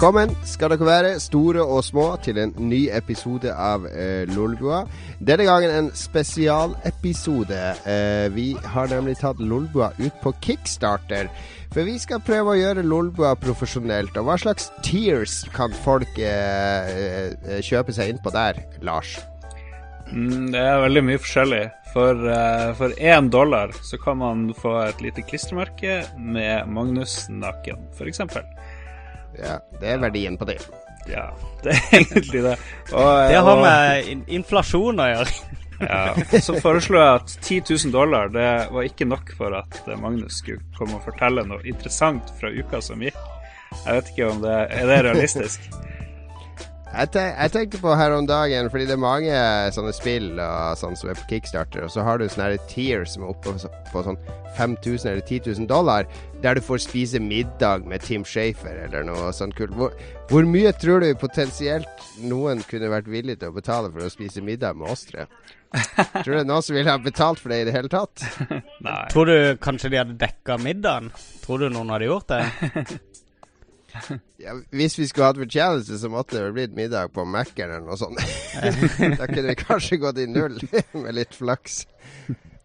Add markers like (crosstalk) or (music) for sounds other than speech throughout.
Velkommen skal dere være, store og små, til en ny episode av eh, Lolbua. Denne gangen en spesialepisode. Eh, vi har nemlig tatt Lolbua ut på kickstarter. For vi skal prøve å gjøre Lolbua profesjonelt. Og hva slags tears kan folk eh, eh kjøpe seg inn på der, Lars? Mm, det er veldig mye forskjellig. For uh, dollar så kan man få et lite klistremerke med Magnus naken, f.eks. Ja, det er verdien på det. Ja, (laughs) det er egentlig det. Og, det har med inflasjon å gjøre. ja, Så foreslo jeg at 10 000 dollar det var ikke nok for at Magnus skulle komme og fortelle noe interessant fra uka som gikk. Jeg vet ikke om det er det realistisk. Jeg, te jeg, tenkte på her om dagen, fordi det er mange sånne spill og sånn som er på kickstarter, og så har du sånne tears som er oppe på, på sånn 5000 eller 10 000 dollar, der du får spise middag med Tim Shafer eller noe sånt kult. Hvor, hvor, mye tror du potensielt noen kunne vært villig til å betale for å spise middag med oss tre? Tror du det er noen som ville ha betalt for det i det hele tatt? (laughs) Nei. Tror du kanskje de hadde dekka middagen? Tror du noen hadde gjort det? (laughs) Ja, hvis vi skulle hatt fortjeneste, så måtte det blitt middag på Mækkern eller noe sånt. (laughs) da kunne vi kanskje gått i null (laughs) med litt flaks.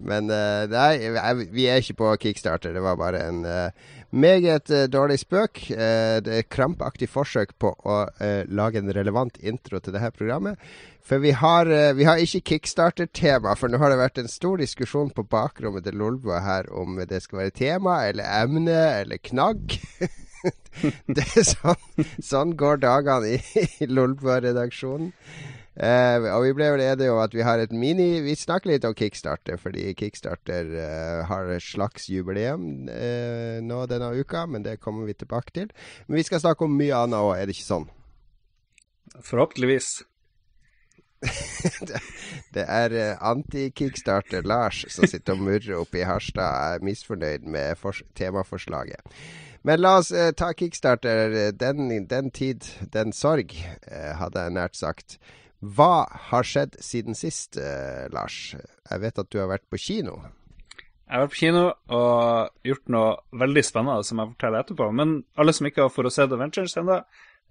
Men uh, nei, vi er ikke på kickstarter. Det var bare en uh, meget uh, dårlig spøk. er krampaktig forsøk på å lage en relevant intro til dette programmet. For vi har, vi har ikke kickstarter-tema, for nå har det vært en stor diskusjon på bakrommet til Lolbua her om det skal være tema eller emne eller knagg. (laughs) (laughs) det er sånn, sånn går dagene i, i Lolbua-redaksjonen. Uh, og vi ble vel enige om at vi har et mini Vi snakker litt om Kickstarter, fordi Kickstarter uh, har et slags jubileum uh, nå denne uka, men det kommer vi tilbake til. Men vi skal snakke om mye annet òg, er det ikke sånn? Forhåpentligvis. (laughs) det, det, er anti-kickstarter Lars som sitter og murrer oppe i Harstad, er misfornøyd med temaforslaget. Men la oss eh, ta kickstarter. Den, den, tid, den sorg, eh, hadde jeg nært sagt. Hva har skjedd siden sist, eh, Lars? Jeg vet at du har vært på kino. Jeg har vært på kino og gjort noe veldig spennende som jeg forteller etterpå. Men alle som ikke har fått se Adventures ennå,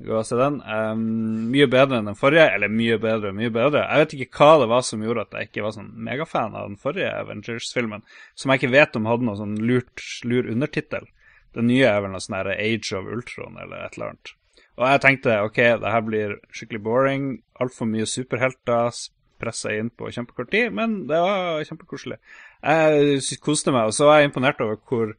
gå og se den. Um, mye bedre enn den forrige. Eller mye bedre, mye bedre. Jeg vet ikke hva det var som gjorde at jeg ikke var sånn megafan av den forrige Avengers-filmen. Som jeg ikke vet om hadde noe sånn lurt, lur undertittel. Det nye er vel noe sånn Age of Ultron eller et eller annet. Og jeg tenkte OK, det her blir skikkelig boring. Altfor mye superhelter pressa inn på kjempekort tid, men det var kjempekoselig. Jeg koste meg, og så var jeg imponert over hvor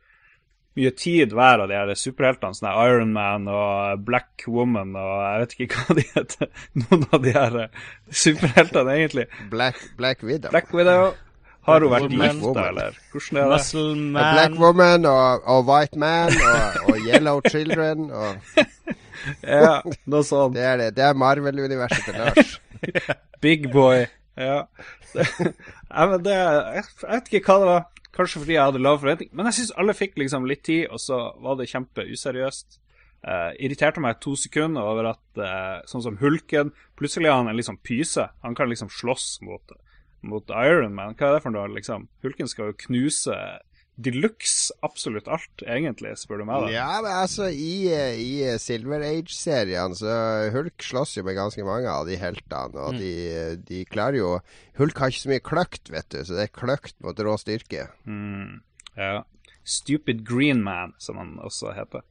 mye tid hver av de her superheltene, sånn Iron Man og Black Woman og jeg vet ikke (laughs) hva de heter, noen av de her superheltene, egentlig. Black, Black Widow. Black Widow har hun vært gift, eller? Hvordan er det? Muscle Man. Black Woman og, og White Man og, og, Yellow Children og (laughs) Ja, noe sånt. Det er det. Det er Marvel-universet til Lars. (laughs) Big boy. Ja. (laughs) ja men det, jeg vet ikke hva det var. Kanskje fordi jeg hadde lav forventning. Men jeg syns alle fikk liksom litt tid, og så var det kjempeuseriøst. Uh, irriterte meg to sekunder over at uh, sånn som Hulken Plutselig har han en liksom pyse. Han kan liksom slåss mot det mot Iron Man. Hva er det for noe, liksom? Hulken skal jo knuse de luxe absolutt alt, egentlig, spør du meg. da. Ja, men altså, i, i Silver Age-serien så Hulk slåss jo med ganske mange av de heltene, og mm. de, de, klarer jo Hulk har ikke så mye kløkt, vet du, så det er kløkt mot rå styrke. Mm. Ja. Stupid Green Man, som han også heter.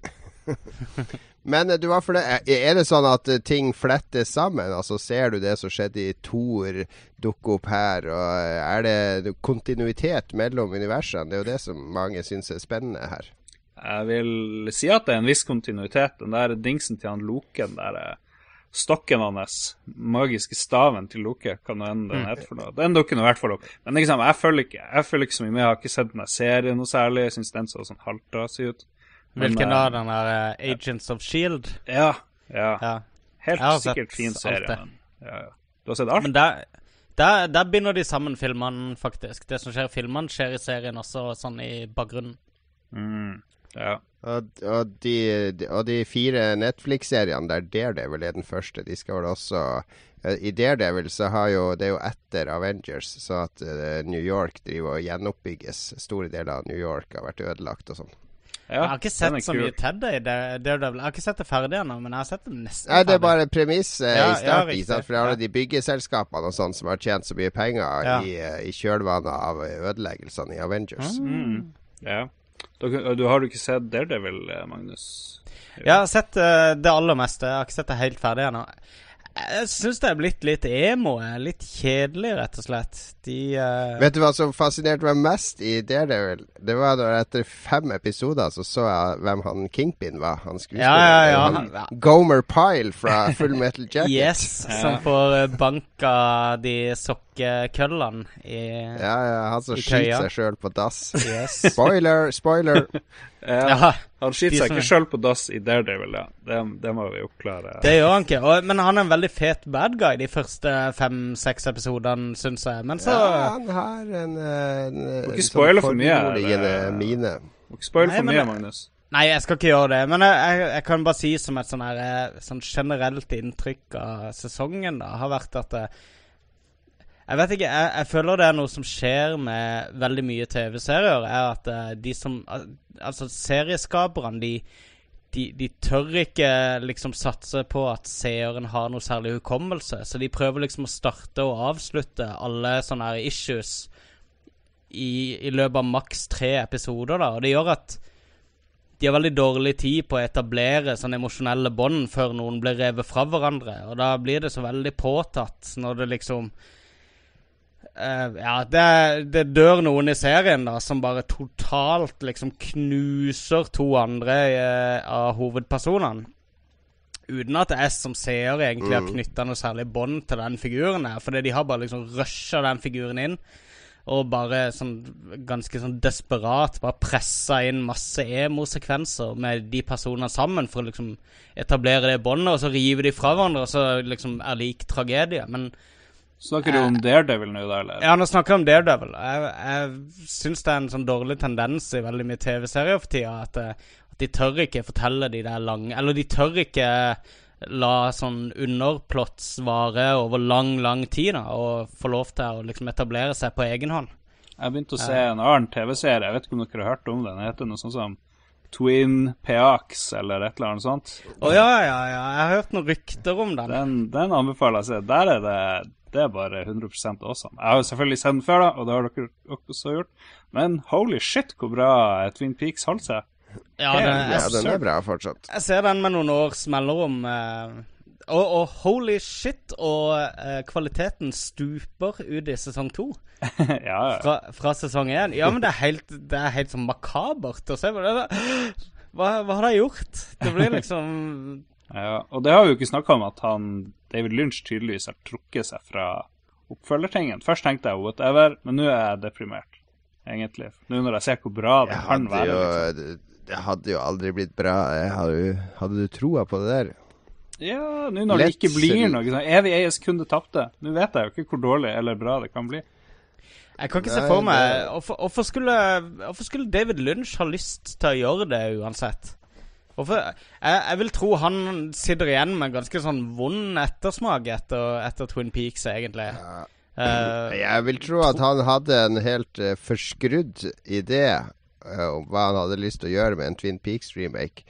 (laughs) Men eh, du var er det sånn at eh, ting flettes sammen? Altså Ser du det som skjedde i Thor dukke opp her? og eh, Er det kontinuitet mellom universene? Det er jo det som mange syns er spennende her. Jeg vil si at det er en viss kontinuitet. Den der dingsen til han Loke, den der stokken hans, magiske staven til Loke, kan nå hende den mm. heter for noe. Den dukker i hvert fall opp. Men liksom, jeg følger ikke jeg følger ikke så mye med. Jeg har ikke sett den serien noe særlig. Jeg syns den så sånn halvtrasig ut. Hvilken da? Den der uh, Agents of Shield? Ja. Ja. ja. Helt sikkert fin serie. Men, ja, ja. Du har sett alt? Men der, der, der, binder de sammen filmene, faktisk. Det som skjer i filmene, skjer i serien også, sånn i bakgrunnen. Mm. Ja. Og, og, de, og, de, fire Netflix-seriene der Daredevil er den første, de skal vel også uh, I Daredevil så har jo Det er jo etter Avengers, så at uh, New York driver og gjenoppbygges. Store deler av New York har vært ødelagt og sånn. Jeg har ikke sett så mye Ted i Daredevil. Jeg har ikke sett det ferdig ennå, men jeg har sett det nesten Nei, det er ferdig. bare premisset Ja, i starten. Ja? For alle de byggeselskapene og sånn som har tjent så mye penger Ja. i, eh, i kjølvannet av ødeleggelsene i Avengers. Mm. Ja. Du, du har du ikke sett Daredevil, eh, Magnus? Jeg har sett uh, det aller meste. Jeg har ikke sett det helt ferdig ennå. Jeg syns det er blitt litt emo. Litt kjedelig, rett og slett. De uh... Vet du hva som fascinerte meg mest i Daredevil? Det var da etter fem episoder så så jeg hvem han Kingpin var. Han skuespilleren. Ja, ja, ja. Gomer Pyle fra Full Metal Jacket. Yes, som får eh, banka de sokkekøllene i Ja, ja, han som skyter seg sjøl på dass. Yes. (laughs) Spoiler, spoiler. (laughs) Ja, Ja, han skyter seg ikke sjøl på dass i Daredevil, ja. Det, det må vi oppklare. det gjør han ikke. Og, men han er en veldig fet bad guy de første fem-seks episodene, syns jeg. Men så Ja, han har en, eh, en, Må ikke spoile for mye, eller? mine. Må ikke spoile for mye, men, Magnus. Nei, jeg skal ikke gjøre det. Men jeg, jeg, jeg kan bare si som et sånn eh, sånn generelt inntrykk av sesongen da, har vært at eh, Jeg vet ikke, jeg, jeg føler det er noe som skjer med veldig mye TV-serier, er at uh, de som uh, Altså, serieskaperne, de, de, de tør ikke liksom satse på at seeren har noe særlig hukommelse, så de prøver liksom å starte og avslutte alle sånne her issues i, i løpet av maks tre episoder, da. Og det gjør at de har veldig dårlig tid på å etablere sånne emosjonelle bånd før noen blir revet fra hverandre. Og da blir det så veldig påtatt når det liksom eh, Ja, det, det dør noen i serien da som bare totalt liksom knuser to andre uh, av hovedpersonene. Uten at jeg som seer egentlig har Mm. knytta noe særlig bånd til den figuren. her Fordi de har bare liksom rusha den figuren inn. Og bare sånn ganske sånn desperat bare pressa inn masse emo-sekvenser med de personene sammen for å liksom etablere det båndet, og så rive de fra hverandre, og så liksom er lik tragedie. Men Snakker du om Daredevil nå, da, eller? ja, nå snakker jeg om Daredevil. Jeg, jeg syns det er en sånn dårlig tendens i veldig mye TV-serier for tida, at, eh, at de tør ikke fortelle de der lange Eller de tør ikke la sånn underplots vare over lang, lang tid, da, og få lov til å liksom etablere seg på egen hånd. Jeg begynte å se en annen TV-serie, jeg vet ikke om dere har hørt om den. Den heter noe sånt som Twin Peaks, eller et eller annet sånt. Å ja, ja, ja. Jeg har hørt noen rykter om den. Den, den anbefaler jeg å se. Der er det det er bare 100 awesome. Jeg har jo selvfølgelig sett den før, da, og det har dere også gjort. Men holy shit, hvor bra Twin Peaks holdt seg. Ja, det, Ja, den er bra fortsatt. jeg ser den med noen års mellomrom. Eh, og, og holy shit, og uh, kvaliteten stuper ut i sesong to. (laughs) ja, ja. Fra, fra sesong én. Ja, men det er helt, det er helt sånn makabert å se på. Det. Hva, hva har de gjort? Det blir liksom ja. Og det har vi jo ikke snakka om at han David Lynch tydeligvis har trukket seg fra oppfølgertingen. Først tenkte jeg whatever, men nå er jeg deprimert, egentlig. Nå når jeg ser hvor bra det Jeg kan være. jo, Liksom. det, det hadde jo aldri blitt bra. Jeg hadde, jo- hadde du troa på det der? Ja, nå når det ikke blir noe sånn evig eies kunde tapte. Nå vet jeg jo ikke hvor dårlig eller bra det kan bli. Jeg kan ikke se for meg hvorfor, skulle, skulle David Lynch ha lyst til å gjøre det uansett? Hvorfor, jeg, jeg vil tro han sitter igjen med ganske sånn vond ettersmak etter, etter Twin Peaks, egentlig. Eh, Jeg vil tro at han hadde en helt uh, forskrudd idé uh, om hva han hadde lyst til å gjøre med en Twin Peaks-remake.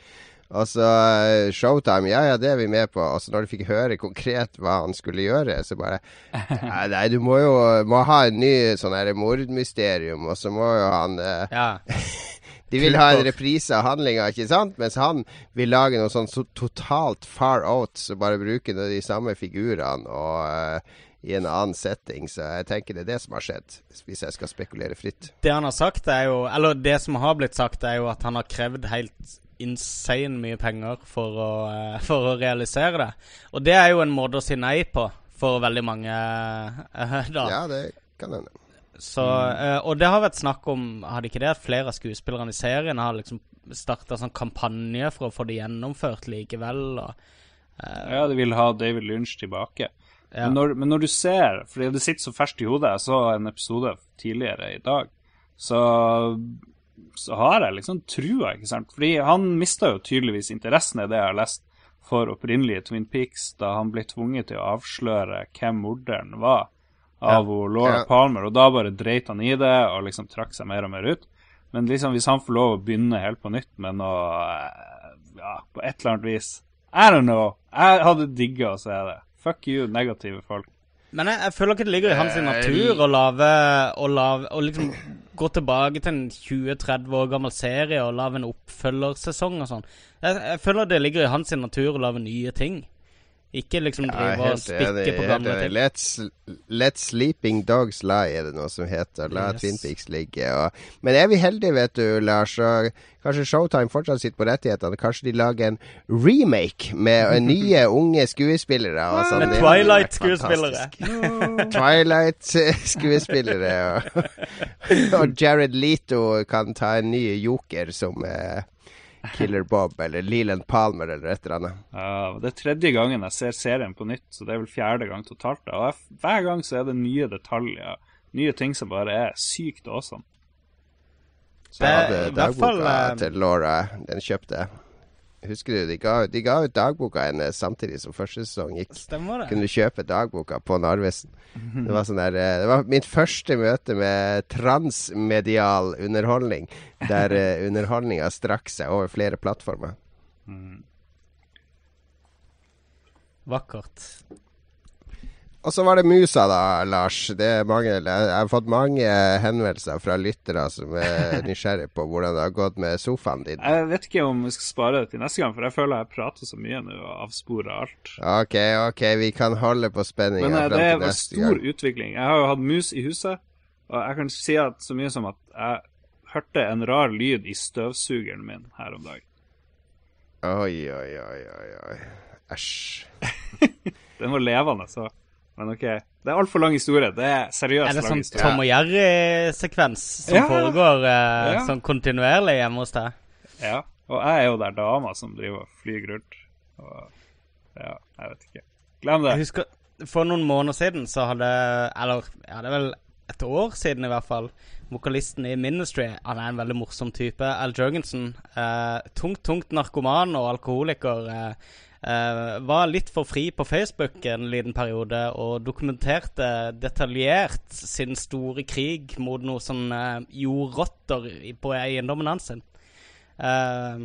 Altså, eh, Showtime, ja ja, det er vi med på. Altså, når du fikk høre konkret hva han skulle gjøre, så bare (laughs) Nei, du må jo må ha en ny sånn her mordmysterium, og så må jo han ja. (laughs) De vil ha en reprise av handlinga, ikke sant? Mens han vil lage noe sånn så totalt far out, så bare bruke de samme figurene og uh, i en annen setting. Så jeg tenker det er det som har skjedd, hvis jeg skal spekulere fritt. Det han har sagt, er jo Eller det som har blitt sagt, er jo at han har krevd helt insane mye penger for å, eh, (laughs) for å realisere det. Og det er jo en måte å si nei på for veldig mange, eh, (laughs) da. Ja, det kan hende. Så, eh, og det har vært snakk om Hadde ikke det at flere av skuespillerne i serien har liksom starta sånn kampanje for å få det gjennomført likevel? Og, uh, Ja, de vil ha David Lynch tilbake. ja. Men, når, men når du ser, fordi det sitter så ferskt i hodet, jeg så en episode tidligere i dag, så, så har jeg liksom trua, ikke sant. Fordi han mista jo tydeligvis interessen i det jeg har lest for opprinnelige Twin Peaks, da han ble tvunget til å avsløre hvem morderen var av Ja. Laura Ja. Palmer, og da bare dreit han i det og liksom trakk seg mer og mer ut. Men liksom hvis han får lov å begynne helt på nytt med noe eh, Ja, på et eller annet vis I don't know. Jeg hadde digga å se det. Fuck you, negative folk. Men jeg, jeg føler ikke det ligger i hans Eh, natur å lage å, lave, å liksom gå tilbake til en 20-30 år gammel serie og lage en oppfølgersesong og sånn. Jeg, jeg føler det ligger i hans natur å lage nye ting. Ikke liksom drive ja, og spikke på gamle ting. Let's, let sleeping dogs lie, er det noe som heter. La Yes. Twin Peaks ligge. Og, men er vi heldige, vet du, Lars, og kanskje Showtime fortsatt sitter på rettighetene. Kanskje de lager en remake med (laughs) nye, unge skuespillere. Og sånn. Med Twilight-skuespillere. (laughs) Twilight-skuespillere. (laughs) Og, og Jared Leto kan ta en ny joker som eh, Killer Bob eller Leland Palmer eller et eller annet. Ja, det er tredje gangen jeg ser serien på nytt, så det er vel fjerde gang totalt. da. Og jeg, hver gang så er det nye detaljer, nye ting som bare er sykt awesome. Så jeg hadde dagboka eh, til Laura. Den kjøpte jeg. Husker du, de ga, de ga ut dagboka hennes samtidig som første sesong gikk. Stemmer det? Kunne du kjøpe dagboka på Narvesen. Det var sånn der eh, Det var mitt første møte med transmedial underholdning. Der uh, (laughs) underholdninga strakk seg over flere plattformer. Vakkert. Og så var det Musa, da, Lars. Det mange, jeg har fått mange henvendelser fra lyttere som er (laughs) nysgjerrig på hvordan det har gått med sofaen din. Jeg vet ikke om vi skal spare det til neste gang, for jeg føler jeg prater så mye nå og avsporer alt. OK, OK, vi kan holde på spenninga Men til neste det Men det er stor gang. utvikling. Jeg har jo hatt mus i huset, og jeg kan si at så mye som at jeg hørte en rar lyd i støvsugeren min her om dagen. Oi, oi, oi, oi, oi. Æsj. (laughs) Den var levende, så Men OK. Det er altfor lang historie. Det er seriøst lang historie. Er det sånn. Tom og Jerry-sekvens som Ja. foregår eh, Ja. sånn kontinuerlig hjemme hos deg? Ja. Og jeg er jo der dama som driver og flyr rundt. Og ja, jeg vet ikke. Glem det. Jeg husker For noen måneder siden så hadde Eller ja, det er vel et år siden i hvert fall. Vokalisten i Ministry Han er en veldig morsom type. Al Jørgensen. Eh, tungt, tungt narkoman og alkoholiker. Eh, eh, var litt for fri på Facebook en liten periode og dokumenterte detaljert sin store krig mot noe sånn uh, jordrotter i- på eiendommen hans. Eh,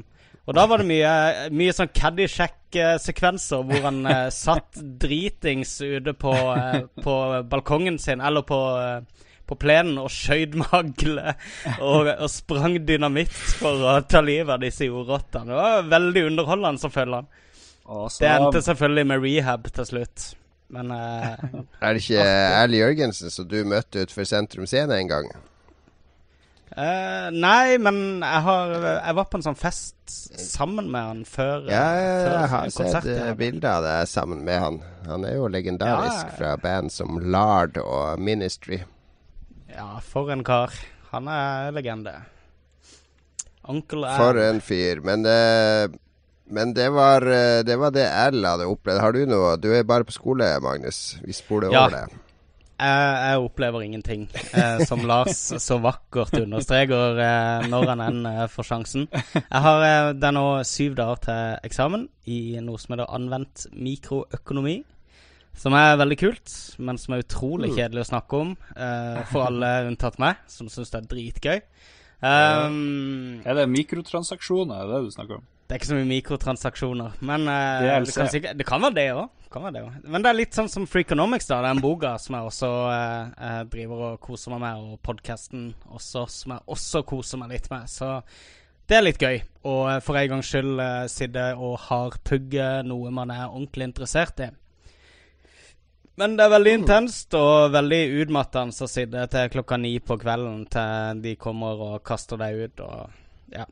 og da var det mye, mye sånn Caddyshack-sekvenser hvor han eh, (laughs) satt dritings ute på, eh, på balkongen sin, eller på, eh, på plenen, og skjøt med hagle og, og sprang dynamitt for å ta livet av disse jordrottene. Det var veldig underholdende, selvfølgelig. Det endte selvfølgelig med rehab til slutt. Men uh, (laughs) Er det ikke Erle Jørgensen som du møtte utenfor Sentrum Scene en gang? Uh, Nei, men jeg, har, jeg var på en sånn fest sammen med han før, Ja, før jeg har sett eh, bilder av deg sammen med han. Han er jo legendarisk Ja. fra band som Lard og Ministry. Ja, for en kar. Han er legende. Onkel er For en fyr. Men, eh, men det, var, eh, det var det L hadde opplevd. Har du noe Du er bare på skole, Magnus. Vi spoler Ja. over det. Jeg, jeg opplever ingenting, eh, som Lars så vakkert understreker eh, når han enn eh, får sjansen. Jeg har eh, Det er nå syv dager til eksamen i noe som heter anvendt mikroøkonomi. Som er veldig kult, men som er utrolig kjedelig å snakke om eh, for alle unntatt meg, som syns det er dritgøy. Um, Er det mikrotransaksjoner, er det det du snakker om? Det er ikke så mye mikrotransaksjoner, men uh, det, kan sikkert, det kan være det òg. Men det er litt sånn som Freakonomics, da. Den boka som jeg også uh, driver og koser meg med, og podkasten som jeg også koser meg litt med. Så det er litt gøy. Og for en gangs skyld uh, sitte og hardpugge noe man er ordentlig interessert i. Men det er veldig intenst og veldig utmattende å sitte til klokka ni på kvelden til de kommer og kaster deg ut og ja.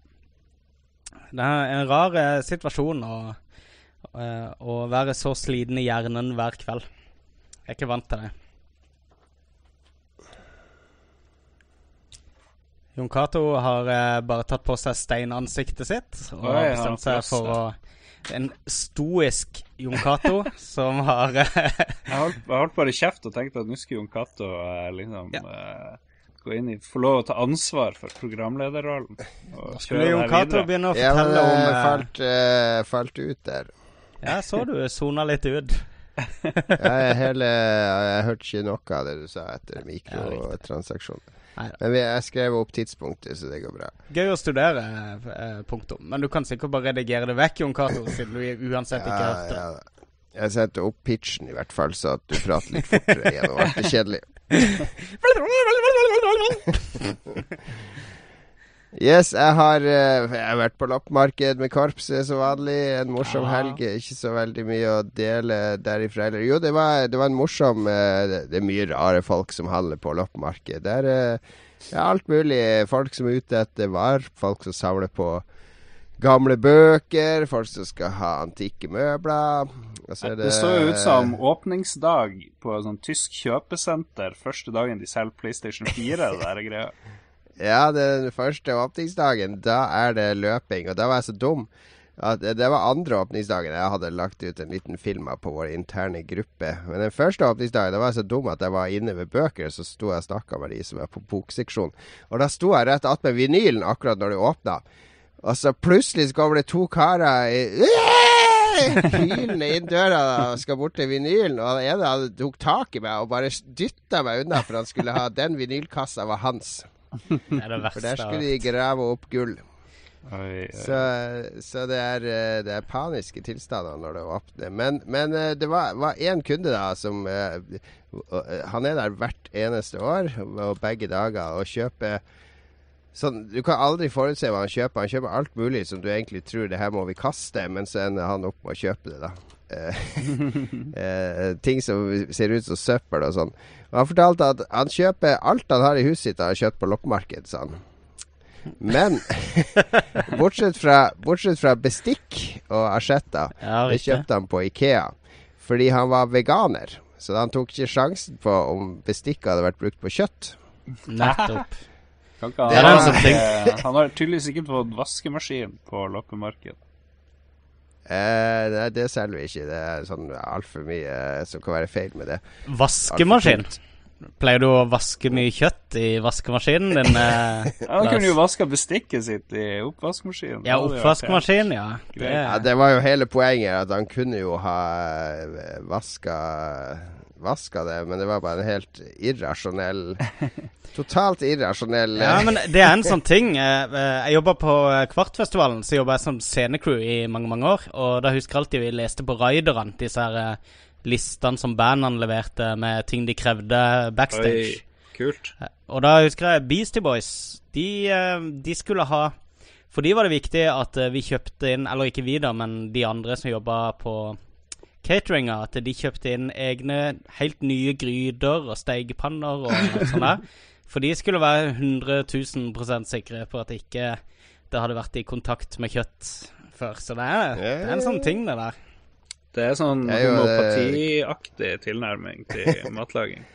Det er en rar eh, situasjon å, eh, å være så sliten i hjernen hver kveld. Jeg er ikke vant til det. Jon Cato har eh, bare tatt på seg steinansiktet sitt og Oi, bestemt seg for å En stoisk Jon Cato (laughs) som har eh, Jeg holdt, jeg holdt bare kjeft og tenkte at nå skulle Jon Cato eh, liksom Ja. eh, gå inn i Få lov å ta ansvar for programlederrollen. Og Skulle kjøre Jon det Cato videre. begynne å Ja, men fortelle om Jeg eh, falt, uh, falt ut der. Ja, så du sona litt ut. (laughs) Jeg, hele, jeg hørte ikke noe av det du sa etter Ja, mikrotransaksjoner. Men jeg skrev opp tidspunktet, så det går bra. Gøy å studere, eh, punktum. Men du kan sikkert bare redigere det vekk, Jon Cato, siden du uansett ikke Ja, hørte det. ja. Jeg setter opp pitchen, i hvert fall, så at du prater litt fortere gjennom alt det kjedelige. Yes, jeg har, eh, jeg har vært på loppemarked med korpset som vanlig. En morsom Ja. helg. Ikke så veldig mye å dele derifra heller. Jo, det var, det var en morsom eh, Det er mye rare folk som handler på loppemarked. Det er eh, ja, alt mulig. Folk som er ute etter varp, Folk som samler på gamle bøker. Folk som skal ha antikke møbler. Er Det så jo ut som åpningsdag på et sånt tysk kjøpesenter første dagen de selger PlayStation 4. det der greia. (laughs) Ja, den første åpningsdagen, da er det løping. Og da var jeg så dum at det var andre åpningsdagen jeg hadde lagt ut en liten film av på vår interne gruppe. Men den første åpningsdagen da var jeg så dum at jeg var inne ved bøker, så sto jeg og snakka med de som er på bokseksjon. Og da sto jeg rett attmed vinylen akkurat når det åpna. Og så plutselig så kommer det to karer i (laughs) hylende inn døra og skal bort til vinylen. Og den ene hadde tok tak i meg og bare dytta meg unna for han skulle ha den vinylkassa var hans. Det er det For der skulle de grave opp gull. Oi, oi. Så, så det, er, eh, det er paniske tilstander når det åpner. Men, men eh, det var, var én kunde da som eh, Han er der hvert eneste år og begge dager og kjøper Sånn, Du kan aldri forutse hva han kjøper. Han kjøper alt mulig som du egentlig tror det her må vi kaste, men så ender han opp med å kjøpe det, da. Eh, (laughs) eh, ting som ser ut som søppel og sånn. Og Han fortalte at han kjøper alt han har i huset sitt, har han kjøpt på loppemarked, sa han. Men (laughs) bortsett, fra, bortsett fra bestikk og asjetter, Ja, det kjøpte han på Ikea. Fordi han var veganer. Så han tok ikke sjansen på om bestikket hadde vært brukt på kjøtt. Nettopp. Kan ikke ha, han, en sånn han, han har tydeligvis ikke fått vaskemaskin på loppemarked. Eh, nei, det selger vi ikke. Det er sånn altfor mye eh, som kan være feil med det. Vaskemaskin. Pleier du å vaske mye kjøtt i vaskemaskinen din? (laughs) eh, Ja, han kunne jo vaska bestikket sitt i oppvaskmaskinen. Ja, Det hadde jo vært oppvaskmaskin, ja. Det, Ja, det var jo hele poenget, at han kunne jo ha eh, vaska Vaska det, men det var bare en helt irrasjonell (laughs) Totalt irrasjonell ja, men det er en sånn ting. eh, eh, Jeg jobba på eh, Kvartfestivalen, så jobba jeg som scenecrew i mange, mange år. Og da husker jeg alltid vi leste på Raiderne, disse her eh, listene som bandene leverte med ting de krevde backstage. Oi, kult. Og da husker jeg Beastie Boys. De, eh, de skulle ha For de var det viktig at eh, vi kjøpte inn Eller ikke vi, da, men de andre som jobba på cateringa. At de kjøpte inn egne helt nye gryter og stekepanner og sånn der. (laughs) For de skulle være 100 000 sikre på at ikke det hadde vært i kontakt med kjøtt før. Så det er, det er en sånn ting, det der. Det er sånn jo, homopatiaktig tilnærming til (laughs) matlaging.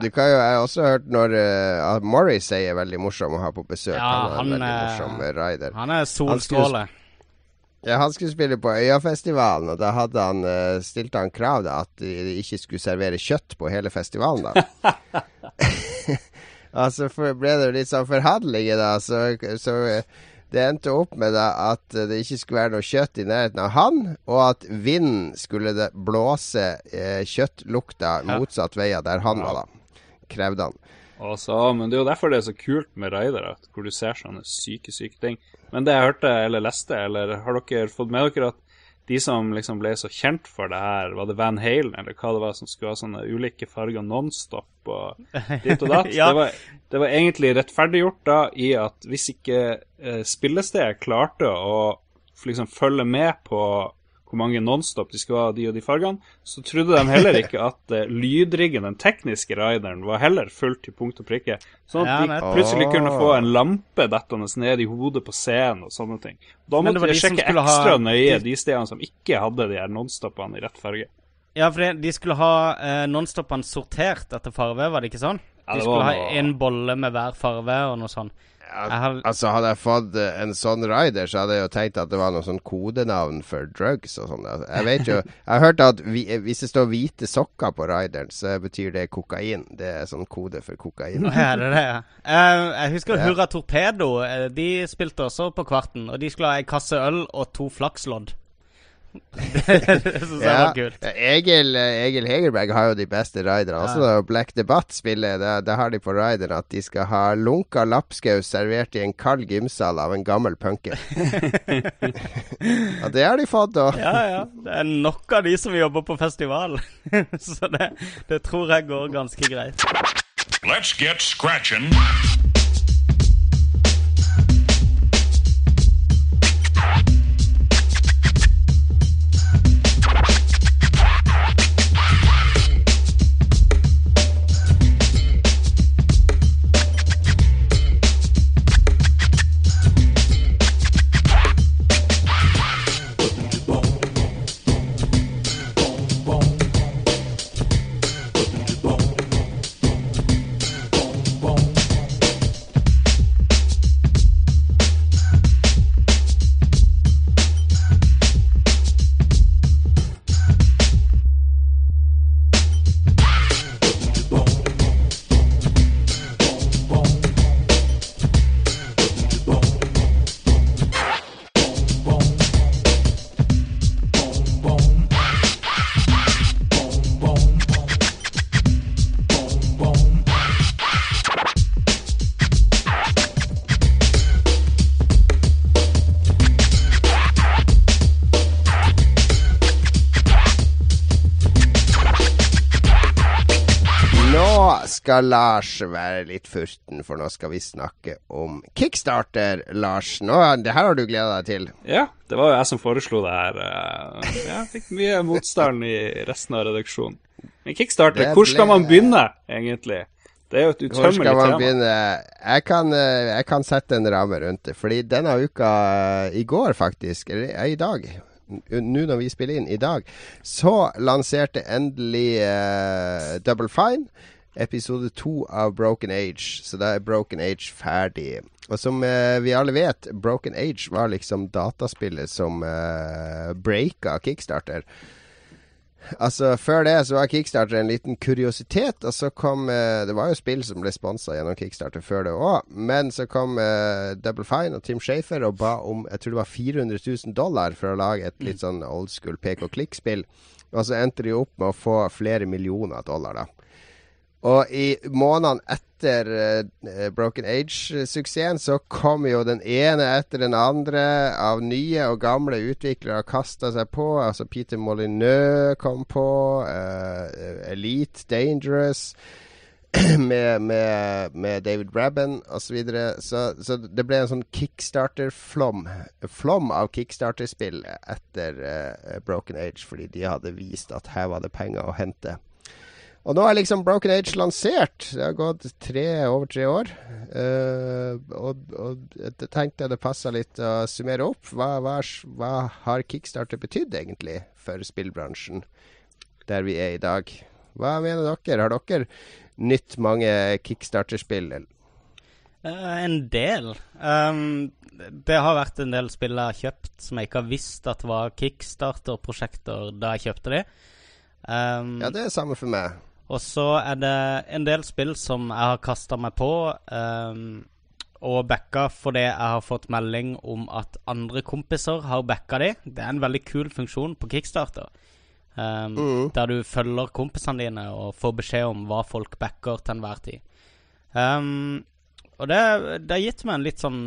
Du kan jo, Jeg har også hørt når uh, Morrissey er veldig morsom å ha på besøk. Ja, han er en veldig morsom eh, rider. Han er solstråle. Ja, Han skulle spille på Øyafestivalen, og da hadde han, eh, stilte han krav da, at de ikke skulle servere kjøtt på hele festivalen. da. (laughs) altså for, ble det litt sånn forhandlinger, da. Så, så det endte opp med da, at det ikke skulle være noe kjøtt i nærheten av han, og at vinden skulle blåse eh, kjøttlukta motsatt vei av der han var, da. Krevde han. Og så, men det er jo derfor det er så kult med raidere, hvor du ser sånne syke, syke ting. Men det jeg hørte eller leste, eller har dere fått med dere at de som liksom ble så kjent for det her, var det Van Halen, eller hva det var, som skulle ha sånne ulike farger nonstop og ditt og datt? (laughs) Ja. det, var, det var egentlig rettferdiggjort da i at hvis ikke eh, spillestedet klarte å liksom følge med på hvor mange nonstop de skulle ha de og de fargene, så trodde de heller ikke at uh, lydriggen, den tekniske rideren, var heller fullt til punkt og prikke. Sånn at de plutselig kunne få en lampe dettende ned i hodet på scenen og sånne ting. Da måtte de de sjekke ekstra ha- nøye de- de stedene som ikke hadde de her nonstopene i rett farge. Ja, for de skulle ha eh, nonstopene sortert etter farve, var det ikke sånn? De skulle ha én en bolle med hver farve og noe sånt. Har- altså Hadde jeg fått eh, en sånn rider, så hadde jeg jo tenkt at det var noe sånn kodenavn for drugs og sånn. Altså, Jeg vet jo (laughs) Jeg har hørt at vi, eh, hvis det står hvite sokker på rideren, så betyr det kokain. Det er sånn kode for kokain. Ja, det det? ja? Eh, jeg husker Ja. Hurra Torpedo. de spilte også på Kvarten. Og de skulle ha ei kasse øl og to flakslodd. Det syns jeg Ja, var kult. Egil, Egil Hegerberg har jo de beste riderne. Også Ja. da Black Debatt spiller, det, det har de på rideren at de skal ha lunka lapskaus servert i en kald gymsal av en gammel punker. (laughs) og det har de fått, da. Ja, ja. Det er nok av de som jobber på festival. (laughs) Så det, det tror jeg går ganske greit. Let's get scratching. Skal Lars være litt furten, for nå skal vi snakke om Kickstarter, Lars. Nå, det her har du gleda deg til. Ja, det var jo jeg som foreslo det her. eh, Jeg fikk mye motstand i resten av redaksjonen. Men kickstarter, hvor skal man begynne, egentlig? Det er jo et utømmelig man tema. Jeg kan, eh, jeg kan sette en ramme rundt det. Fordi denne uka, eh, i går faktisk, eller i dag nå når vi spiller inn i dag, så lanserte endelig uh, Double Fine episode to av Broken Age. Så da er Broken Age ferdig. Og som eh, vi alle vet, Broken Age var liksom dataspillet som eh, breaka Kickstarter. Altså, Før det så var Kickstarter en liten kuriositet, og så kom eh, Det var jo spill som ble sponsa gjennom Kickstarter før det òg, men så kom eh, Double Fine og Tim Shafer og ba om jeg tror det var 400 000 dollar for å lage et litt sånn old school pek og klikk-spill. Og så endte de opp med å få flere millioner dollar, da. Og i månedene etter uh, Broken Age-suksessen så kom jo den ene etter den andre av nye og gamle utviklere og kasta seg på. Altså Peter Molyneux kom på. uh, Elite Dangerous. (clears throat) Med, med, med David Rabben osv. Så, videre. så Så det ble en sånn kickstarter-flom. Flom av kickstarter-spill etter uh, Broken Age, fordi de hadde vist at her var det penger å hente. Og nå er liksom Broken Age lansert. Det har gått tre, over tre år. Uh, og, og jeg tenkte det passa litt å summere opp. Hva, hva, hva har Kickstarter betydd egentlig for spillbransjen der vi er i dag? Hva mener dere? Har dere nytt mange Kickstarter-spill? Eh, en del. Um, det har vært en del spill jeg har kjøpt som jeg ikke har visst at var kickstarter-prosjekter da jeg kjøpte de. Um, Ja, det er samme for meg. Og så er det en del spill som jeg har kasta meg på um, og backa fordi jeg har fått melding om at andre kompiser har backa de. Det er en veldig kul funksjon på Kickstarter. Um, Mm. Der du følger kompisene dine og får beskjed om hva folk backer til enhver tid. Um, og det, det har gitt meg en litt sånn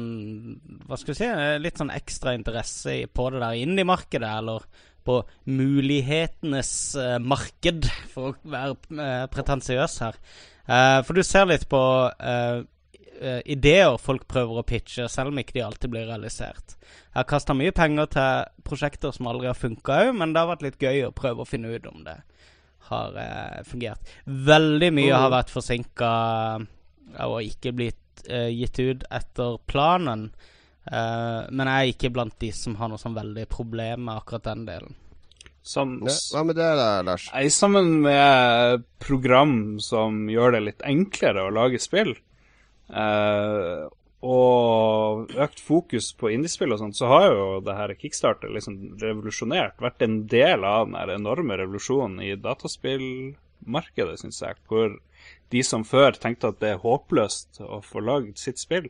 Hva skal vi si? Litt sånn ekstra interesse på det der indie-markedet, eller på mulighetenes eh, marked, for å være uh, pretensiøs her. Eh, for du ser litt på eh, eh, ideer folk prøver å pitche, selv om ikke de alltid blir realisert. Jeg har kasta mye penger til prosjekter som aldri har funka òg, men det har vært litt gøy å prøve å finne ut om det har eh, fungert. Veldig mye Mm. har vært forsinka og ikke blitt eh, gitt ut etter planen. Eh, men jeg er ikke blant de som har noe sånn veldig problem med akkurat den delen. Som, hva med det da, Lars? Jeg, sammen med program som gjør det litt enklere å lage spill, eh, og økt fokus på indiespill og sånt, så har jo det her Kickstarter liksom revolusjonert. Vært en del av den her enorme revolusjonen i dataspillmarkedet, syns jeg. Hvor de som før tenkte at det er håpløst å få lagd sitt spill,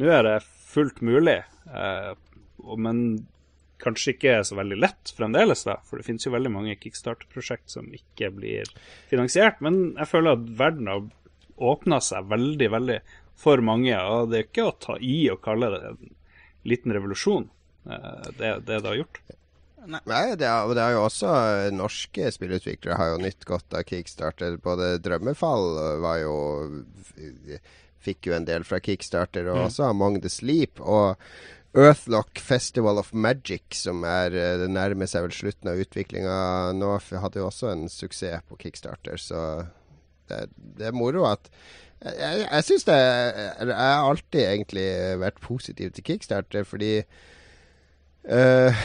nå er det fullt mulig. Eh, men kanskje ikke så veldig lett fremdeles, da, for det finnes jo veldig mange kickstarter-prosjekt som ikke blir finansiert. Men jeg føler at verden har åpna seg veldig, veldig for mange, og det er ikke å ta i å kalle det en liten revolusjon, eh, det, det det har gjort. Nei, det er, det er jo også norske spillutviklere har jo nytt godt av kickstarter. Både Drømmefall var jo Fikk jo en del fra kickstarter, og Mm. også Among the Sleep. Og Earthlock Festival of Magic, som er eh, det nærmer seg vel slutten av utviklinga nå, hadde jo også en suksess på kickstarter, så det, det er moro at Jeg, jeg, jeg syns det Jeg har alltid egentlig vært positiv til kickstarter, fordi Eh,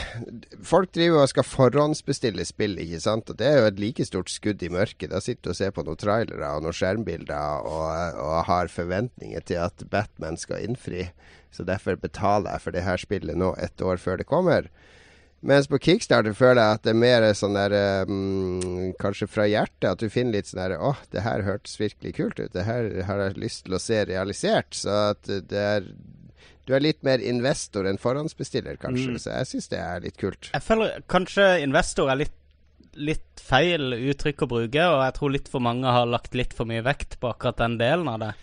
folk driver og skal forhåndsbestille spill, ikke sant. Og det er jo et like stort skudd i mørket. Da sitter du og ser på noen trailere og noen skjermbilder og, og har forventninger til at Batman skal innfri. Så derfor betaler jeg for det her spillet nå et år før det kommer. Mens på Kickstarter føler jeg at det er mer sånn der um, Kanskje fra hjertet. At du finner litt sånn der Å, det her hørtes virkelig kult ut. Det her har jeg lyst til å se realisert. Så at det er du er litt mer investor enn forhåndsbestiller, kanskje. Mm. Så jeg syns det er litt kult. Jeg føler kanskje investor er litt, litt feil uttrykk å bruke, og jeg tror litt for mange har lagt litt for mye vekt på akkurat den delen av det.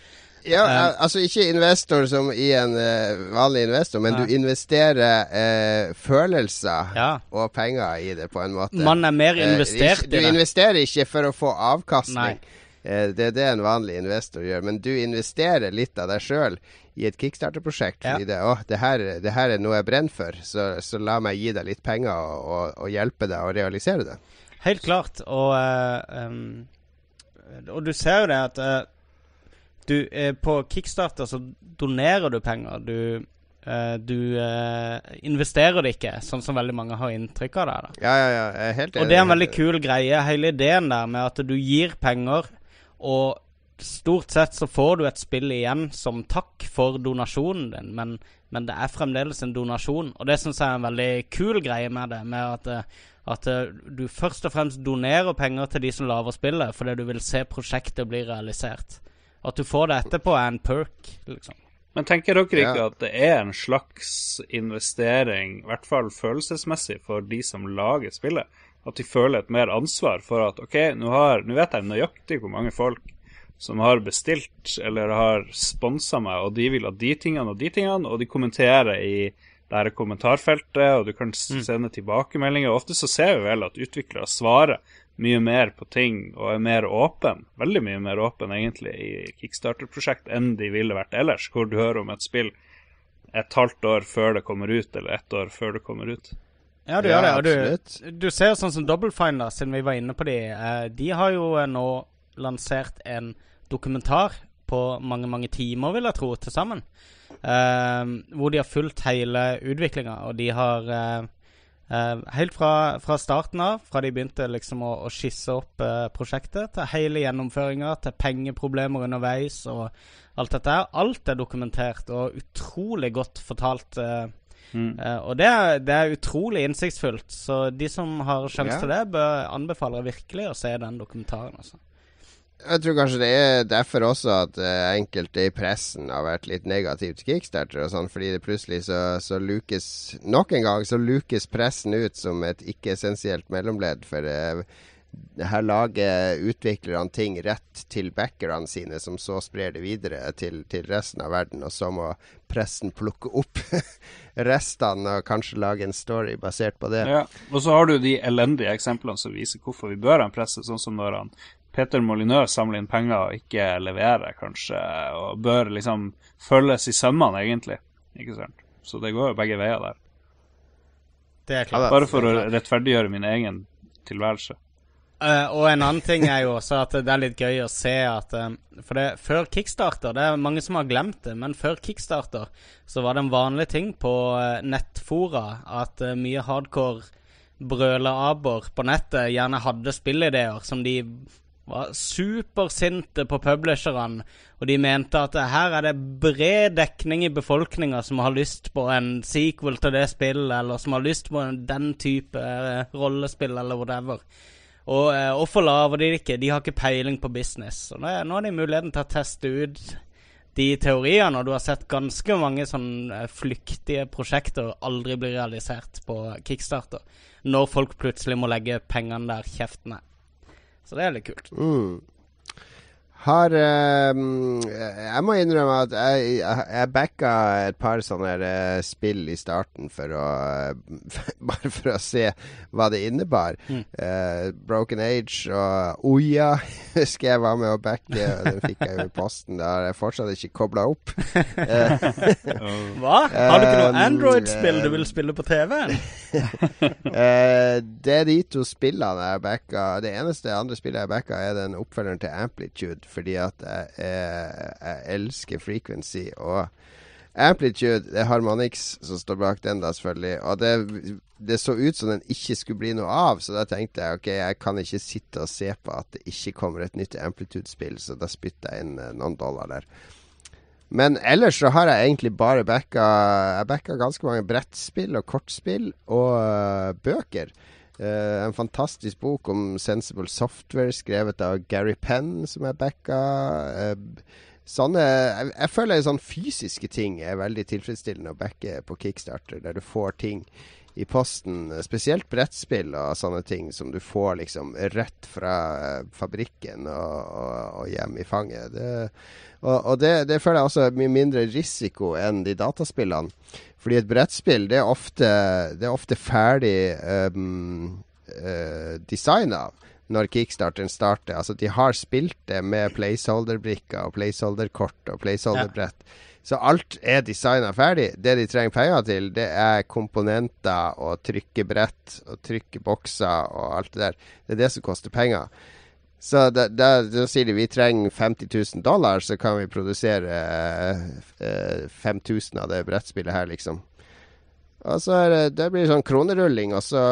Ja, Um, altså ikke investor som i en uh, vanlig investor, men Ja. du investerer uh, følelser Ja. og penger i det, på en måte. Man er mer Eh, investert uh, i det. Du investerer ikke for å få avkastning. Nei. Eh, det er det en vanlig investor gjør. Men du investerer litt av deg sjøl i et kickstarter-prosjekt. Ja. Fordi det, å, det, her, det her er noe jeg brenner for, så, så la meg gi deg litt penger og, og, og hjelpe deg å realisere det. Helt klart. Og, uh, um, og du ser jo det at uh, du eh, På Kickstarter så donerer du penger. Du, du uh, investerer det ikke, sånn som veldig mange har inntrykk av det. da. Ja, ja, ja. helt helt Og det er en veldig kul greie, hele ideen der med at du gir penger, og stort sett så får du et spill igjen som takk for donasjonen din, men, men det er fremdeles en donasjon. Og det syns jeg er en veldig kul greie med det, med at, eh, at eh, du først og fremst donerer penger til de som lager spillet, fordi du vil se prosjektet bli realisert. At du får det etterpå, er en perk, liksom. Men tenker dere ikke Ja. at det er en slags investering, i hvert fall følelsesmessig, for de som lager spillet? At de føler et mer ansvar for at OK, nå har- nå vet jeg nøyaktig hvor mange folk som har bestilt eller har sponsa meg, og de vil ha de tingene og de tingene, og de kommenterer i det her kommentarfeltet, og du kan sende sende tilbakemeldinger. Ofte så ser vi vel at utviklere svarer mye mer på ting og er mer åpen, veldig mye mer åpen egentlig i Kickstarter-prosjekt enn de ville vært ellers, hvor du hører om et spill et halvt år før det kommer ut, eller ett år før det kommer ut. Ja, du Ja, gjør det. Og du, du ser jo sånn som Double Finder, siden vi var inne på de. Eh, de har jo eh, nå lansert en dokumentar på mange, mange timer, vil jeg tro, til sammen. Eh, hvor de har fulgt hele utviklinga, og de har eh, eh, Helt fra, fra starten av, fra de begynte liksom å, å skisse opp eh, prosjektet, til hele gjennomføringa, til pengeproblemer underveis og alt dette her. Alt er dokumentert og utrolig godt fortalt. Mm. Og det er, det er utrolig innsiktsfullt, så de som har sjanse yeah. til det, bør anbefale virkelig å se den dokumentaren. Altså. Jeg tror kanskje det er derfor også at eh, enkelte i pressen har vært litt negative til kickstarter og sånn, fordi det plutselig så, så lukes Nok en gang så lukes pressen ut som et ikke-essensielt mellomledd. For eh, her lager utviklerne ting rett til backerne sine, som så sprer det videre til, til resten av verden, og så må pressen plukke opp (laughs) restene og kanskje lage en story basert på det. Ja. Og så har du de elendige eksemplene som viser hvorfor vi bør ha en presse, sånn som når han Peter Molyneux samler inn penger og ikke leverer, kanskje, og bør liksom følges i sømmene, egentlig. Ikke sant? Så det går jo begge veier der. Det er klart. Bare for å rettferdiggjøre min egen tilværelse. Uh, og en annen ting er jo også at det er litt gøy å se at eh, For det, før kickstarter Det er mange som har glemt det, men før kickstarter så var det en vanlig ting på uh, nettfora at uh, mye hardcore brøleaber på nettet gjerne hadde spillideer som de var supersinte på publisherne, og de mente at her er det bred dekning i befolkninga som har lyst på en sequel til det spillet, eller som har lyst på en, den type eh, rollespill, eller whatever. Og eh, hvorfor lager de det ikke? De har ikke peiling på business. Og nå, nå har de muligheten til å teste ut de teoriene, og du har sett ganske mange sånne eh, flyktige prosjekter aldri bli realisert på kickstarter. Når folk plutselig må legge pengene der kjeften er. Så det er litt kult. Mm. Har ehm, Jeg må innrømme at jeg, jeg, backa et par sånne eh, spill i starten for å (laughs) Bare for å se hva det innebar. Mm. Uh, Broken Age og Oya husker (laughs) jeg var med å backe. og Den fikk jeg jo i posten. Da har jeg fortsatt ikke kobla opp. Eh, (laughs) Hva? Har du ikke noe Um, Android-spill du eh, vil spille på TV-en? uh, det er de to spillene jeg backa. Det eneste andre spillet jeg backa, er den oppfølgeren til Amplitude, fordi at jeg, jeg, jeg elsker frequency. Og Amplitude, det er Harmonix som står bak den, da, selvfølgelig. Og det, det så ut som den ikke skulle bli noe av, så da tenkte jeg ok, jeg kan ikke sitte og se på at det ikke kommer et nytt Amplitude-spill, så da spytter jeg inn eh, noen dollar der. Men ellers så har jeg egentlig bare backa Jeg backa ganske mange brettspill og kortspill og uh, bøker. Eh, en fantastisk bok om Sensible Software skrevet av Gary Penn, som er backa. Eh, sånne jeg, jeg føler sånne fysiske ting er veldig tilfredsstillende å backe på Kickstarter, der du får ting i posten. Spesielt brettspill og sånne ting som du får liksom rett fra eh, fabrikken og, og, og hjem i fanget. Det, og, og det, det føler jeg også er mye mindre risiko enn de dataspillene. Fordi et brettspill, det er ofte, det er ofte ferdig um, uh, designa når kickstarteren starter. Altså de har spilt det med placeholder-brikker og placeholder-kort og placeholder-brett. Så alt er designa ferdig. Det de trenger penger til, det er komponenter og trykkebrett og trykkebokser og alt det der. Det er det som koster penger. Så da, da, da sier de vi trenger 50 000 dollar, så kan vi produsere eh, 5000 av det brettspillet her, liksom. Og så er det, det blir sånn kronerulling, og så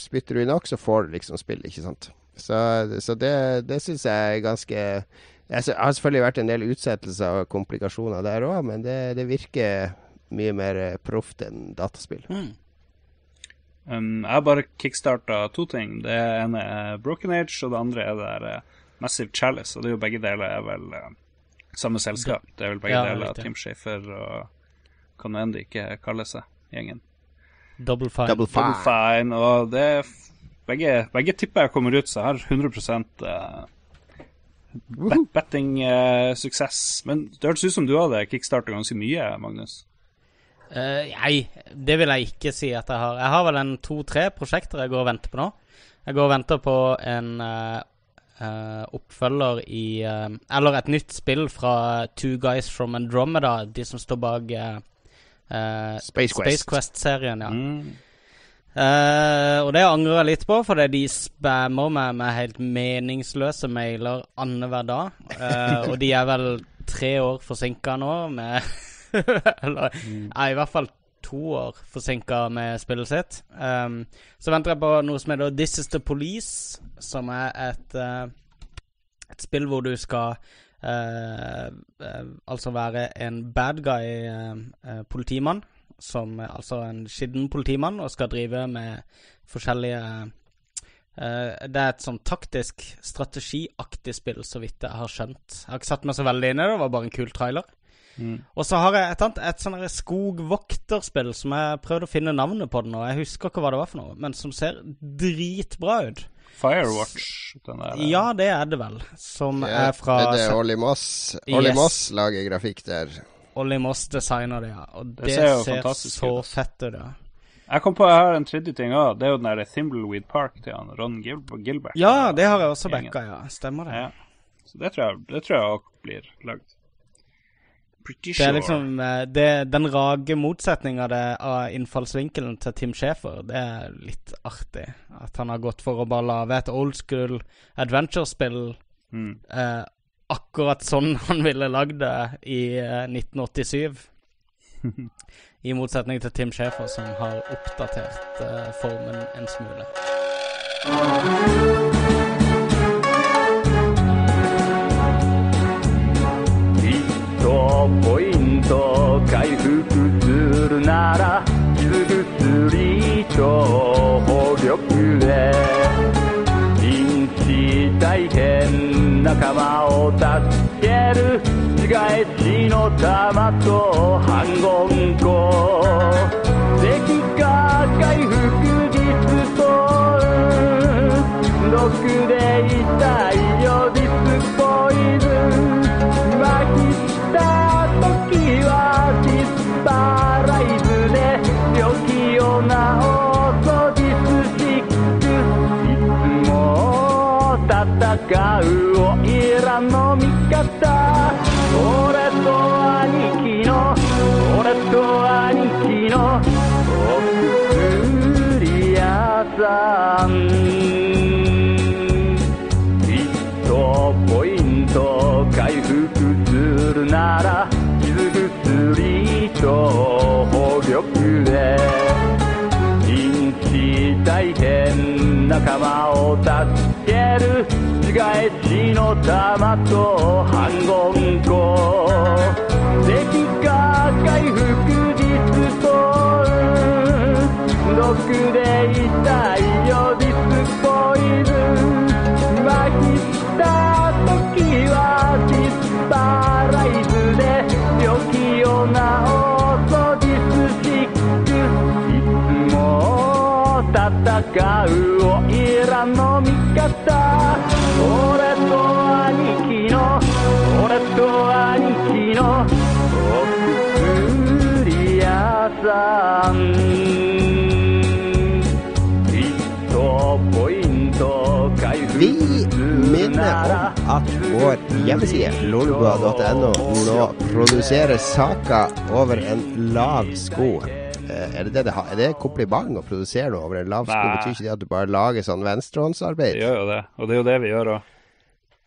spytter du inn nok, så får du liksom spill, ikke sant. Så, så det, det syns jeg er ganske sy- har selvfølgelig vært en del utsettelser og komplikasjoner der òg, men det, det virker mye mer eh, proft enn dataspill. Mm. Um, jeg har bare kickstarta to ting. Det ene er Broken Age, og det andre er det der eh, Massive Chalice. Og det er jo begge deler er vel uh, samme selskap. Det er vel begge Ja, deler av riktig. Tim Shafer og hva nå enn de ikke kaller seg, gjengen. Double fine. Double Double fine. Fine, og det er begge, begge tipper jeg kommer ut, så jeg har 100 uh, bet betting-suksess. Men det hørtes ut som du hadde kickstarta ganske mye, Magnus. Eh, nei, det vil jeg ikke si at jeg har. Jeg har vel en to-tre prosjekter jeg går og venter på nå. Jeg går og venter på en uh, uh, oppfølger i Eller et nytt spill fra Two Guys From Andromeda, de som står bak Space Quest-serien. Quest-serien, ja. Mm. Og det angrer jeg litt på, fordi de spammer meg med helt meningsløse mailer annenhver dag. (laughs) Og de er vel tre år forsinka nå med (laughs) Eller er i hvert fall to år forsinka med spillet sitt. Um, så venter jeg på noe som heter This Is The Police, som er et uh, Et spill hvor du skal uh, uh, altså være en bad guy eh, eh, politimann som er altså en skitten politimann og skal drive med forskjellige Uh, Det er et sånn taktisk, strategiaktig spill, så vidt jeg har skjønt. Jeg har ikke satt meg så veldig inn i det, det var bare en kul trailer. Mm. Og så har jeg et annet Et sånn skogvokterspill som jeg prøvde å finne navnet på det nå. Jeg husker ikke hva det var for noe, men som ser dritbra ut. Firewatch, den der. eh, Ja, det er det vel. Som Ja, er fra det er Olli Moss. Olli Yes. Moss lager grafikk der. Olli Moss designer det, ja. Og Det det, ser jo ser, så ut, fett ut, ja. Jeg kom på jeg har en tredje ting òg. Det er jo den der Thimbleweed Park til han Ron Gil Gilbert. Ja, det har jeg også backa, ja. Stemmer det. Ja. Så det tror jeg, det tror jeg også blir lagd. Pretty Det er liksom eh, det, Den rage motsetninga av innfallsvinkelen til Tim Schäfer, det er litt artig. At han har gått for å bare lage et old school adventure-spill Mm. eh, akkurat sånn (laughs) han ville lagd det i eh, 1987. (laughs) I motsetning til Tim Schäfer, som har oppdatert eh, formen en smule. ポイント回復するなら傷薬と補力でピンチ大変仲間を助ける違えしの玉と半言語。 다마토 항공권 vår hjemmeside lolbua.no nå produserer saker over en lav sko. Eh, Er det det det har? Er det kompliment å produsere noe over en lav sko? Betyr ikke det at du bare lager sånn venstrehåndsarbeid? Det gjør jo det, og det er jo det vi gjør òg.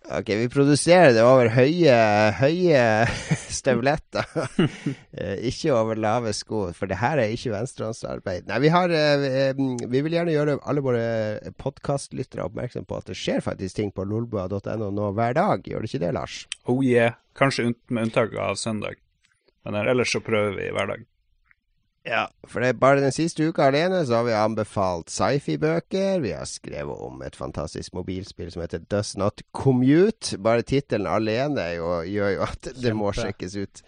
Ok, vi produserer det over høye, høye (laughs) støvletter. (laughs) Eh, ikke over lave sko, for det her er ikke venstrehåndsarbeid. Nei, vi har eh, vi- Vi vil gjerne gjøre alle våre podkastlyttere oppmerksom på at det skjer faktisk ting på lolbua.no nå hver dag. Gjør det ikke det, Lars? Oh yeah. Kanskje med unntak av søndag. Men ellers så prøver vi hver dag. Ja, for det er bare den siste uka alene så har vi anbefalt sci-fi-bøker. Vi har skrevet om et fantastisk mobilspill som heter Does Not Commute. Bare tittelen alene jo, gjør jo at det må sjekkes ut.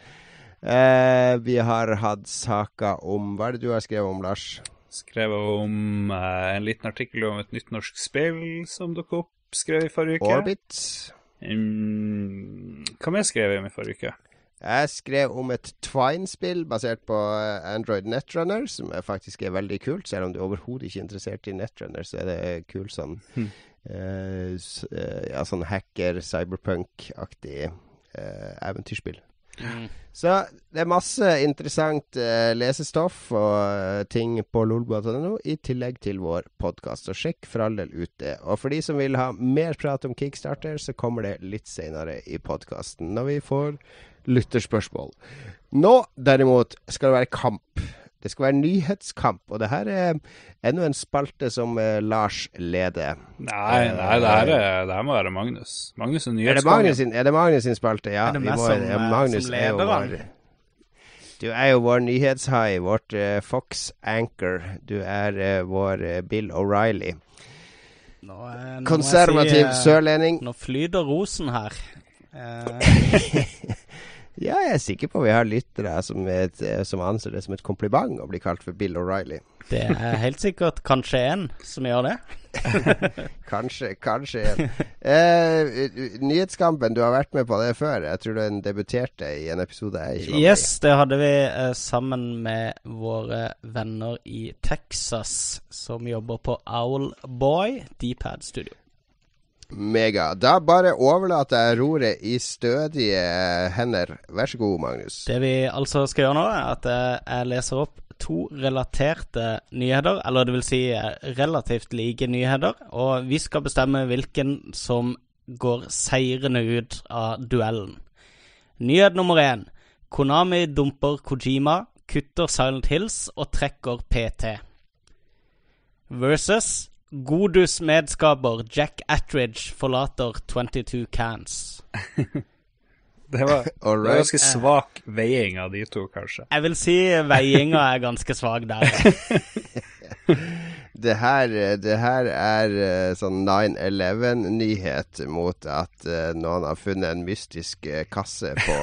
Eh, vi har hatt saker om Hva er det du har skrevet om, Lars? Skrevet om eh, en liten artikkel om et nytt norsk spill som dukket opp. Skrev i forrige uke. Orbit. Um, hva mer skrev jeg om i forrige uke? Jeg skrev om et Twine-spill basert på eh, Android Netrunner, som faktisk er veldig kult. Selv om du overhodet ikke er interessert i Netrunner, så er det kult sånn Hmm. uh, eh, Ja, sånn hacker, cyberpunk-aktig uh, eventyrspill. Så det er masse interessant lesestoff og ting på lolbua.no, i tillegg til vår podkast. Så sjekk for all del ut det. Og for de som vil ha mer prat om Kickstarter, så kommer det litt senere i podkasten, når vi får lytterspørsmål. Nå derimot skal det være kamp. Det skal være nyhetskamp, og det her er enda en spalte som eh, Lars leder. Nei, nei det, her er, det her må være Magnus. Magnus er nyhetskongen. Er det Magnus sin spalte? Ja. Er det meg som, eh, Magnus som er jo leder vår Du er jo vår nyhetshai, vårt eh, Fox Anchor. Du er eh, vår eh, Bill O'Reilly. Nå, eh, nå Konservativ si, eh, sørlending. Nå flyter rosen her. (laughs) Ja, jeg er sikker på vi har lyttere som, et, som anser det som et kompliment å bli kalt for Bill O'Reilly. det er helt sikkert kanskje en som gjør det. (laughs) Kanskje, kanskje en. eh, nyhetskampen, du har vært med på det før. Jeg tror den debuterte i en episode jeg ikke. Yes, det hadde vi eh, sammen med våre venner i Texas som jobber på Owlboy Dpad Studio. Mega. Da bare overlater jeg roret i stødige hender. Vær så god, Magnus. Det vi altså skal gjøre nå, er at jeg leser opp to relaterte nyheter, eller det vil si relativt like nyheter, og vi skal bestemme hvilken som går seirende ut av duellen. Nyhet nummer én. Konami dumper Kojima, kutter Silent Hills og trekker PT. Versus Godus medskaper Jack Attridge forlater 22 Cans. (laughs) Det var, det var ganske svak veiing av de to, kanskje. Jeg vil si veiinga er ganske svak der. (laughs) det her, det her er eh, sånn 9-11-nyhet mot at eh, noen har funnet en mystisk eh, kasse på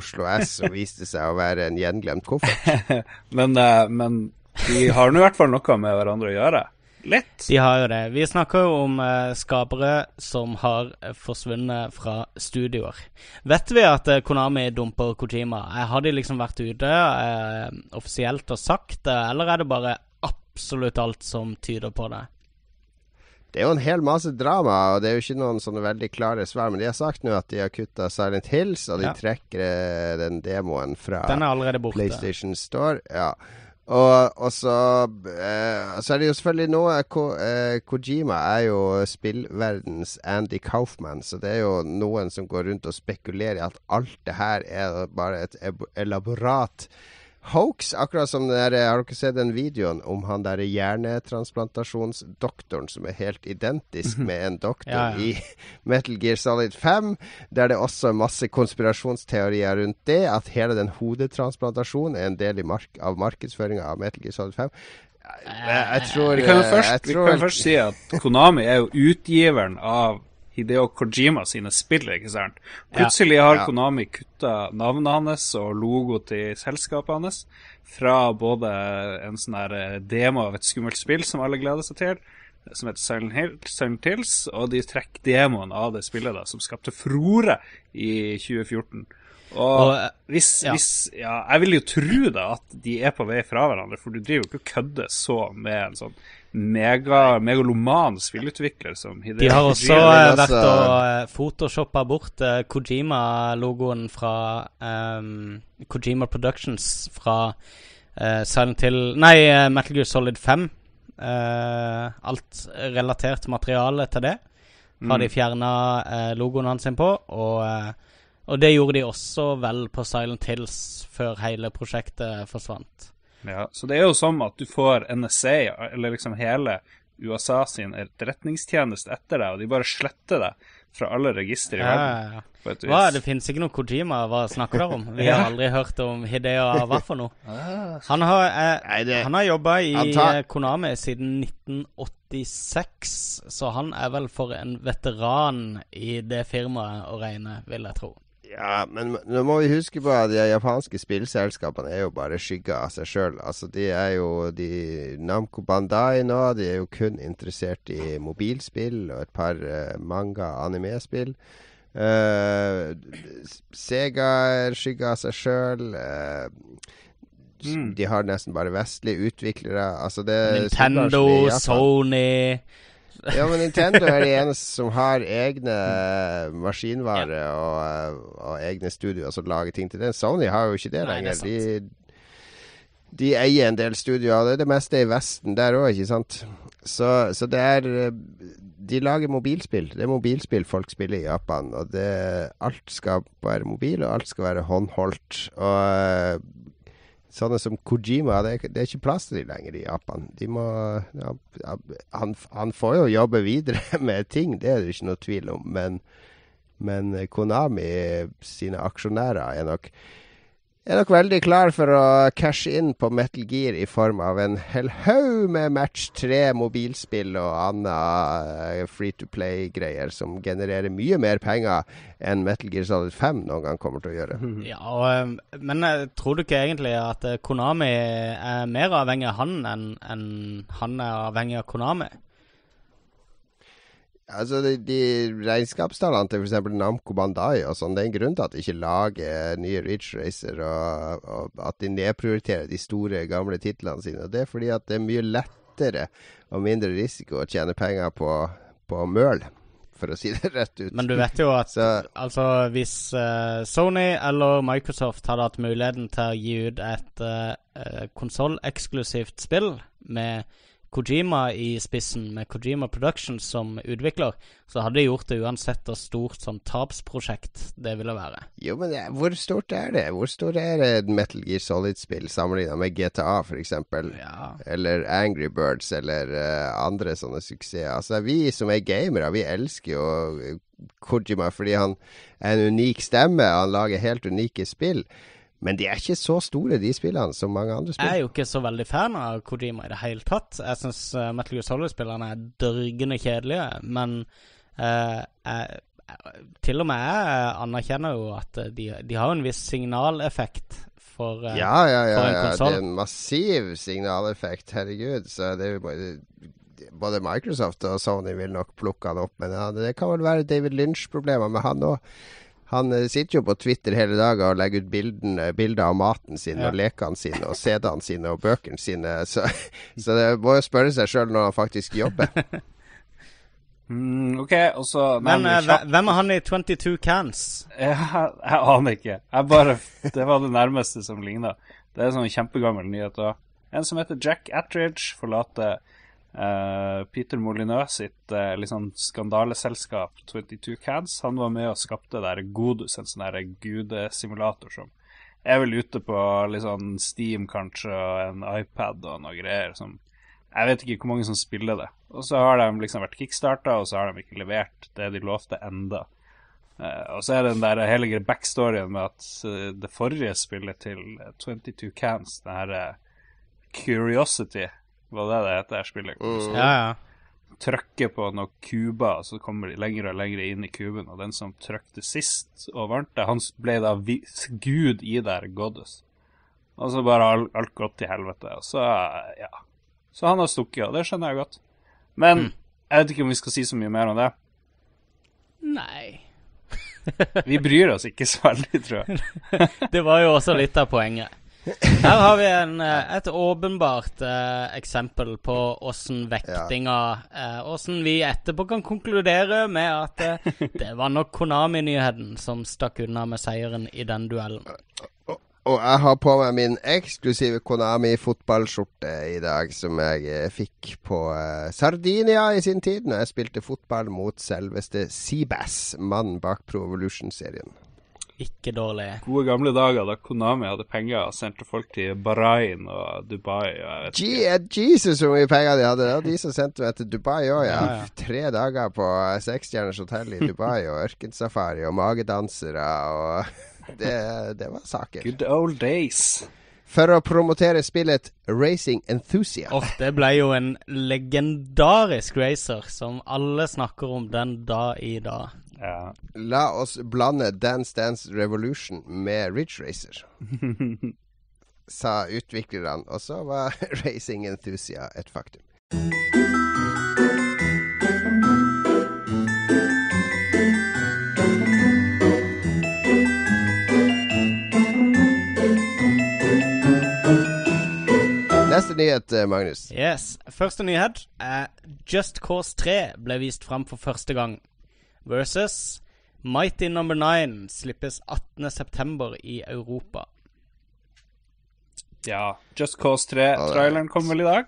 Oslo S og viste seg å være en gjenglemt koffert. (laughs) Men, eh, men de har nå i hvert fall noe med hverandre å gjøre. Litt. De har jo det. Vi snakker jo om eh, skapere som har eh, forsvunnet fra studioer. Vet vi at eh, Konami dumper Kojima? Eh, har de liksom vært ute eh, offisielt og sagt det, eller er det bare absolutt alt som tyder på det? Det er jo en hel masse drama, og det er jo ikke noen sånne veldig klare svar. Men de har sagt nå at de har kutta Silent Hills, og de Ja. trekker eh, den demoen fra Den er borte. PlayStation Store. Ja. Og, og så, eh, så er det jo selvfølgelig noe Ko, eh, Kojima er jo spillverdens Andy Kaufman, så det er jo noen som går rundt og spekulerer i at alt det her er bare et elaborat hoax. Akkurat som den der, Har dere sett den videoen om han der hjernetransplantasjonsdoktoren som er helt identisk med en doktor Ja, ja. i (laughs) Metal Gear Solid 5, der det også er masse konspirasjonsteorier rundt det, at hele den hodetransplantasjonen er en del i mark av markedsføringa av Metal Gear Solid 5. Jeg, jeg tror Vi kan jo eh, først, vi tror, kan først si at Konami er jo utgiveren av Hideo Kojima sine spill, ikke sant? Plutselig har. Konami kutta navnet hans og logo til selskapet hans fra både en sånn her eh, demo av et skummelt spill som alle gleder seg til, som heter Silent Hill- Silent Hills, og de trekker demoen av det spillet da, som skapte furore i 2014. Og, Og, eh, hvis, ja. hvis Ja, jeg vil jo tro da at de er på vei fra hverandre, for du driver jo ikke og kødder så med en sånn mega, megaloman spillutvikler som Hideo De har også Kojima. eh, vært altså- og uh, photoshoppa bort uh, Kojima-logoen fra um, Kojima Productions fra uh, Silent Hill Nei, Metal Gear Solid 5. Eh, alt relatert materiale til det har de fjerna uh, logoen hans på. Og, og det gjorde de også vel på Silent Hills før hele prosjektet forsvant. Ja, så det er jo som at du får NSA, eller liksom hele USA sin etterretningstjeneste etter deg, og de bare sletter deg fra alle registre i verden. ja, ja. På et Hva, det finnes ikke noe Kojima, hva snakker dere om? (laughs) Vi Ja. har aldri hørt om Hideo (laughs) hva for noe. Han har, eh, han har jobba i tar- eh, Konami siden 1986, så han er vel for en veteran i det firmaet å regne, vil jeg tro. Ja, men nå må vi huske på at de japanske spillselskapene er jo bare skygger av seg sjøl. Altså, de er jo de Namco Bandai nå, de er jo kun interessert i mobilspill og et par uh, manga-anime-spill. Uh, Sega er skygga av seg sjøl. Mm. De har nesten bare vestlige utviklere. Altså det Nintendo, Sony ja, men Nintendo er de eneste som har egne maskinvarer maskinvare og, og egne studioer som lager ting til det. Sony har jo ikke det Nei, det er lenger. de, de eier en del studioer, det er det meste i Vesten der òg, ikke sant. Så, så det er De lager mobilspill. Det er mobilspill folk spiller i Japan. Og det, alt skal være mobil, og alt skal være håndholdt. Og Sånne som Kojima, det er, det er ikke plass til de lenger i Japan. Må ja, han, han får jo jobbe videre (laughs) med ting, det er det ikke noe tvil om. Men, men Konami sine aksjonærer er nok er nok veldig klar for å cashe inn på Metal Gear i form av en hel haug med Match 3 mobilspill og anna free to play-greier som genererer mye mer penger enn Metal Gear Solid 5 noen gang kommer til å gjøre. (laughs) Ja, og, eh, Men eh, tror du ikke egentlig at eh, Konami er mer avhengig av han enn enn han er avhengig av Konami? Altså, de, de regnskapstallene til f.eks. Namco Bandai og sånn, det er en grunn til at de ikke lager nye Ridge Racer, og, og at de nedprioriterer de store, gamle titlene sine. Og Det er fordi at det er mye lettere og mindre risiko å tjene penger på, på møl, for å si det (laughs) rett ut. Men du vet jo at Så altså, hvis uh, Sony eller Microsoft hadde hatt muligheten til å gi ut et uh, konsolleksklusivt spill med Kojima i spissen, med Kojima Productions som utvikler, så hadde de gjort det uansett hvor stort sånn tapsprosjekt det ville være. Jo, men det, hvor stort er det? Hvor stort er et Metal Gear Solid-spill sammenlignet med GTA, f.eks.? Ja. Eller Angry Birds, eller uh, andre sånne suksesser. Altså, vi som er gamere, vi elsker jo eh, Kojima fordi han er en unik stemme. Han lager helt unike spill. Men de er ikke så store, de spillene, som mange andre Jeg er jo ikke så veldig fan av Kojima i det hele tatt. Jeg syns uh, Metal Gear Solid-spillerne er dørgende kjedelige, men uh, jeg, til og med jeg anerkjenner jo at eh, de, de har en viss signaleffekt for uh, Ja, ja, ja. for en ja. Det er en massiv signaleffekt, herregud. Så det er bare både Microsoft og Sony vil nok plukke han opp, men ja, det kan vel være David Lynch-problemer med han òg. Han eh, sitter jo på Twitter hele dagen og legger ut bilden, eh, bilder av maten sin Ja. og lekene sine og (laughs) CD-ene sine og bøkene sine. Så, (laughs) så det må jo spørre seg sjøl når han faktisk jobber. (laughs) Mm, OK, og så Men hvem er han i 22 Cans? jeg, jeg aner ikke. Jeg bare, det var det nærmeste som ligna. Det er sånn kjempegammel nyhet. også. En som heter Jack Attridge, forlater eh, Peter Molyneux sitt litt sånn skandaleselskap 22 Cans. Han var med og skapte der Godus, en sånn der gudesimulator som er vel ute på sånn Steam kanskje, og en iPad og noe greier. som Jeg vet ikke hvor mange som spiller det. Og så har de liksom vært kickstarta, og så har de ikke levert det de lovte enda. Uh, og så er det den der hele backstoryen med at det forrige spillet til eh, 22 Cans, den her eh, Curiosity, var det det heter, det spillet? Mm. Ja, ja. trykker på noen kuber, så kommer de lenger og lenger inn i kuben, og den som trykte sist og vant det, han ble da gud i der goddess. Og så bare alt, alt gått til helvete, og så, ja. Så han har stukket, og det skjønner jeg godt. Men jeg vet ikke om vi skal si så mye mer om det. Nei. Vi bryr oss ikke så veldig, tror jeg. (laughs) Det var jo også litt av poenget. Her har vi en, eh, et åpenbart eh, eksempel på åssen vektinga eh, Åssen vi etterpå kan konkludere med at eh, det var nok Konami-nyheten som stakk unna med seieren i den duellen. Og jeg har på meg min eksklusive Konami-fotballskjorte i dag, som jeg eh, fikk på eh, Sardinia i sin tid, når jeg spilte fotball mot selveste Seabass, mannen bak Pro Evolution-serien. Ikke dårlig. Gode gamle dager da Konami hadde penger og sendte folk til Bahrain og Dubai og jeg vet ikke. Jesus, hvor mye penger de hadde! Det var de som sendte meg til Dubai òg, ja. Ja, ja. Tre dager på seksstjerners hotell i Dubai, og ørkensafari og magedansere og (laughs) det, det var saker. Good old days. For å promotere spillet Racing Enthusiast. Oh, det ble jo en legendarisk racer som alle snakker om den dag i dag. Ja. La oss blande Dance Dance Revolution med Ridge Racer. (laughs) Sa utviklerne. Og så var (laughs) Racing Enthusia et faktum. Neste nyhet, eh, Magnus. Yes. Første nyhet er Just Cause 3 ble vist fram for første gang. Versus Mighty Number 9 slippes 18.9. i Europa. ja. Just Cause 3-traileren kom vel i dag,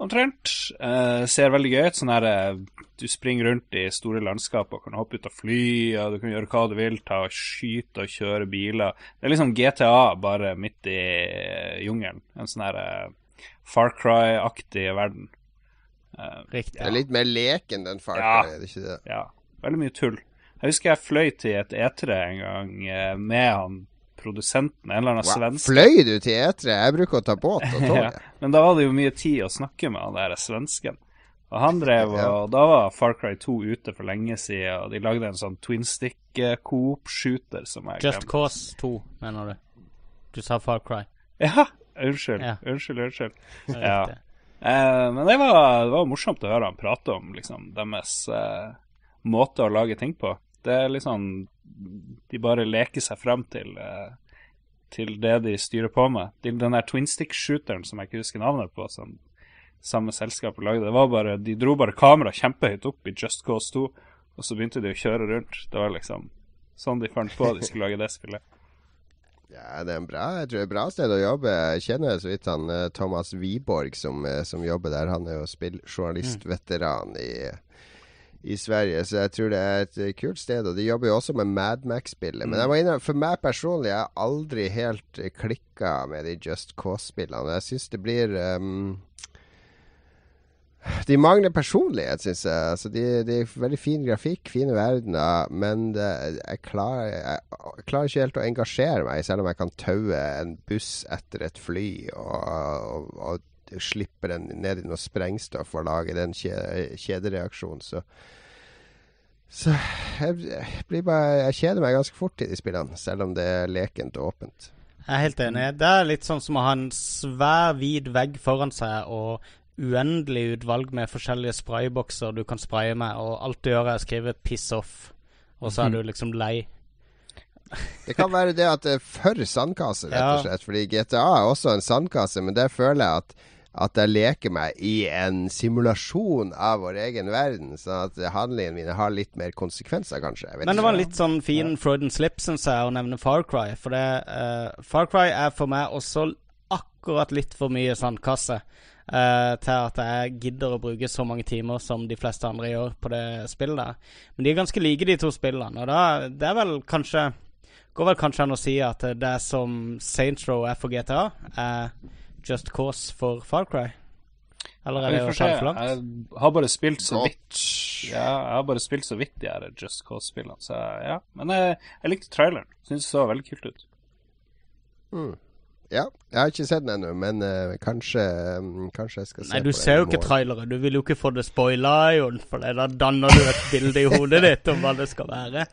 omtrent. Uh, ser veldig gøy ut. Sånn her uh, Du springer rundt i store landskap og kan hoppe ut av fly, og du kan gjøre hva du vil. Ta og skyte og kjøre biler. Det er liksom GTA, bare midt i eh, jungelen. En sånn her uh, Far Cry-aktig verden. Riktig. Riktig. Det er litt mer leken den Far Ja. Cry, er det ikke det? Ja, veldig mye tull. Jeg husker jeg fløy til et E3 en gang eh, med han produsenten, en eller annen Wow. svenske. Fløy du til E3? Jeg bruker å ta båt og (laughs) tog. Ja, men da var det jo mye tid å snakke med han der svensken. Og han drev, Ja. og da var Far Cry 2 ute for lenge siden, og de lagde en sånn twin stick eh, coop-shooter som jeg Just glemte. Cause 2, mener du? Du sa Far Cry. Ja, unnskyld. Ja. Unnskyld, unnskyld. Ja. Eh, men det var, det var morsomt å høre han prate om liksom, deres eh, måte å lage ting på. Det er liksom De bare leker seg frem til eh, til det de styrer på med. Den der twin stick-shooteren som jeg ikke husker navnet på, som samme selskap lagde. Det var bare, De dro bare kameraet kjempehøyt opp i Just Cause 2, og så begynte de å kjøre rundt. Det var liksom sånn de fant på at de skulle lage det spillet. Ja, det er en bra, jeg tror det er et bra sted å jobbe. Jeg kjenner så vidt han eh, Thomas Wiborg som, eh, som jobber der. Han er jo spilljournalistveteran i, i Sverige, så jeg tror det er et eh, kult sted. Og de jobber jo også med Madmax-spillet. Men jeg må innrømme, for meg personlig, jeg har aldri helt eh, klikka med de Just Cause-spillene. Jeg syns det blir um De mangler personlighet, syns jeg. Altså, de, de er veldig fin grafikk, fine verdener, men det, jeg, klarer, jeg, jeg klarer ikke helt å engasjere meg, selv om jeg kan taue en buss etter et fly og, og, og slippe den ned i noe sprengstoff og lage den kje- kjedereaksjonen. Så, så jeg, blir bare, jeg kjeder meg ganske fort i de spillene, selv om det er lekent og åpent. Jeg er helt enig. Det er litt sånn som å ha en svær, hvit vegg foran seg og uendelig utvalg med forskjellige spraybokser du kan spraye med, og alt du gjør er å skrive 'piss off', og så er du liksom lei. Det kan være det at det er for sandkasse, rett og slett. Fordi GTA er også en sandkasse, men der føler jeg at, at jeg leker meg i en simulasjon av vår egen verden. Sånn at handlingene mine har litt mer konsekvenser, kanskje. Men det var en litt sånn fin Freudian slip, syns jeg, å nevne Far Cry. For det uh, Far Cry er for meg også akkurat litt for mye sandkasse. Uh, til at jeg gidder å bruke så mange timer som de fleste andre gjør på det spillet der. Men de er ganske like, de to spillene. Og da, det er vel kanskje Går vel kanskje an å si at det som Saints Row er for GTA, er Just Cause for Far Cry? Eller er det ta for langt? Jeg har bare spilt så vidt Ja, jeg har bare spilt så vidt de her Just Cause-spillene, så ja. Men jeg, jeg likte traileren. Syns det så veldig kult ut. Ja, jeg har ikke sett den ennå, men uh, kanskje, um, kanskje jeg skal se Nei, du på den ser jo ikke traileren. Du vil jo ikke få det spoila, Jon, for da danner du et bilde i hodet ditt om hva det skal være.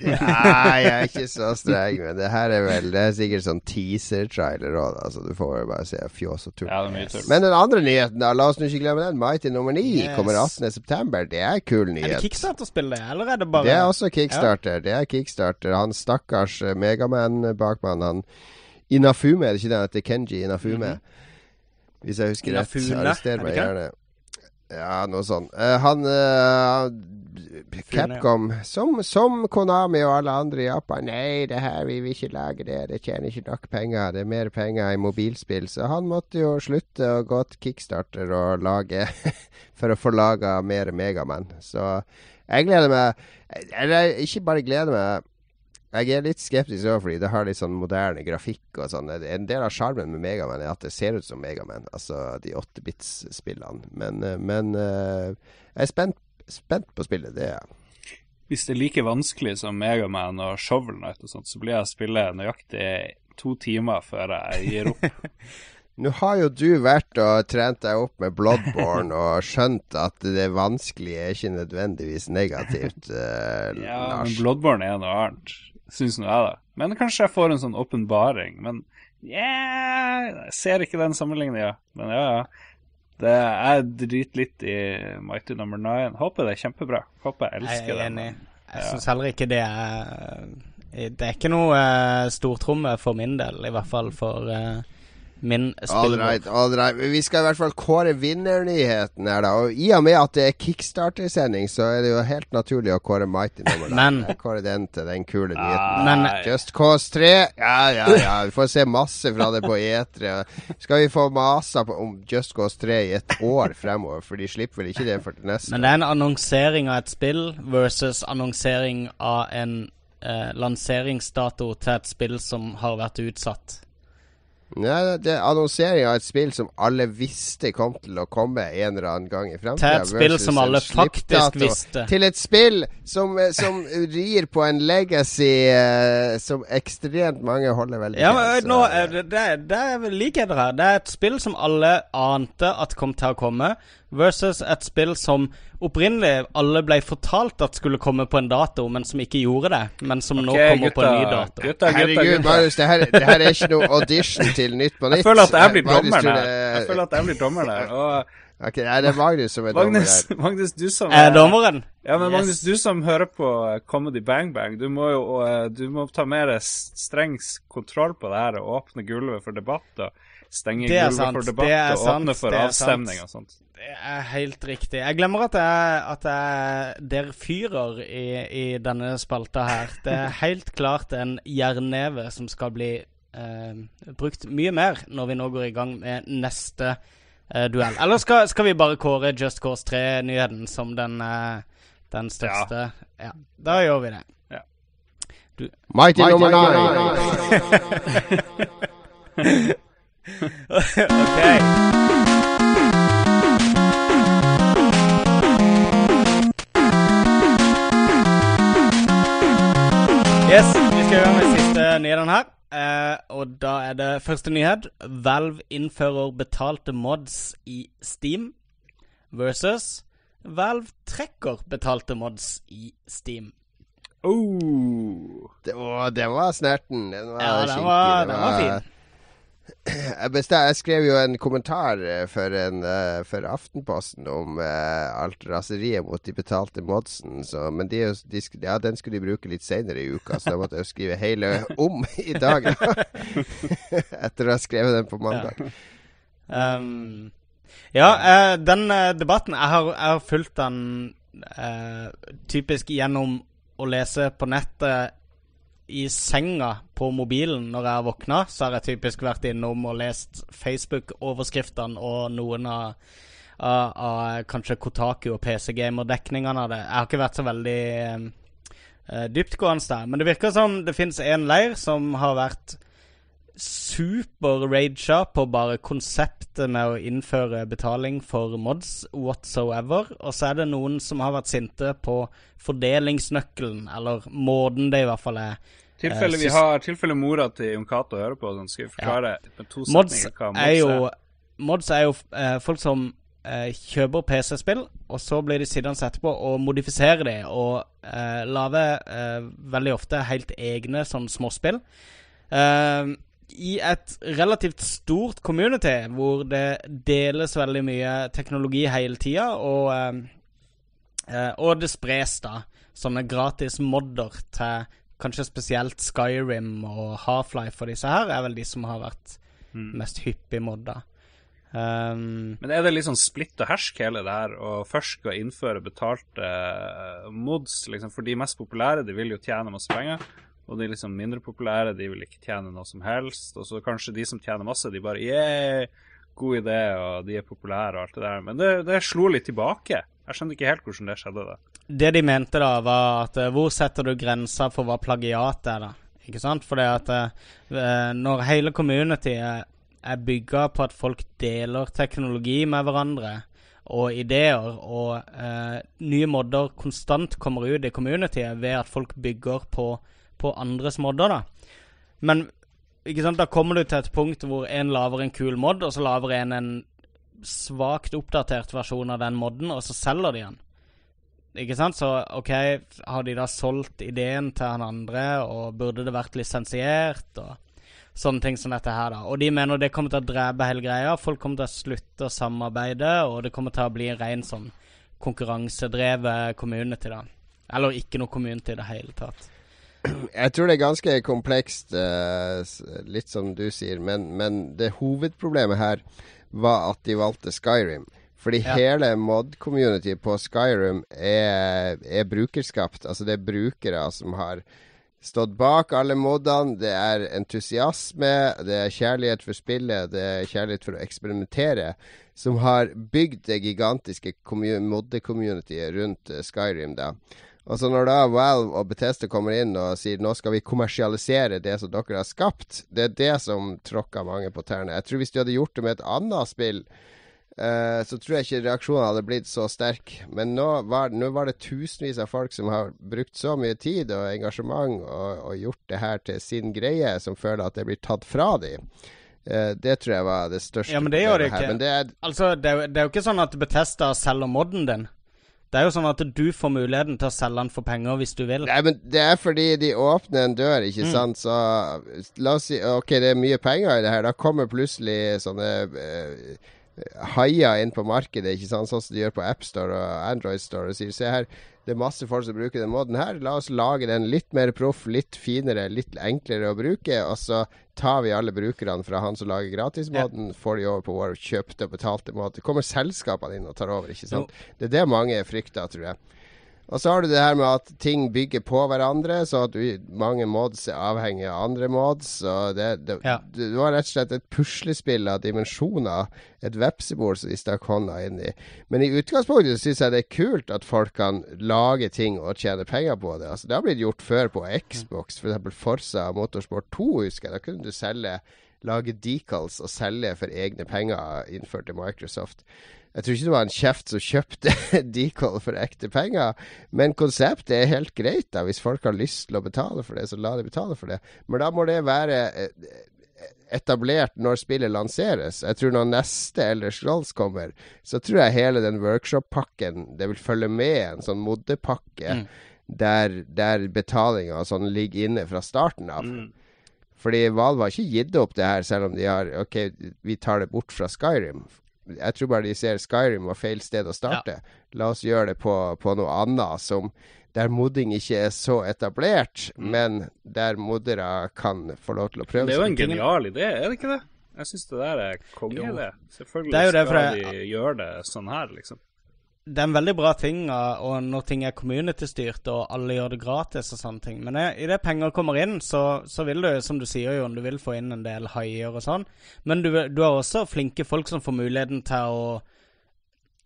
Nei, jeg er ikke så streng, men det her er vel Det er sikkert sånn teaser-trailer òg, altså. Du får vel bare se fjås og tull. Ja. Men den andre nyheten, da, la oss nå ikke glemme den. Mighty nummer 9 Yes. kommer 18.9. Det er kul nyhet. Er det. Kickstarter-spill, det, eller er det bare Det er også kickstarter. Det er kickstarter. Han stakkars eh, Megaman-bakmann, han Inafume, er det ikke det han heter? Kenji Inafume. Hvis jeg husker rett. Mhm. Arrester er meg gjerne. Ja, noe sånt. Uh, han uh, Capcom, som, som Konami og alle andre i Japan Nei, det her, vi vil ikke lage det. Det tjener ikke nok penger. Det er mer penger i mobilspill. Så han måtte jo slutte å gå til kickstarter og lage (laughs) For å få laga mer Megaman. Så jeg gleder meg Eller ikke bare gleder meg. Jeg er litt skeptisk òg, fordi det har litt sånn moderne grafikk og sånn. En del av sjarmen med Megaman er at det ser ut som Megaman, altså de 8-bits-spillene. Men, eh, men eh, jeg er spent, spent på spillet, det er jeg. Hvis det er like vanskelig som Megaman og Shovel Knight og sånt, så blir jeg å spille nøyaktig to timer før jeg gir opp. (laughs) Nå har jo du vært og trent deg opp med Bloodborne og skjønt at det vanskelige er ikke nødvendigvis negativt, eh, (laughs) Ja, men Bloodborne er noe annet, syns nå jeg, da. Men kanskje jeg får en sånn åpenbaring. Men yeah, jeg ser ikke den sammenligninga. Men ja, ja. Det er drit litt i Mighty Number Nine. Håper det er kjempebra. Håper jeg elsker det. Jeg er enig. Den. Jeg syns heller ikke det er Det er ikke noe uh, stortromme for min del, i hvert fall for eh, min All right, all right. Vi skal i hvert fall kåre vinnernyheten her, da. Og i og med at det er kickstarter-sending, så er det jo helt naturlig å kåre Mighty nummer. Men- Jeg kårer den til den kule nyheten. Ah, Men- Just Cause 3. Ja, ja, ja. Vi får se masse fra det på E3. Skal vi få masa på, om Just Cause 3 i et år fremover? For de slipper vel ikke det for det neste Men det er en annonsering av et spill versus annonsering av en eh, lanseringsdato til et spill som har vært utsatt. Nei, det er annonsering av et spill som alle visste kom til å komme en eller annen gang i fremtiden. Til et spill som alle faktisk visste. Til et spill som, eh, som rir på en legacy uh, som ekstremt mange holder veldig Ja, men nå, er det, det, det er likheter her. Det er et spill som alle ante at kom til å komme, versus et spill som opprinnelig alle ble fortalt at skulle komme på en dato, men som ikke gjorde det. Men som nå kommer kommer på en ny gutta, dato. Gutta, gutta, Herregud, gutta. Marius, det her, det her er ikke noe audition til Nytt på Nytt. Jeg føler at jeg blir dommer her. Jeg føler at jeg blir dommeren her. Og Ok, nei, det er Magnus som er dommer Magnus, her. Magnus, du som Er dommeren? Ja, men Yes. Magnus, du som hører på eh, Comedy Bang Bang, du må jo eh, du må ta mer streng kontroll på det her og åpne gulvet for debatt og stenge er gulvet sant, for debatt er og sant, åpne for er avstemning sant. og sånt. Det er helt riktig. Jeg glemmer at jeg, at jeg der fyrer i, i denne spalta her. Det er helt klart en jernneve som skal bli eh, brukt mye mer når vi nå går i gang med neste eh, duell. Eller skal, skal vi bare kåre Just Cause 3-nyheten som den, eh, den største? Ja. Da gjør vi det. Mighty nummer nine. (laughs) (laughs) OK. Den her. Eh, og da er det første nyhet. Valve innfører betalte mods i Steam versus Valve trekker betalte mods i Steam. Oh. Det, var, var snerten. Den var Ja, den var, den var fin. Jeg, skrev jo en kommentar eh, for, en, eh, for Aftenposten om eh, alt raseriet mot de betalte modsen. Så, men de, de, ja, den skulle de bruke litt seinere i uka, så da måtte jeg jo skrive hele (laughs) om i dag. (laughs) Etter å ha skrevet den på mandag. Um, ja, den debatten Jeg har, jeg har fulgt den uh, typisk gjennom å lese på nettet i senga på mobilen når jeg har våkna. Så har jeg typisk vært innom og lest Facebook-overskriftene og noen av, av, av kanskje Kotaku og PC Gamer-dekningene av det. Jeg har ikke vært så veldig eh, dyptgående der. Men det virker som det finnes en leir som har vært super-raga på bare konseptet med å innføre betaling for mods whatsoever. Og så er det noen som har vært sinte på fordelingsnøkkelen, eller måten det i hvert fall er. Tilfelle Eh, vi har tilfelle mora til Jon Cato hører på, så skal vi forklare med to Mods hva er jo, mods er. jo eh, folk som eh, kjøper PC-spill, og så blir de sittende etterpå og modifisere de, og eh, lager eh, veldig ofte helt egne sånn småspill. Eh, I et relativt stort community hvor det deles veldig mye teknologi hele tida, og, eh, eh, og det spres da sånne gratis modder til kanskje spesielt Skyrim og Half-Life og disse her, er vel de som har vært mest hyppig modda. Um, Men er det litt sånn splitt og hersk hele det her, og først skal innføre betalte eh, mods? liksom, For de mest populære de vil jo tjene masse penger, og de liksom mindre populære de vil ikke tjene noe som helst. Og så kanskje de som tjener masse, de bare yeah, god idé, og de er populære og alt det der. Men det, det slo litt tilbake. Jeg skjønner ikke helt hvordan det skjedde. da. det de mente da, var at eh, hvor setter du grensa for hva plagiat er, da? Ikke sant? For det at eh, når hele communityet er bygga på at folk deler teknologi med hverandre og ideer, og eh, nye modder konstant kommer ut i communityet ved at folk bygger på, på andres modder, da. Men ikke sant, da kommer du til et punkt hvor en lager en kul mod, og så lager en en svakt oppdatert versjon av den modden, og så selger de den. Ikke sant? Så OK, har de da solgt ideen til han andre, og burde det vært lisensiert, og sånne ting som dette her, da. Og de mener det kommer til å drepe hele greia. Folk kommer til å slutte å samarbeide, og det kommer til å bli en ren sånn konkurransedrevet community, da. Eller ikke noe community i det hele tatt. (clears throat) Jeg tror det er ganske komplekst, eh, litt som du sier, men, men det hovedproblemet her var at de valgte Skyrim. Fordi Ja. hele mod-community på Skyrim er, er brukerskapt. Altså det er brukere som har stått bak alle modene. Det er entusiasme, det er kjærlighet for spillet, det er kjærlighet for å eksperimentere, som har bygd det gigantiske commu- modde-communityet rundt eh, Skyrim. da. Og så når da Valve og Bethesda kommer inn og sier nå skal vi kommersialisere det som dere har skapt, det er det som tråkker mange på tærne. Jeg tror hvis de hadde gjort det med et annet spill, eh, så tror jeg ikke reaksjonen hadde blitt så sterk. Men nå var, nå var det tusenvis av folk som har brukt så mye tid og engasjement og, og gjort det her til sin greie, som føler at det blir tatt fra dem. Uh, det tror jeg var det største Ja, men det gjør det ikke. Det er, Altså, det er, jo- det er jo ikke sånn at Betesta selger modden din. Det er jo sånn at du får muligheten til å selge den for penger hvis du vil. Nei, men det er fordi de åpner en dør, ikke sant. Så la oss si OK, det er mye penger i det her. Da kommer plutselig sånne eh, haier inn på markedet, ikke sant. Sånn som de gjør på AppStore og Android Store og sier se her, det er masse folk som bruker den måten her. La oss lage den litt mer proff, litt finere, litt enklere å bruke. Og så tar vi alle brukerne fra han som lager gratismåten, får de over på vår kjøpte og betalte måte. kommer selskapene inn og tar over, ikke sant. Det er det mange frykter, tror jeg. Og så har du det her med at ting bygger på hverandre, så at du, mange mods er avhengig av andre mods. Og det, det, Ja. det var rett og slett et puslespill av dimensjoner, et vepsebol som de stakk hånda inn i. Men i utgangspunktet syns jeg det er kult at folk kan lage ting og tjene penger på det. Altså, det har blitt gjort før på Xbox, f.eks. Forsa Motorsport 2, husker jeg. Da kunne du selge lage decals og selge for egne penger innført til Microsoft. Jeg tror ikke det var en kjeft som kjøpte (laughs) Decol for ekte penger. Men konseptet er helt greit. da Hvis folk har lyst til å betale for det, så la de betale for det. Men da må det være eh, etablert når spillet lanseres. Jeg tror når neste Elders Rolls kommer, så tror jeg hele den workshop-pakken Det vil følge med en sånn moddepakke Mm. der, der betalinga og sånn ligger inne fra starten av. Fordi Valve har ikke gitt opp det her, selv om de har OK, vi tar det bort fra Skyrim. Jeg tror bare de ser Skyrim var feil sted å starte. La oss gjøre det på, på noe annet som der modding ikke er så etablert, men der moddere kan få lov til å prøve Det er jo en genial idé, er det ikke det? Jeg syns det der er konge, det. Selvfølgelig Det er jo det, skal det- de gjøre det sånn her, liksom. Det er en veldig bra ting og når ting er community-styrt og alle gjør det gratis og sånne ting. Men idet i det penger kommer inn, så, så vil du, som du sier, Jon, du vil få inn en del haier og sånn. Men du, du har også flinke folk som får muligheten til å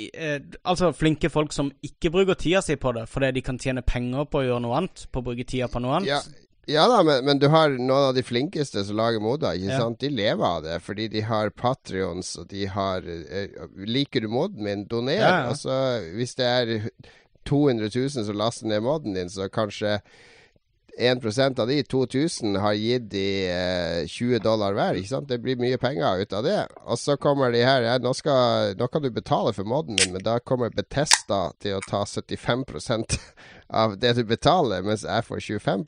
eh, Altså flinke folk som ikke bruker tida si på det fordi de kan tjene penger på å gjøre noe annet. På å bruke tida på noe annet. Ja, ja da, men, men du har noen av de flinkeste som lager moder, ikke Ja. sant? De lever av det, fordi de har Patrions, og de har eh, Liker du moden min, doner. Ja, ja. Altså, hvis det er 200 000 som laster ned moden din, så kanskje 1% av de, 2000, har gitt de eh, 20 dollar hver. ikke sant? Det blir mye penger ut av det. Og så kommer de her ja, nå, skal, nå kan du betale for moden min, men da kommer Betesta til å ta 75% (laughs) av det du betaler, mens jeg får 25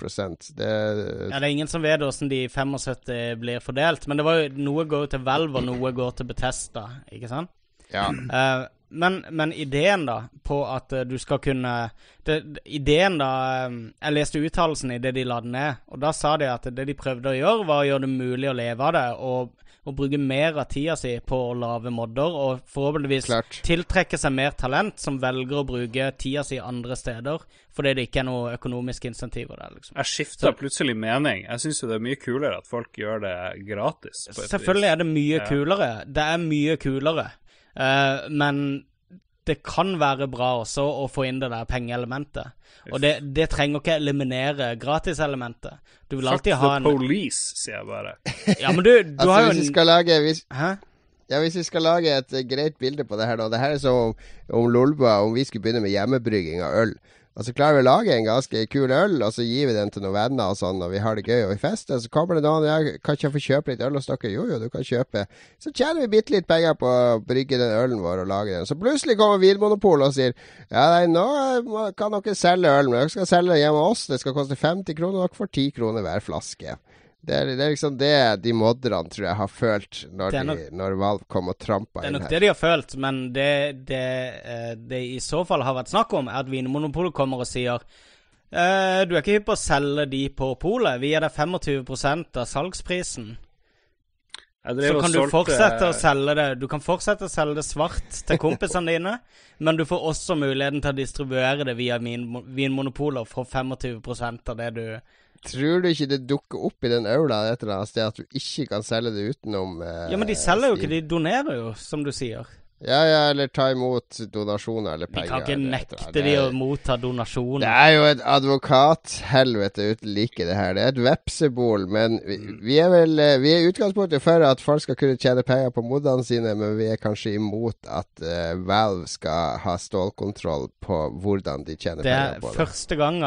Det Ja, Det er ingen som vet hvordan de 75 blir fordelt. Men det var jo noe går til Valve, og noe går til Betesta, ikke sant? Ja. Eh, men, men ideen da på at eh, du skal kunne det, Ideen da eh, Jeg leste uttalelsen i det de la den ned, og da sa de at det de prøvde å gjøre, var å gjøre det mulig å leve av det, og, og bruke mer av tida si på å lage modder, og forhåpentligvis Klart. tiltrekke seg mer talent som velger å bruke tida si andre steder, fordi det ikke er noe økonomiske insentiver der, liksom. Jeg skifta plutselig mening. Jeg syns jo det er mye kulere at folk gjør det gratis. på et Selvfølgelig er det mye Ja. kulere. Det er mye kulere. Eh, men det kan være bra også å få inn det der pengeelementet. Og det, det trenger ikke eliminere gratiselementet. Du vil Fuck alltid ha en Fuck the police, sier jeg bare. (laughs) Ja, men du, du Altså, har jo hvis vi skal lage hvis, Hæ? Ja, hvis vi skal lage et eh, greit bilde på det her nå Det her er som om, om Lolba, Om vi skulle begynne med hjemmebrygging av øl. Altså Klarer vi å lage en ganske kul øl, og så gir vi den til noen venner og sånn, og vi har det gøy og vi fester, så kommer det noen ja, Kan ikke jeg få kjøpe litt øl hos dere? Jo, jo, du kan kjøpe. Så tjener vi bitte litt penger på å brygge den ølen vår og lage den. Så plutselig kommer Vinmonopolet og sier ja, nei, nå eh, kan dere selge øl, men dere skal selge den hjemme hos oss. Det skal koste 50 kroner, og dere får 10 kroner hver flaske. Det er, det er liksom det de modderne tror jeg har følt når, nok, de, når Valve kom og trampa Det er nok det de har følt, men det, det, eh, det i så fall har vært snakk om, er at Vinmonopolet kommer og sier eh, Du er ikke hypp på å selge de på polet. Vi gir deg 25% av salgsprisen. Så kan du fortsette å selge det Du kan fortsette å selge det svart til (laughs) kompisene dine, men du får også muligheten til å distribuere det via Vin- Vinmonopolet og få 25 av det du Tror du ikke det dukker opp i den aula et eller annet sted at du ikke kan selge det utenom eh, Ja, men de selger jo ikke, de donerer jo, som du sier. Ja, ja, eller ta imot donasjoner eller Vi kan ikke eller nekte de å motta donasjoner. Det er jo et advokathelvete uten like, det her. Det er et vepsebol. Men vi, vi er vel eh, Vi er i utgangspunktet for at folk skal kunne tjene penger på modene sine, men vi er kanskje imot at uh, Valve skal ha stålkontroll på hvordan de tjener Det penger er på det. Det er første gang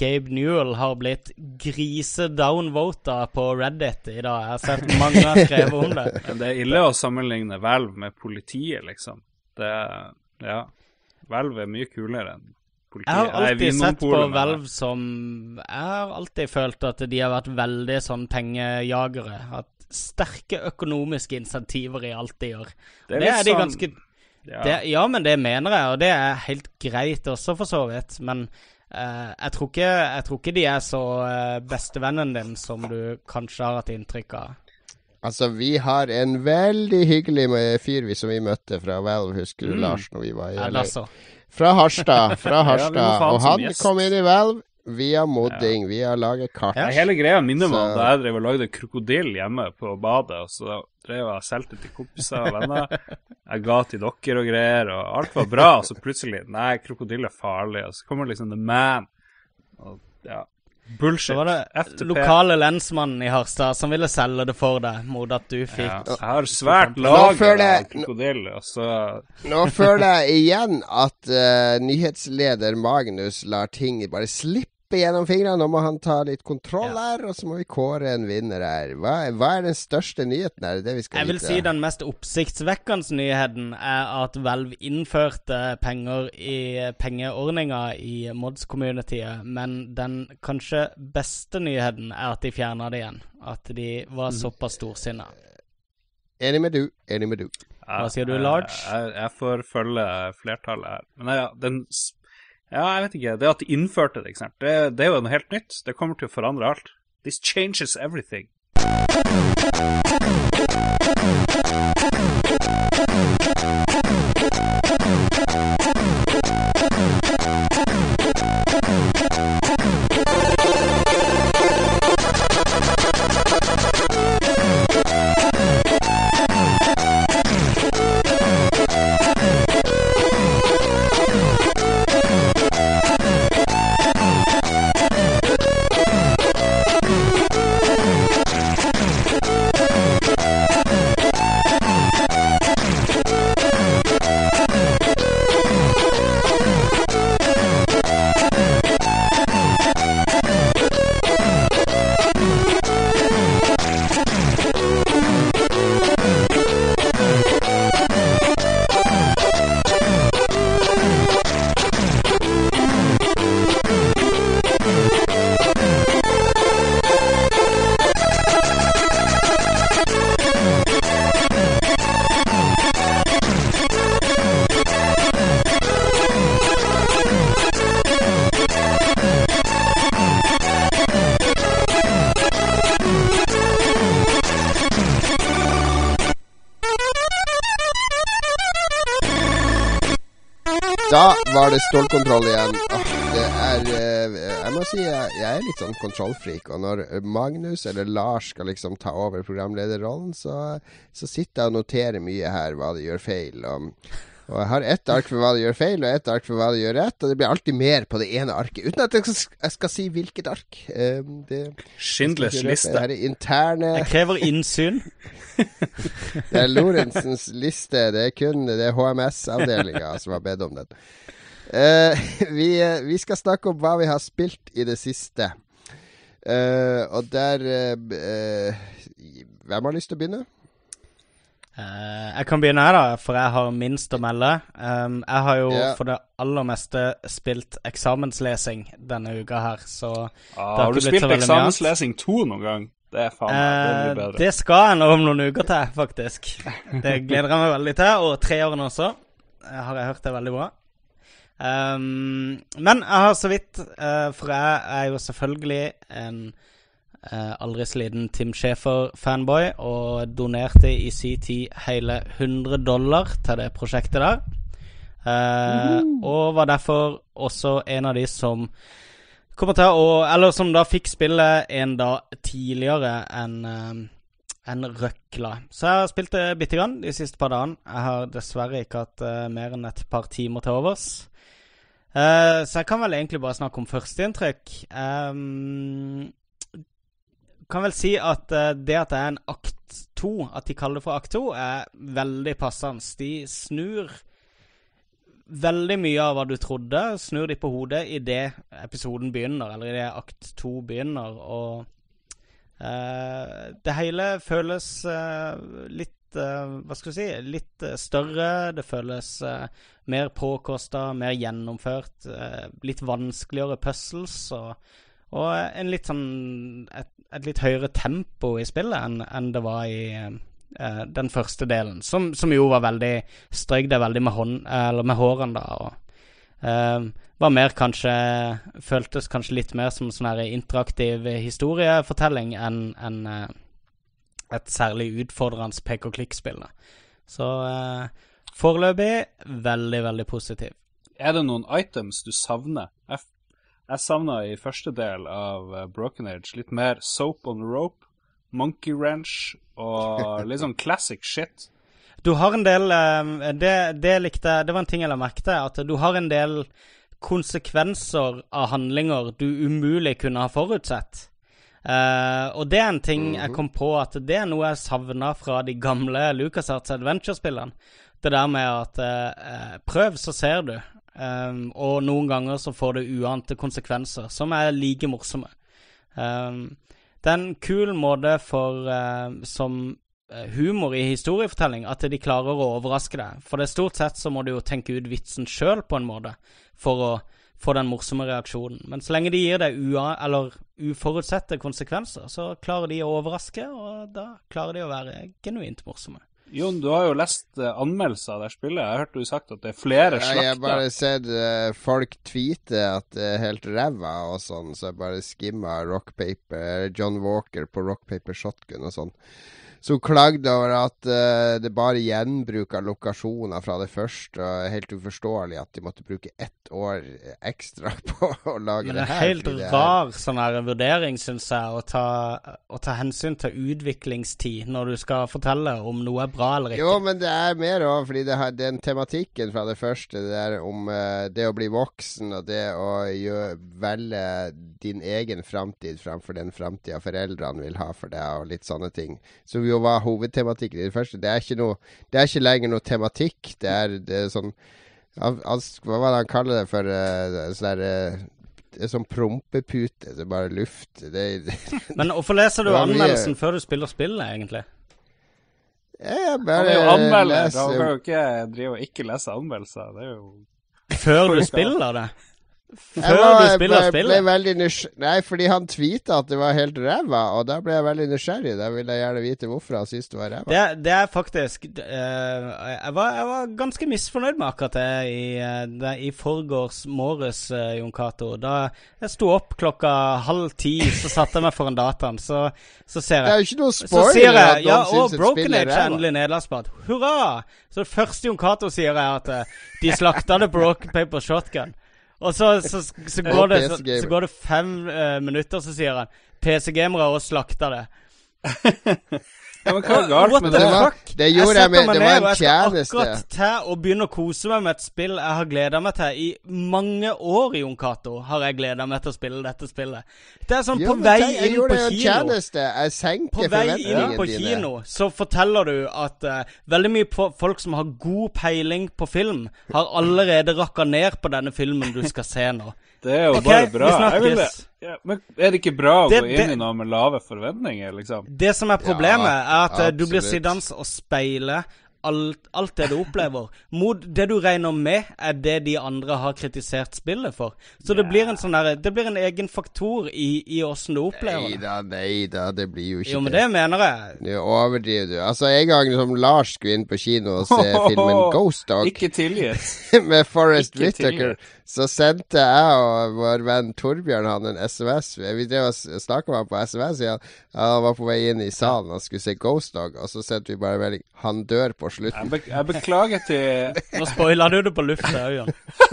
Gabe Newell har blitt grisedownvota på Reddit i dag. Jeg har sett mange har skrevet om det. (laughs) Men det er ille å sammenligne Valve med politiet, liksom. Det Ja. Valve er mye kulere enn politiet. Jeg har Nei, alltid sett på Hvelv. Som Jeg har alltid følt at de har vært veldig sånn pengejagere. At sterke økonomiske insentiver i alt de gjør. Det er Det er de sånn- ganske Ja. det, Ja, men det mener jeg, og det er helt greit også, for så vidt. Men eh, jeg, tror ikke, jeg tror ikke de er så eh, bestevennen din som du kanskje har hatt inntrykk av. Altså, vi har en veldig hyggelig fyr vi som vi møtte fra Valve, husker du, Mm. Lars, når vi var i Ja, LA? Fra Harstad. Fra Ja, (laughs) Harstad. ja, og han gjest. kom inn i Valve via modding, via å lage kart. Ja. Hele greia minner meg om da jeg drev og lagde krokodill hjemme på badet. Og så drev jeg og solgte til kompiser og venner. Jeg ga til dere og greier, og alt var bra. Og så plutselig Nei, krokodill er farlig. Og så kommer liksom The Man. Og ja. Bullshit. Så var det FTP. lokale lensmannen i Harstad som ville selge det for deg mot at du fikk Ja, jeg har svært Nå føler av krokodille, og så Nå føler jeg igjen at uh, nyhetsleder Magnus lar ting bare slippe gjennom fingrene. Nå må han ta litt kontroll her, og så må vi kåre en vinner her. Hva, hva er den største nyheten her? Det vi skal Jeg vil vite. si den mest oppsiktsvekkende nyheten er at Valve innførte penger i pengeordninga i mods-communityet, men den kanskje beste nyheten er at de fjerna det igjen. At de var Mhm. såpass storsinna. Enig med du, enig med du. Hva sier du, Large? Jeg, jeg får følge flertallet her. Men ja, den Ja, jeg vet ikke. Det at de innførte det, ikke? Det, det er jo noe helt nytt. Det kommer til å forandre alt. This changes everything. Det stålkontroll igjen. Ah, det er eh, Jeg må si jeg, jeg er litt sånn kontrollfreak. Og når Magnus eller Lars skal liksom ta over programlederrollen, så, så sitter jeg og noterer mye her hva de gjør feil. Og, og jeg har ett ark for hva de gjør feil, og ett ark for hva de gjør rett. Og det blir alltid mer på det ene arket, uten at jeg skal, jeg skal si hvilket ark. Eh, det, Schindlers liste. Det er interne Jeg krever innsyn. (laughs) Det er Lorentzens liste. Det er kun det er HMS-avdelinga som har bedt om den. Eh, (laughs) vi, eh, vi skal snakke om hva vi har spilt i det siste. Uh, og der Hvem har lyst til å begynne? Eh, jeg kan begynne her, da, for jeg har minst å melde. Um, jeg har jo yeah. for det aller meste spilt eksamenslesing denne uka her, så Ah, Det har har du spilt eksamenslesing to noen gang? Det er faen meg det Eh, det skal jeg nå om noen uker til, faktisk. (laughs) Det gleder jeg meg veldig til. Og treårene også, har jeg hørt er veldig bra. Um, men jeg har så vidt, uh, for jeg er jo selvfølgelig en uh, aldri så liten Tim Schäfer-fanboy, og donerte i sin tid hele 100 dollar til det prosjektet der. Eh, Og var derfor også en av de som kommer til å Eller som da fikk spillet en dag tidligere enn enn Røkla. Så jeg har spilt det bitte grann de siste par dagene. Jeg har dessverre ikke hatt mer enn et par timer til overs. Eh, så jeg kan vel egentlig bare snakke om førsteinntrykk. Um, kan vel si at uh, det at det er en akt to, at de kaller det for akt to, er veldig passende. De snur veldig mye av hva du trodde, snur de på hodet idet episoden begynner, eller idet akt to begynner, og uh, Det hele føles uh, litt Hva skal vi si Litt eh, større. Det føles eh, mer påkosta, mer gjennomført. eh, litt vanskeligere puzzles og, og en litt sånn et, et litt høyere tempo i spillet enn en det var i eh, den første delen, som, som jo var veldig strøyk det veldig med, hånd, med hårene, da. Og uh, var mer kanskje Føltes kanskje litt mer som sånn her interaktiv historiefortelling enn en, eh, et særlig utfordrende pek-og-klikk-spill. Så eh, foreløpig veldig, veldig positiv. Er det noen items du savner? Jeg, jeg savna i første del av eh, Broken Age litt mer Soap on Rope, Monkey Ranch og litt sånn classic shit. Du har en del eh, det, det likte Det var en ting jeg la merke til. At du har en del konsekvenser av handlinger du umulig kunne ha forutsett. Eh, og det er en ting jeg kom på at det er noe jeg savna fra de gamle LucasArts Adventure-spillene. Det der med at eh, prøv, så ser du. Um, og noen ganger så får det uante konsekvenser, som er like morsomme. Um, det er en kul måte for uh, som humor i historiefortelling at de klarer å overraske deg. For det er stort sett så må du jo tenke ut vitsen sjøl på en måte for å få den morsomme reaksjonen. Men så lenge de gir deg ua eller uforutsette konsekvenser, så klarer de å overraske, og da klarer de å være genuint morsomme. Jon, du har jo lest eh, anmeldelser av det spillet. Jeg har hørt du sagt at det er flere Ja, jeg har bare sett uh, folk tweete at det er helt ræva og sånn, så jeg bare skimma Rock Paper, John Walker på Rock Paper Shotgun og sånn. Som klagde over at uh, det bare gjenbruk av lokasjoner fra det første. Og helt uforståelig at de måtte bruke ett år ekstra (laughs) på å lage Men det det er her. Men det er- helt rar sånn her vurdering, syns jeg, å ta, å ta hensyn til utviklingstid når du skal fortelle om noe er bra eller ikke. Jo, men det er mer òg, fordi det har, den tematikken fra det første, det er om uh, det å bli voksen og det å gjøre, velge din egen framtid framfor den framtida foreldrene vil ha for deg, og litt sånne ting. Som jo var hovedtematikken i det første. Det er ikke, noe, det er ikke lenger noe tematikk. Det er, det er sånn han- han- Hva var det han kaller det for? Uh, sånn der uh, det er sånn prompepute. Det er bare luft. Det, det, (laughs) Men hvorfor leser du mye- anmeldelsen før du spiller spillet, egentlig? jeg bare jo anmelde. leser- Han kan jo ikke drive og ikke lese anmeldelser. Det er jo Før du (laughs) spiller det? Jeg Før var- du jeg spiller ble, ble spillet? veldig nysg- Nei, fordi han tweeta at det var helt ræva, og da ble jeg veldig nysgjerrig. Da ville jeg gjerne vite hvorfor han syntes det var ræva. Det, det er faktisk uh, jeg, var, jeg var ganske misfornøyd med akkurat det i, eh, det, i forgårs morges, uh, Jon Cato. Da jeg sto opp klokka halv ti, så satte jeg meg foran dataen, så, så ser Det er jeg jo ikke noe Så spoiler jeg at ja, noen og syns et Broken spill er ræva. endelig nederlandsblad. Hurra! Så det første Jon Cato sier, er at uh, de slakta det Broken Paper Shotgun. Og så, så, så, går, det, så, så går det fem uh, minutter, så sier han PC-gamere har slakter det. (laughs) Ja, men hva er galt What med det? Fuck? det gjorde jeg med- det var ned, en og jeg skal akkurat til å begynne å kose meg med et spill jeg har gleda meg til. I mange år, Jon Cato, har jeg gleda meg til å spille dette spillet. Det er sånn Jo, på vei jeg inn gjorde på en kino. tjeneste. Jeg senker På vei inn på dine. kino så forteller du at uh, veldig mye folk som har god peiling på film, har allerede rakka ned på denne filmen du skal se nå. Det er jo okay, bare vi bra. Jeg vil, ja, men er det ikke bra å Det- gå inn det- i noe med lave forventninger, liksom? Det som er problemet, Ja, er at absolutt. du blir sittende og speile alt, alt det du opplever, mot det du regner med er det de andre har kritisert spillet for. Så det blir en sånn der, Det blir en egen faktor i, i åssen du opplever Nei det. da, nei da, det blir jo ikke Jo, men det mener jeg. Du overdriver du. Altså, en gang som Lars skulle inn på kino og se (laughs) filmen Ghost Dog Ikke tilgitt. (laughs) med Forest Whittaker, så sendte jeg og vår venn Torbjørn han en SMS. Vi drev og snakka med han på SMS. Ja. Han var på vei inn i salen og skulle se Ghost Dog, og så sendte vi bare melding 'Han dør på Jeg, be jeg beklager til Nå spoiler du det på lufta òg, Jan.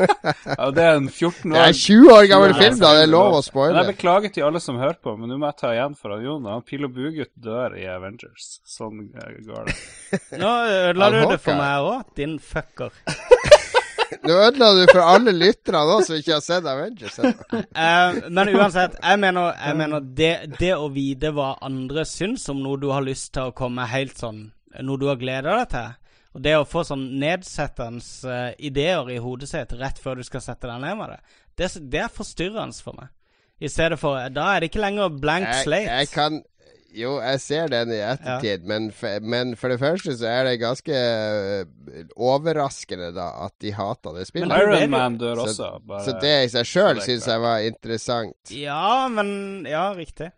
(laughs) ja, Det er en 14 år Det er år 20 år gammel film, da! Det er lov å Men spoile. jeg beklager til alle som hører på, men nå må jeg ta igjen for han Jon. Han Pil og Bugutt dør i Avengers. Sånn eh, går det. (laughs) Nå ødela du det for meg òg, din fucker. (laughs) Nå ødela du for alle lytterne nå som ikke har sett Avengers. Eh, men uansett, jeg mener, jeg mener det, det å vite hva andre syns om noe du har lyst til å komme helt sånn Noe du har gleda deg til, og det å få sånn nedsettende eh, ideer i hodet sitt rett før du skal sette deg ned med det, det, det er forstyrrende for meg. I stedet for Da er det ikke lenger blank Jeg, slate. jeg kan Jo, jeg ser den i ettertid, men, for, men for det første så er det ganske øh, overraskende da at de hata det spillet. Men Iron Man dør Så- også. Bare, Så det i seg sjøl syns jeg var interessant. Ja, men Ja, riktig.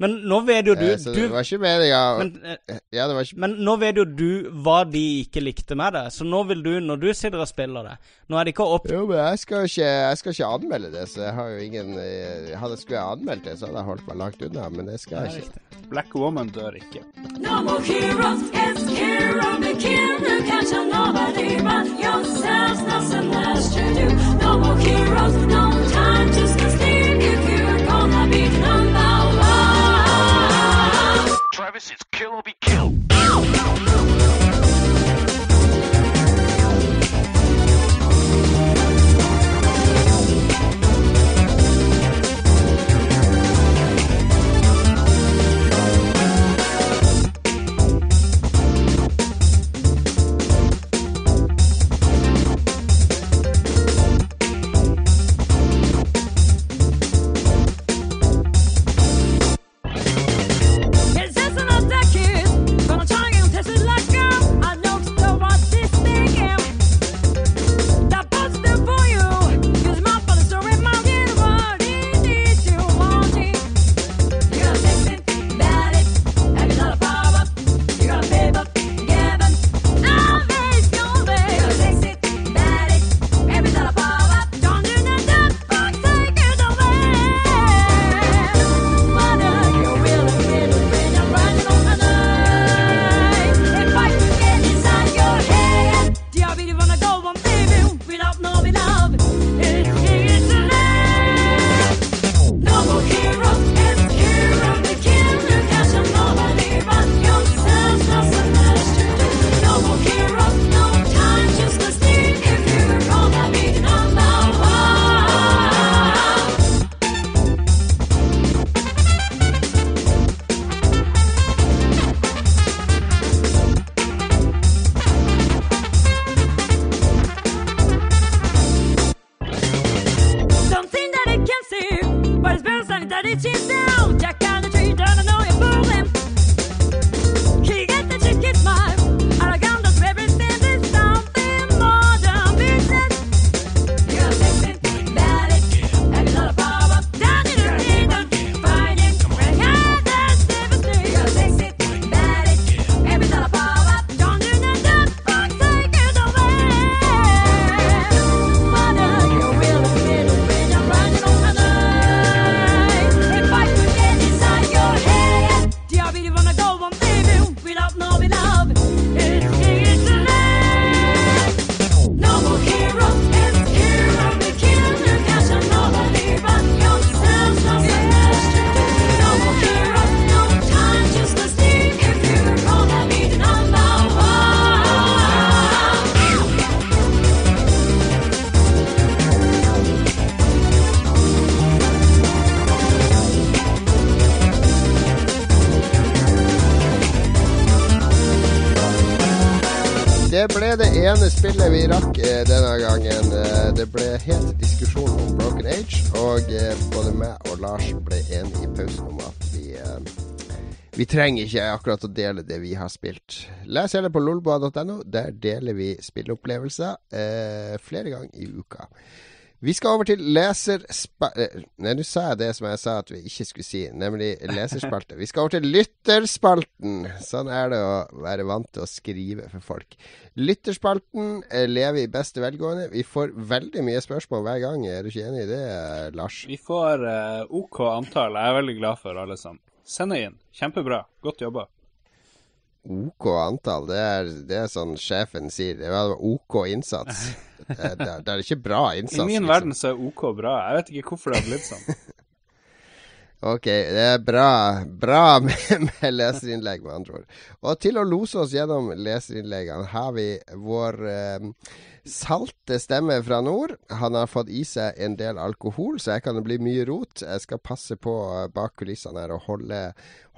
Men nå vet jo du, Eh, så det du var ikke meninga men, eh, Ja, det var ikke Men nå vet jo du hva de ikke likte med det, så nå vil du, når du sitter og spiller det Nå er det ikke opp Jo, men jeg skal jo ikke, jeg skal ikke anmelde det, så jeg har jo ingen eh, Hadde Skulle jeg anmeldt det, så hadde jeg holdt meg langt unna, men det skal jeg ikke. Black Woman dør ikke. No more heroes, it's hero, Kira McKinnon. Catch nobody but yourselves, nothing else to do. No more heroes, no time to sustain. If you're gonna be number ene spillet vi rakk eh, denne gangen. Eh, det ble het diskusjon om Broken Age, og eh, både meg og Lars ble enige i pausen om at vi vi trenger ikke akkurat å dele det vi har spilt. Les heller på lolboa.no. Der deler vi spilleopplevelser flere ganger i uka. Vi skal over til leserspa... eh, Nei, nå sa det som jeg sa at vi ikke skulle si, nemlig leserspalte. Vi skal over til lytterspalten. Sånn er det å være vant til å skrive for folk. Lytterspalten eh, lever i beste velgående. Vi får veldig mye spørsmål hver gang. Er du ikke enig i det, eh, Lars? Vi får uh, OK antall. Jeg er veldig glad for alle sammen. Send det inn. Kjempebra. Godt jobba. OK antall, det er, det er sånn sjefen sier. Det var OK innsats. (laughs) Det, det, det er ikke bra innsats. I min liksom. verden så er OK bra. Jeg vet ikke hvorfor det har blitt sånn. (laughs) Ok, det er bra, bra (laughs) med, med leserinnlegg, med andre ord. Og til å lose oss gjennom leserinnleggene har vi vår eh, salte stemmer fra nord. Han har fått i seg en del alkohol, så her kan det bli mye rot. Jeg skal passe på eh, bak kulissene her og holde,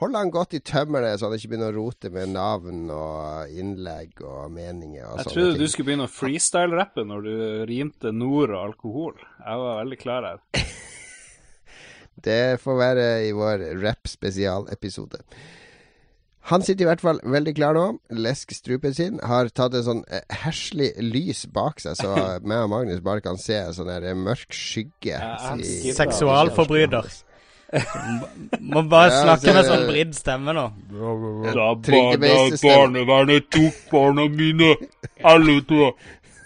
holde han godt i tømmeret, så han ikke begynner å rote med navn og innlegg og meninger og Jeg trodde trodde du skulle begynne å freestyle-rappe når du rimte nord og alkohol. Jeg var veldig klar her. (laughs) Det får være i vår rap-spesialepisode. Han sitter i hvert fall veldig klar nå. Lesk strupen sin. Har tatt en sånn heslig herselig lys bak seg, så (laughs) meg og Magnus bare kan se en sånn der eh, mørk skygge. Ja. Seksualforbryter. (laughs) Må bare Ja, snakke så- med sånn vridd stemme nå. Da barnevernet tok barna mine. Helvete.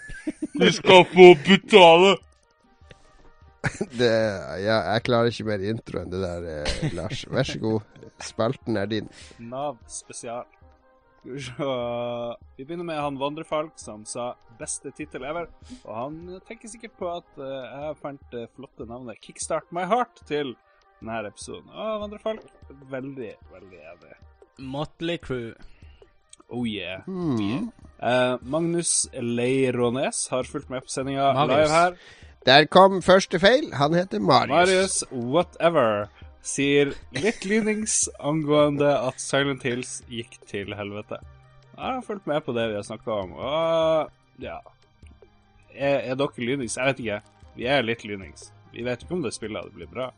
(laughs) De skal få betale. (laughs) Det, ja, jeg klarer ikke mer intro enn det der, eh, Lars. Vær så god. Spalten er din. Nav spesial. Skal vi se Vi begynner med han Vandrefalk som sa 'beste tittel ever'. Og han tenker sikkert på at eh, jeg fant det flotte navnet 'Kickstart My Heart' til denne episoden. Og Vandrefalk, veldig, veldig enig. Motley Crew. Oh yeah. Hmm. Eh, Magnus Leirånes har fulgt med på sendinga Marius. live her. Der kom første feil. Han heter Marius. Marius Whatever sier litt lynings angående at Silent Hills gikk til helvete. Jeg har fulgt med på det vi har snakka om, og ja Er, er dere lynings? Jeg vet ikke. Vi er litt lynings. Vi vet ikke om det spillet hadde blir bra.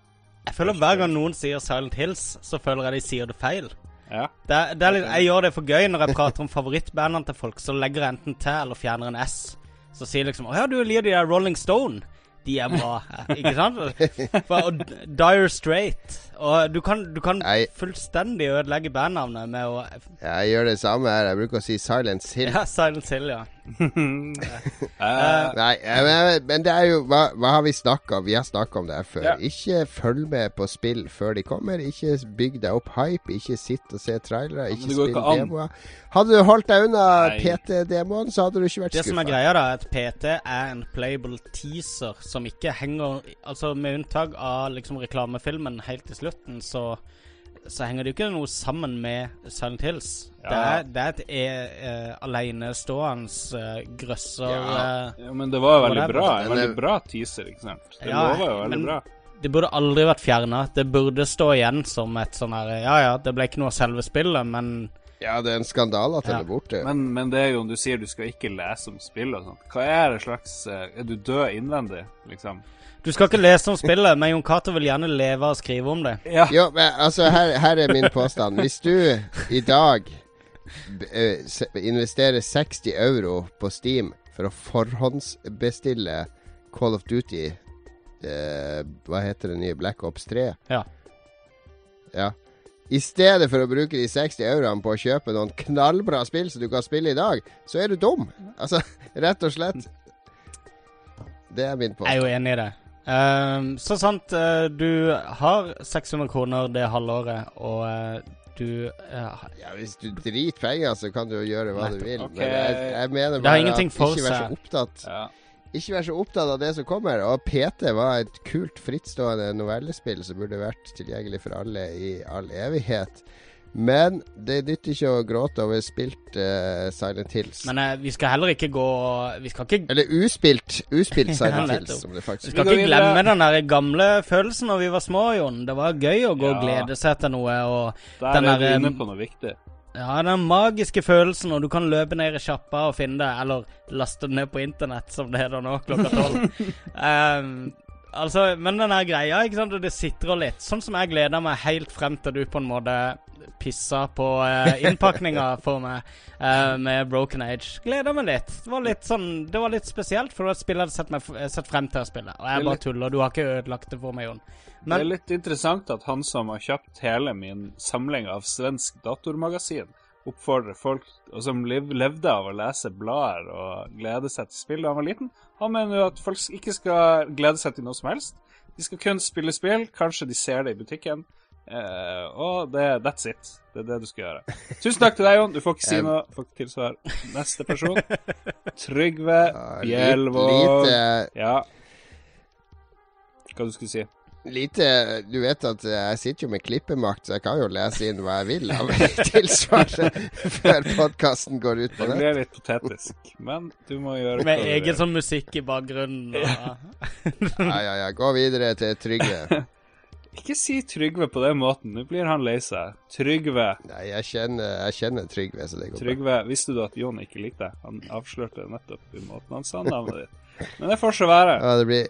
Jeg føler hver gang noen sier Silent Hills, så føler jeg de sier det feil. Ja. Det, det er litt, jeg gjør det for gøy når jeg prater om favorittbandene til folk. Så legger jeg enten til eller fjerner en S. Så sier liksom Å ja, du liker de der Rolling Stone. De er bra. Ikke sant? (laughs) For, og Dire Straight. Og du kan, du kan jeg, fullstendig ødelegge bandnavnet med å Jeg gjør det samme her. Jeg bruker å si Silence Hill. Ja, Silence Hill, ja. Eh, (laughs) Nei, eh, men, men det er jo Hva, hva har vi snakka om? Vi har snakka om det her før. Ja. Ikke følg med på spill før de kommer. Ikke bygg deg opp hype. Ikke sitt og se trailere. Ikke spill ikke demoer. Hadde du holdt deg unna PT-demoen, så hadde du ikke vært Det som er greia, da, er at PT er en playable teaser som ikke henger Altså med unntak av liksom reklamefilmen helt til slutten, så så henger det jo ikke noe sammen med Silent Hills. Det, Ja. er, det er et e, eh, alenestående eh, grøsser Ja. eh, ja, men det var jo veldig bra. En veldig bra teaser, ikke sant? Det Ja, lover jo veldig men- bra. Det burde aldri vært fjerna. Det burde stå igjen som et sånn her Ja ja, det ble ikke noe av selve spillet, men Ja, det er en skandale at den Ja. er borte. Men, men det er jo om du sier du skal ikke lese om spill og sånt. Hva er det slags eh, Er du død innvendig, liksom? Du skal ikke lese om spillet, men Jon Cato vil gjerne leve og skrive om det. Ja. Jo, men altså, her, her er min påstand. Hvis du i dag eh, investerer 60 euro på Steam for å forhåndsbestille Call of Duty eh, Hva heter det nye? Black Ops 3? Ja. Ja. I stedet for å bruke de 60 euroene på å kjøpe noen knallbra spill som du kan spille i dag, så er du dum. Altså, rett og slett. Det er min påstand. Jeg er jo enig i det. Ehm, så sant Uh, du har 600 kroner det halvåret, og uh, du eh, Ja, Hvis du driter penger, så kan du jo gjøre hva du vil. Okay. Men jeg, jeg mener bare at ikke vær så opptatt ja. Ikke vær så opptatt av det som kommer. Og PT var et kult, frittstående novellespill som burde vært tilgjengelig for alle i all evighet. Men det nytter ikke å gråte over spilt uh, Silent Hills. Men uh, vi skal heller ikke gå Vi skal ikke Eller uspilt, uspilt (laughs) Silent Hills, som det Vi faktisk skal Vi går ikke videre. glemme den der gamle følelsen når vi var små, Jon. Det var gøy å gå og glede seg til noe. Og Der Den er vi der, inne på noe viktig. ja, den magiske følelsen og du kan løpe ned i sjappa og finne det, eller laste det ned på internett, som det heter nå, klokka tolv. (laughs) um, altså, men den her greia, ikke sant, og det sitrer litt. Sånn som jeg gleder meg helt frem til du på en måte pissa på uh, innpakninga (laughs) for meg eh, med Broken Age. Gleder meg litt. Det var litt sånn Det var litt spesielt, for det var et spill jeg hadde sett, meg, f- sett frem til å spille. Og jeg bare tuller. Du har ikke ødelagt det for meg, Jon. det er litt interessant at han som har kjøpt hele min samling av svensk datormagasin, oppfordrer folk som lev, levde av å lese blader og glede seg til spill da han var liten. Han mener jo at folk ikke skal glede seg til noe som helst. De skal kun spille spill. Kanskje de ser det i butikken. Uh, og det, that's it. Det er det du skal gjøre. Tusen takk til deg, Jon. Du får ikke si noe. Får ikke tilsvar. Neste person. Trygve Bjelvåg. Ja. Hva du skulle si? Lite Du vet at jeg sitter jo med klippemakt, så jeg kan jo lese inn hva jeg vil av (laughs) tilsvaret før podkasten går ut på Det blir litt patetisk, men du må gjøre med egen sånn musikk i bakgrunnen. Ja. Ja, ja, ja. Gå videre til Trygve. (laughs) Ikke si Trygve på den måten, nå blir han lei seg. Trygve. Nei, jeg kjenner, jeg kjenner Trygve, så det går bra. Trygve, visste du at Jon ikke likte deg? Han avslørte det nettopp i måten han sa navnet ditt. Men det får så være. Ja, det blir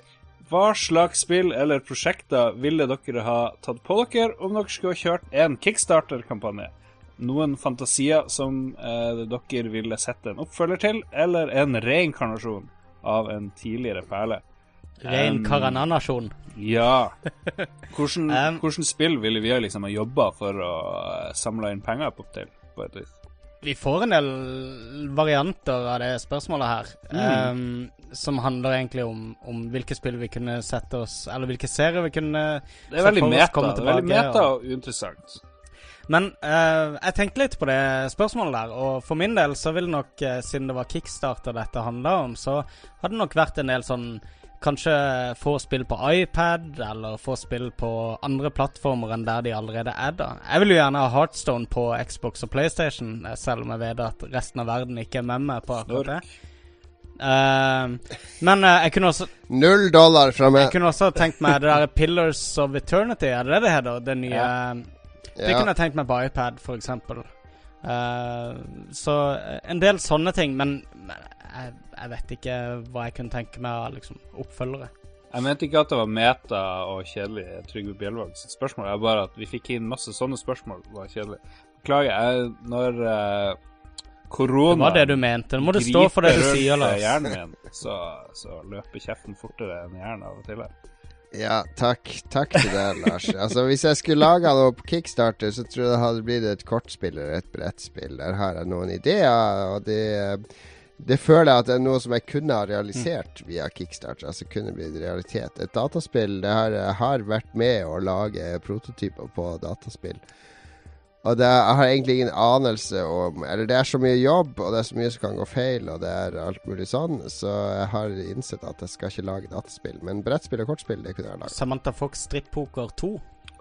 Hva slags spill eller prosjekter ville dere ha tatt på dere om dere skulle ha kjørt en kickstarter-kampanje? Noen fantasier som eh, dere ville sett en oppfølger til, eller en reinkarnasjon av en tidligere perle? Ren Um. Ja. Hvordan, (laughs) Um, hvordan spill ville vi liksom ha jobba for å eh, samle inn penger på til, på et vis? Vi får en del varianter av det spørsmålet her. Mm. Um, som handler egentlig om, om hvilke spill vi kunne sette oss Eller hvilke serier vi kunne Det er veldig meta. komme Det er veldig meta og uinteressant. Men uh, jeg tenkte litt på det spørsmålet der, og for min del så ville nok, eh, siden det var kickstarter dette handla om, så hadde det nok vært en del sånn Kanskje få spill på iPad, eller få spill på andre plattformer enn der de allerede er, da. Jeg vil jo gjerne ha Heartstone på Xbox og PlayStation, eh, selv om jeg vet at resten av verden ikke er med meg på akkurat det. Uh, men uh, jeg kunne også null dollar fra meg. jeg kunne også tenkt meg det der Pillars of Eternity, er det det det heter? Det nye Det Ja. kunne jeg tenkt meg på iPad, eksempel. Eh, så en del sånne ting, men jeg, vet ikke hva jeg kunne tenke meg av liksom, oppfølgere. Jeg mente ikke at det var meta og kjedelig, Trygve Bjelvåg sitt spørsmål. Det er bare at vi fikk inn masse sånne spørsmål. var kjedelig. Beklager. Jeg, når uh, korona Det var det du mente. Nå må du stå for det du sier, Lars. hjernen min, så, så løper kjeften fortere enn hjernen av og til. Ja, takk. Takk til deg, Lars. Altså, Hvis jeg skulle laga noe på Kickstarter, så tror jeg det hadde blitt et kortspill eller et brettspill. Der har jeg noen ideer, og det, det føler jeg at det er noe som jeg kunne ha realisert via Kickstarter. Altså kunne blitt realitet. Et dataspill det jeg har vært med å lage prototyper på dataspill. Og det, jeg har egentlig ingen anelse om Eller det er så mye jobb, og det er så mye som kan gå feil, og det er alt mulig sånn, så jeg har innsett at jeg skal ikke lage dataspill. Men brettspill og kortspill, det kunne jeg lagd. Samantha Fox Strippoker 2.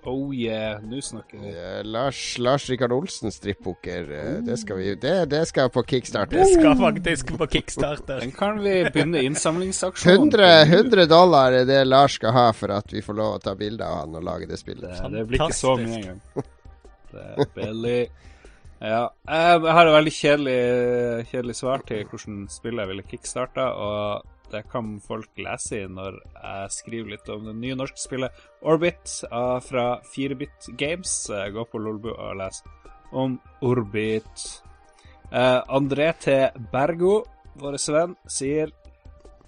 Oh yeah, nå snakker vi. Uh, Lars, Lars Rikard Olsen strippoker, eh, det skal vi det, det skal på Kickstarter. Det skal faktisk på Kickstarter. Den kan vi begynne innsamlingsaksjonen 100, 100 dollar er det Lars skal ha for at vi får lov å ta bilde av han og lage det spillet. Det, det blir ikke så mye engang. Det er billig. Ja. Jeg jeg har et veldig kjedelig, kjedelig svar til hvordan spillet jeg ville kickstarta, og det kan folk lese i når jeg skriver litt om det nye norske spillet Orbit ah, fra 4bit Games. Eh, Gå på Lolbu og les om Orbit. Eh, André T. Bergo, vår venn, sier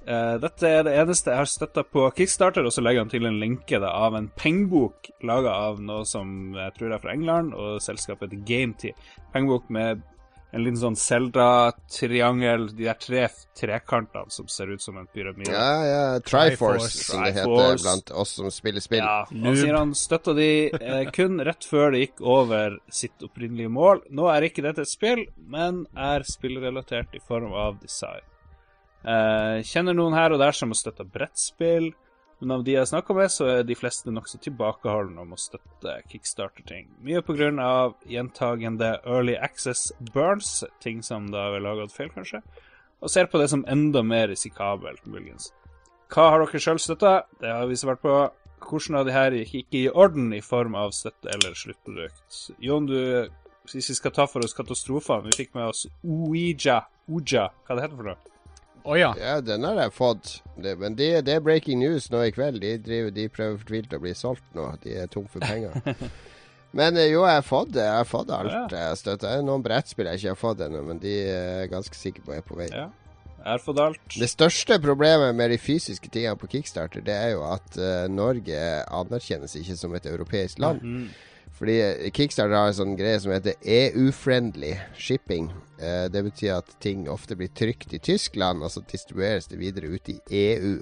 eh, dette er det eneste jeg har støtta på Kickstarter, og så legger han til en lenke da, av en pengebok laga av noe som jeg tror er fra England, og selskapet Game GameTee. Pengebok med en liten sånn Zelda-triangel, de der tre trekantene som ser ut som en pyramide. Ja, ja. Triforce, Triforce. som det heter blant oss som spiller spill. Ja, han sier han støtta de eh, kun rett før det gikk over sitt opprinnelige mål. Nå er ikke dette et spill, men er spillrelatert i form av design. Eh, kjenner noen her og der som har støtta brettspill, men av de jeg snakker med, så er de fleste nokså tilbakeholdne om å støtte kickstarter-ting. Mye av gjentagende early access burns, ting som da er laget feil, kanskje, og ser på det som enda mer risikabelt, muligens. Hva har dere sjøl støtta? Det har vi svart på. Hvordan av de her gikk ikke i orden i form av støtte eller sluttprodukt? Jon, du, hvis vi skal ta for oss katastrofene, vi fikk med oss Ouija. Ouija, hva det heter for noe? Å ja. Ja, den har jeg fått. Det, men det, det er breaking news nå i kveld. De, driver, de prøver fortvilt å bli solgt nå. De er tom for penger. (laughs) men eh, jo, jeg har fått det. Jeg har fått alt Ja. støtta. Det er noen brettspill jeg ikke har fått ennå, men de er jeg ganske sikre på er på vei. Ja. Jeg har fått alt. Det største problemet med de fysiske tingene på Kickstarter, det er jo at uh, Norge anerkjennes ikke som et europeisk land. Mm. Fordi Kickstarter har en sånn greie som heter EU-friendly shipping. Eh, det betyr at ting ofte blir trykt i Tyskland, og så distribueres det videre ut i EU.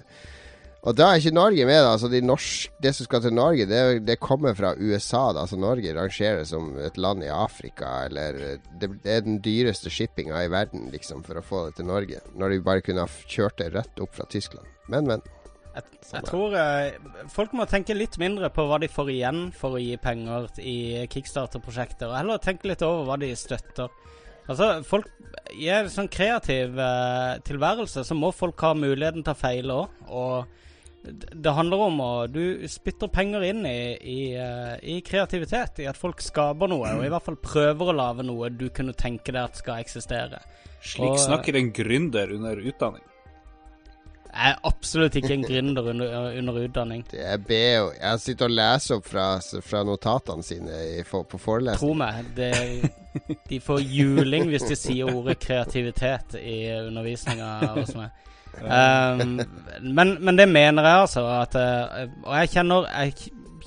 Og da er ikke Norge med. da, altså de norsk, Det som skal til Norge, det, det kommer fra USA. da, altså Norge rangeres som et land i Afrika. eller Det, det er den dyreste shippinga i verden liksom, for å få det til Norge. Når de bare kunne ha kjørt det rett opp fra Tyskland. Men, men. Jeg, jeg tror eh, folk må tenke litt mindre på hva de får igjen for å gi penger i kickstarter-prosjekter, og heller tenke litt over hva de støtter. Altså, folk I en sånn kreativ eh, tilværelse så må folk ha muligheten til å feile òg, og det det handler om å Du spytter penger inn i, i, eh, i kreativitet, i at folk skaper noe, og i hvert fall prøver å lage noe du kunne tenke deg at skal eksistere. Slik Og- snakker en gründer under utdanning. Jeg er absolutt ikke en gründer under, under utdanning. Det er B Jeg sitter og leser opp fra, fra notatene sine i, for, på forelesning. Tro meg, det, de får juling hvis de sier ordet kreativitet i undervisninga hos meg. Um, men, men det mener jeg altså at eh, Og jeg kjenner Jeg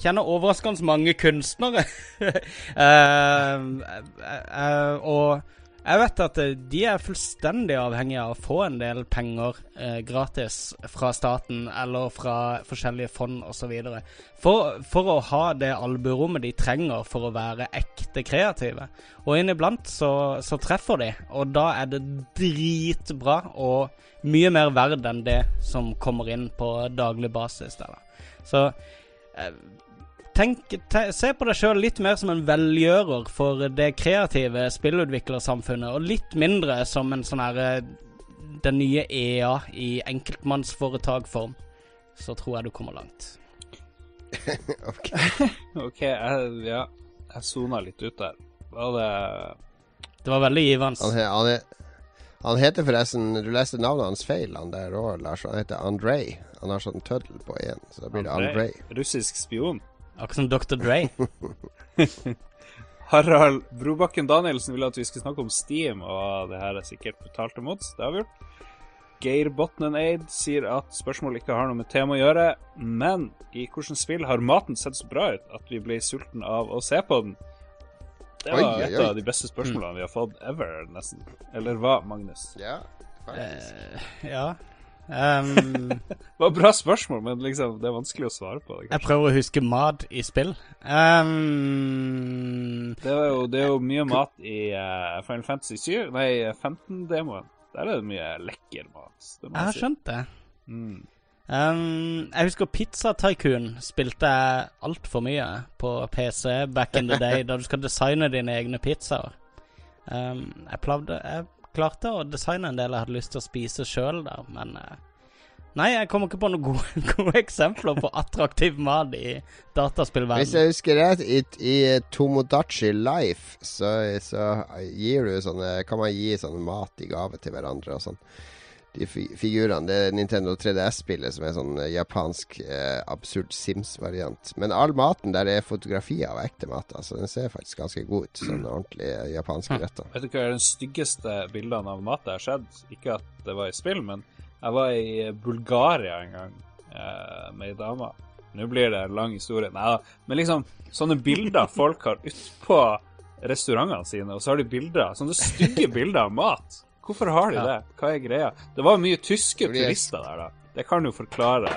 kjenner overraskende mange kunstnere. uh, uh, uh, og jeg vet at eh, de er fullstendig avhengige av å få en del penger eh, gratis fra staten eller fra forskjellige fond osv. For, for å ha det albuerommet de trenger for å være ekte kreative. Og inniblant så, så treffer de, og da er det dritbra og mye mer verd enn det som kommer inn på daglig basis. Der, da. Så eh, Tenk, te, se på deg sjøl litt mer som en velgjører for det kreative spillutviklersamfunnet, og litt mindre som en sånn herre Den nye EA i enkeltmannsforetakform. Så tror jeg du kommer langt. (laughs) Ok. (laughs) OK, jeg, ja. Jeg sona litt ut der. Var det Det var veldig givende. Han, he, han, he, han heter forresten Du leste navnet hans feil, han der òg, Lars. Han heter Andrej. Han har sånn tøddel på én, så da blir det Andrej? Andrej. Russisk spion? Akkurat som Dr. Dre. (laughs) Harald Brobakken Danielsen ville at vi skulle snakke om Steam, og det her er sikkert betalt imot. Det har vi gjort. Geir Botnen Eid sier at spørsmålet ikke har noe med tema å gjøre, men i hvilket spill har maten sett så bra ut at vi ble sulten av å se på den? Det var Oi, oi, et oi. av de beste spørsmålene vi har fått ever, nesten. Eller hva, Magnus? Ja, faktisk. Eh, ja. Ehm, (laughs) Det var et bra spørsmål, men liksom, det er vanskelig å svare på det. jeg prøver å huske mat i spill. Um, Det er jo, det er jo mye mat i uh, Final Fantasy 7, nei, 15-demoen. Der er det mye lekker mat. Jeg har si. skjønt det. Mm. Um, jeg husker Pizza Tycoon spilte jeg altfor mye på PC back in the day, (laughs) da du skal designe dine egne pizzaer. Um, jeg, plavde, jeg klarte å designe en del jeg hadde lyst til å spise sjøl der, men eh, Nei, jeg kommer ikke på noen gode, (laughs) gode eksempler på attraktiv mat i Hvis jeg husker rett, i, i Tomodachi Life så, så gir du sånne Kan man gi sånn mat i gave til hverandre og sånn. De fi figurene. Det er Nintendo 3DS-spillet som er sånn eh, japansk eh, absurd Sims-variant. Men all maten der er fotografier av ekte mat. Altså Den ser faktisk ganske god ut. Sånn ordentlig japanske retter. Vet du hva er den styggeste bildene av mat jeg har sett? Ikke at det var i spill, men jeg var i Bulgaria en gang eh, med ei dame. Nå blir det en lang historie. Nei da. Men liksom, sånne bilder folk har utpå restaurantene sine, og så har de bilder, sånne stygge bilder av mat. Hvorfor har de det? Hva er greia? Det var mye tyske Fordi turister der, da. Det kan jo forklare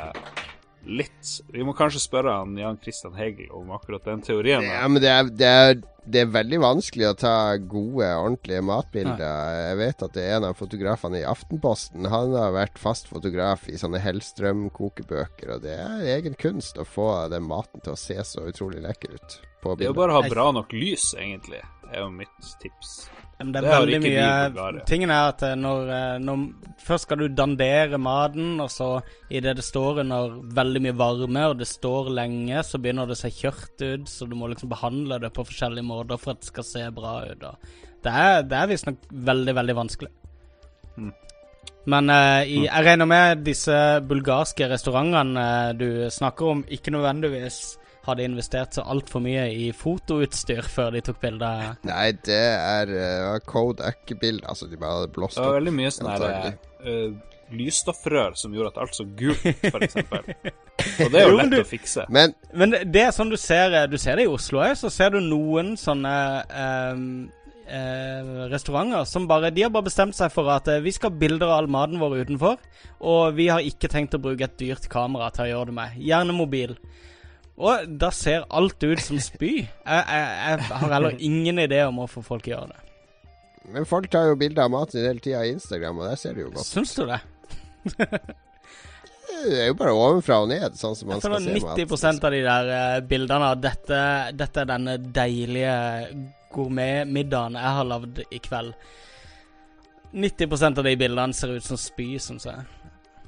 litt. Vi må kanskje spørre han Jan Christian Hegel om akkurat den teorien. da. Ja, men det er, det, er, det er veldig vanskelig å ta gode, ordentlige matbilder. Jeg vet at det er en av fotografene i Aftenposten. Han har vært fast fotograf i sånne Hellstrøm-kokebøker, og det er egen kunst å få den maten til å se så utrolig lekker ut på Det er jo bare å ha bra nok lys, egentlig, er jo mitt tips. Men det er Det veldig mye Bulgaria. Tingen er at eh, når, eh, når Først skal du dandere maten, og så idet det står under veldig mye varme, og det står lenge, så begynner det å se kjørt ut, så du må liksom behandle det på forskjellige måter for at det skal se bra ut. Det er, det er visstnok veldig, veldig vanskelig. Mm. Men uh, i, jeg regner med disse bulgarske restaurantene du snakker om, ikke nødvendigvis hadde investert så altfor mye i fotoutstyr før de tok bilde. Nei, det er uh, Kodak-bilder. Altså, de bare hadde blåst opp. Det var veldig mye sånn her, uh, eh, lysstoffrør som gjorde at alt så gult f.eks. for eksempel. (laughs) Og det er jo lett du- å fikse. Men det det er sånn du ser Du ser det i Oslo òg, så ser du noen sånne um, eh, restauranter som bare De har bare bestemt seg for at eh, vi skal ha bilder av all maten vår utenfor, og vi har ikke tenkt å bruke et dyrt kamera til å gjøre det med. Gjerne mobil. Og da ser alt ut som spy. Jeg, jeg, jeg har heller ingen idé om hvorfor folk gjør det. Men folk tar jo bilder av maten hele tida i Instagram, og der ser det jo godt. Syns du det? (laughs) Det er jo bare ovenfra og ned, sånn som man skal se mat. 90% av de der eh, bildene av dette, dette er denne deilige gourmetmiddagen jeg har lagd i kveld. 90% av de bildene ser ut som spy, syns jeg.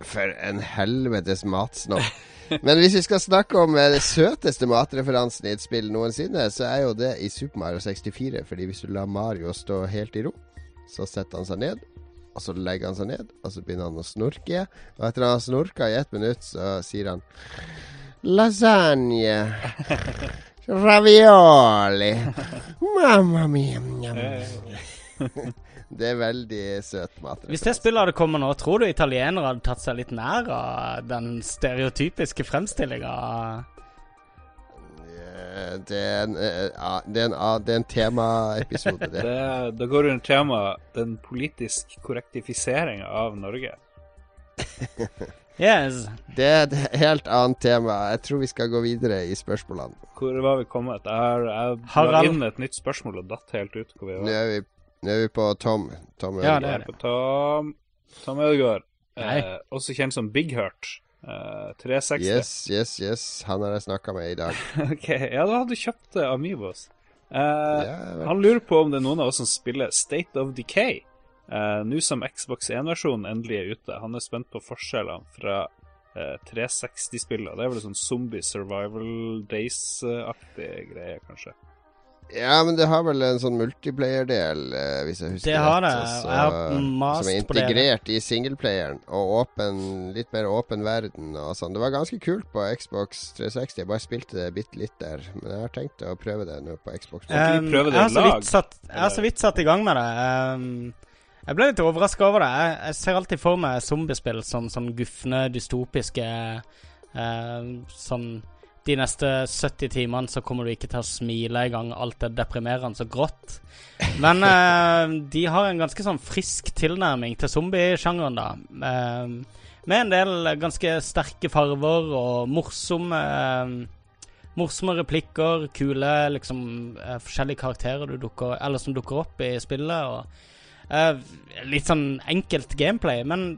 For en helvetes matsnobb. (laughs) Men hvis vi skal snakke om den det søteste matreferansen i et spill noensinne, så er jo det i Super Mario 64. Fordi hvis du lar Mario stå helt i ro, så setter han seg ned. Og så legger han seg ned, og så begynner han å snorke. Og etter han har snorka i ett minutt, så sier han Lasagne. Ravioli. Mamma mia. (laughs) Det er veldig søt mat. Hvis det spillet hadde kommet nå, tror du italienere hadde tatt seg litt nær av den stereotypiske fremstillinga? Det er en, eh, ja, det er en, det er en temaepisode, det. (laughs) Det, da går under temaet den politisk korrektifiseringa av Norge. (laughs) Yes. Det er et helt annet tema. Jeg tror vi skal gå videre i spørsmålene. Hvor var vi kommet? Jeg har jeg la inn et nytt spørsmål og datt helt ut hvor vi Nå var. er vi, nå er vi på Tom. Tom Ja, Ødegaard. det er det. På Tom, Tom Ødegaard. Eh, også kjent som Big Hurt. Eh, 360. Yes, yes, yes. Han har jeg snakka med i dag. (laughs) ok, ja, da hadde du kjøpt Amibos. Amiibos. Eh, Ja, han lurer på om det er noen av oss som spiller State of Decay. Eh, Nå som Xbox 1-versjonen endelig er ute. Han er spent på forskjellene fra eh, 360-spillene. Det er vel sånn zombie survival days-aktig greie, kanskje. Ja, men det har vel en sånn multiplayer-del, eh, hvis jeg husker Det har det. Altså, Jeg har mast som er på det. integrert i singleplayeren, og åpen, litt mer åpen verden og sånn. Det var ganske kult på Xbox 360. Jeg bare spilte det bitte litt der, men jeg har tenkt å prøve det nå på Xbox. Um, prøve det jeg, har så vidt satt, jeg har så vidt satt i gang med det. Um, jeg ble litt overraska over det. Jeg, jeg ser alltid for meg zombiespill som sånn gufne, dystopiske uh, Sånn De neste 70 timene så kommer du ikke til å smile engang. Alt er deprimerende og grått. Men (laughs) eh, de har en ganske sånn frisk tilnærming til zombiesjangeren, da. Um, med en del ganske sterke farver og morsomme eh, Morsomme replikker, kule liksom eh, forskjellige karakterer du dukker, eller som dukker opp i spillet. Og eh, litt sånn enkelt gameplay, men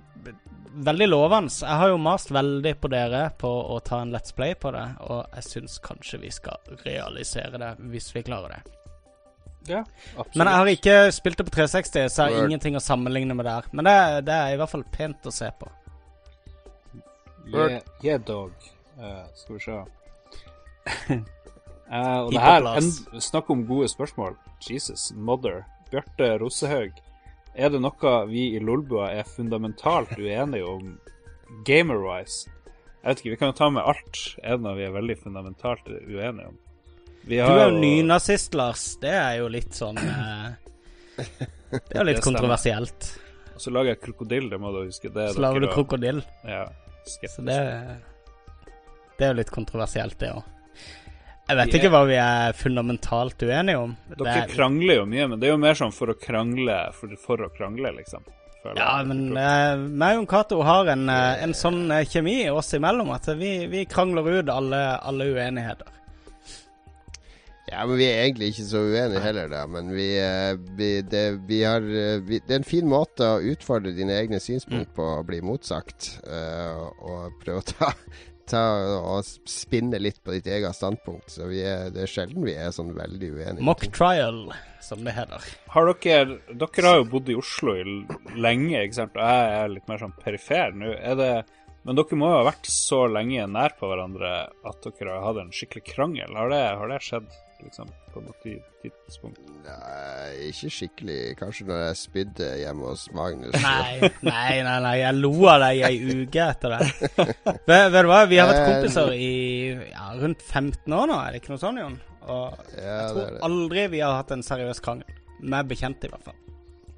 veldig lovende. Jeg har jo mast veldig på dere på å ta en Let's Play på det, og jeg syns kanskje vi skal realisere det hvis vi klarer det. Ja, absolutt. Men jeg har ikke spilt det på 360, så jeg har Word. ingenting å sammenligne med der. Men det, det er i hvert fall pent å se på. Yeah, yeah dog. Uh, skal vi se. uh, (laughs) og det her, en, Snakk om gode spørsmål. Jesus, mother. Bjarte Rosehaug. Er det noe vi i Lolbua er fundamentalt uenige om gamer-wise? Jeg vet ikke, vi kan jo ta med alt. Er det noe vi er veldig fundamentalt uenige om? Vi Du er jo nynazist, Lars. Det er jo litt sånn eh, Det er jo litt kontroversielt. Og så lager jeg krokodille, det må du huske. Det Så lager du krokodill. Ja, Så det Det er jo litt kontroversielt, det òg. Jeg vet ikke hva vi er fundamentalt uenige om. Dere er- krangler jo mye, men det er jo mer sånn for å krangle for, for å krangle, liksom. føler Ja, men eh, meg og Cato har en, eh, en sånn eh, kjemi oss imellom at vi, vi krangler ut alle, alle uenigheter. Ja, men vi er egentlig ikke så uenige heller, da. Men vi, eh, vi, det, vi har vi, Det er en fin måte å utfordre dine egne synspunkt på å bli motsagt. uh, og prøve å ta, ta og spinne litt på ditt eget standpunkt. Så vi er, det er sjelden vi er sånn veldig uenige. Mock trial, som det heter. Har dere Dere har jo bodd i Oslo i lenge, ikke sant? Og jeg er litt mer sånn perifer nå. Er det Men dere må jo ha vært så lenge nær på hverandre at dere har hatt en skikkelig krangel. Har det, har det skjedd, liksom, på noe tidspunkt? Nei, ikke skikkelig. Kanskje når jeg spydde hjemme hos Magnus. Nei, nei, nei, nei, jeg lo av deg i ei uke etter det. (laughs) Vet, vet du hva, vi har vært Eh, kompiser i ja, rundt 15 år nå, er det ikke noe sånn, Jon? Og Ja, jeg det tror det. aldri vi har hatt en seriøs krangel. Med bekjente, i hvert fall.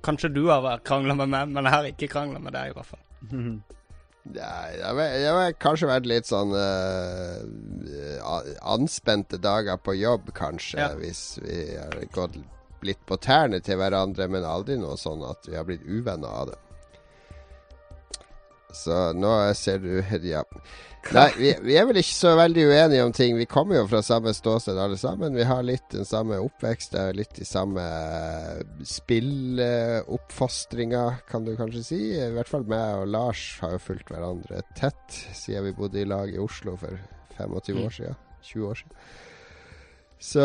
Kanskje du har krangla med meg, men jeg har ikke krangla med deg, i hvert fall. (laughs) Nei, det har kanskje vært litt sånn uh, anspente dager på jobb, kanskje, Ja. hvis vi har gått litt på tærne til hverandre, men aldri noe sånn at vi har blitt uvenner av det. Så nå ser du (laughs) Ja. Nei, vi, vi er vel ikke så veldig uenige om ting. Vi kommer jo fra samme ståsted alle sammen. Vi har litt den samme oppvekst, det er litt de samme spilloppfostringa, kan du kanskje si. I hvert fall meg og Lars har jo fulgt hverandre tett siden vi bodde i lag i Oslo for 25 år siden. 20 år siden. Så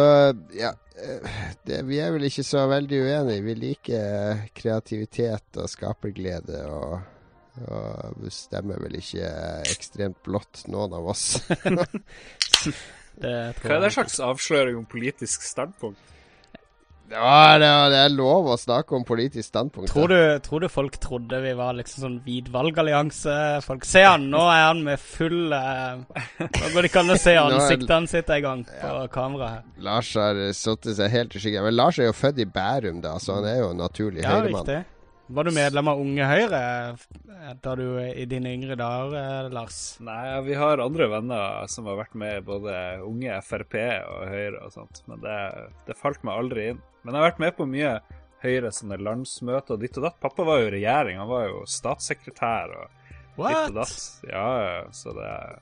ja eh, det, Vi er vel ikke så veldig uenige. Vi liker kreativitet og skaperglede og og stemmer vel ikke ekstremt blått, noen av oss. (laughs) Det Hva er det slags avsløring om politisk standpunkt? Ja, det, er- det er lov å snakke om politisk standpunkt. Tror du, tror du folk trodde vi var liksom sånn hvit valgallianse? Folk Se han, nå er han med full eh, Nå går det ikke an å se (laughs) ansiktet hans sitt en gang på kamera her. Lars har satt seg helt i skyggen. Men Lars er jo født i Bærum, da, så han er jo en naturlig Ja, høyremann. riktig. Var du medlem av Unge Høyre eh, da du i dine yngre dager, eh, Lars? Nei, vi har andre venner som har vært med i både unge Frp og Høyre og sånt, men det, det falt meg aldri inn. Men jeg har vært med på mye Høyre sånne landsmøter og ditt og datt. Pappa var jo i regjering, han var jo statssekretær og ditt og datt. Ja, ja, så det er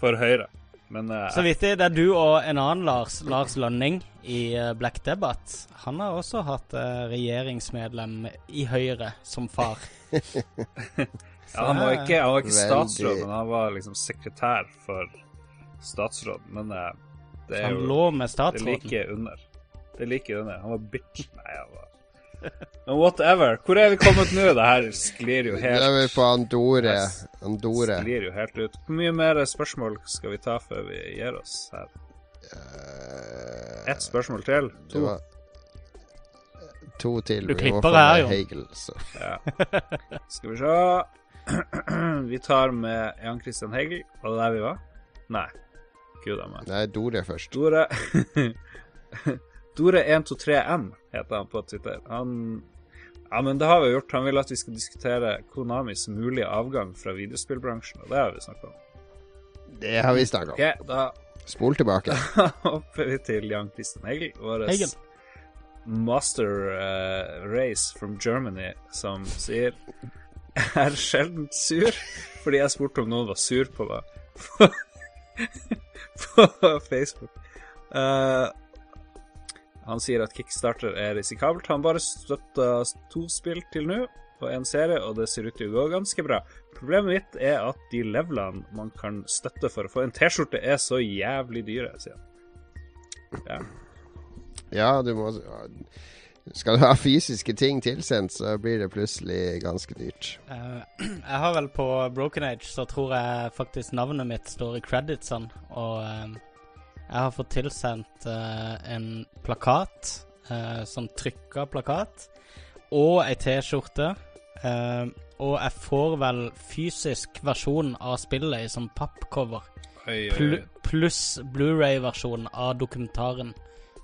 for Høyre. Men uh, Så vidt jeg, det er du og en annen Lars, Lars Lønning, i eh, Black Debate. Han har også hatt uh, regjeringsmedlem i Høyre som far. (laughs) ja, han var ikke, han var ikke statsråd, men han var liksom sekretær for statsråd. Men uh, det er han jo lå med Det er like under. Det er like under. Han var bitch. Nei, han var whatever. Hvor er vi kommet nå? Det her sklir jo Da er vi helt på Andore. Andore. Sklir jo helt ut. Hvor mye mer spørsmål skal vi ta før vi gir oss her? Eh, Ett spørsmål til? det To? var- To til. Du klipper det her, jo. Hegel, så. Ja. Skal vi se (clears throat) Vi tar med Jan Christian Hegel. Var det der vi var? Nei. Gud a meg. Nei, Dore først. Dore (laughs) Dore123M heter han på Twitter. Han Ja, men det har vi gjort. Han vil at vi skal diskutere Konamis mulige avgang fra videospillbransjen, og det har vi snakka om. Det har vi snakka om. Ok, da Spol tilbake. Da (laughs) hopper vi til Jan Christian Hegel, vår master uh, race from Germany, som sier Jeg er sjelden sur, fordi jeg spurte om noen var sur på meg (laughs) på Facebook. Eh, han sier at Kickstarter er risikabelt. Han bare støtta to spill til nå og en serie, og det ser ut til å gå ganske bra. Problemet mitt er at de levelene man kan støtte for å få en T-skjorte, er så jævlig dyre, sier han. Ja. Ja, du må Skal du ha fysiske ting tilsendt, så blir det plutselig ganske dyrt. Uh, (clears throat) jeg har vel på Broken Age, så tror jeg faktisk navnet mitt står i creditsene. Og eh, jeg har fått tilsendt uh, en plakat, uh, sånn trykka plakat, og ei T-skjorte. Uh, og jeg får vel fysisk versjon av spillet i sånn pappcover. Pl pluss Blu-ray-versjonen av dokumentaren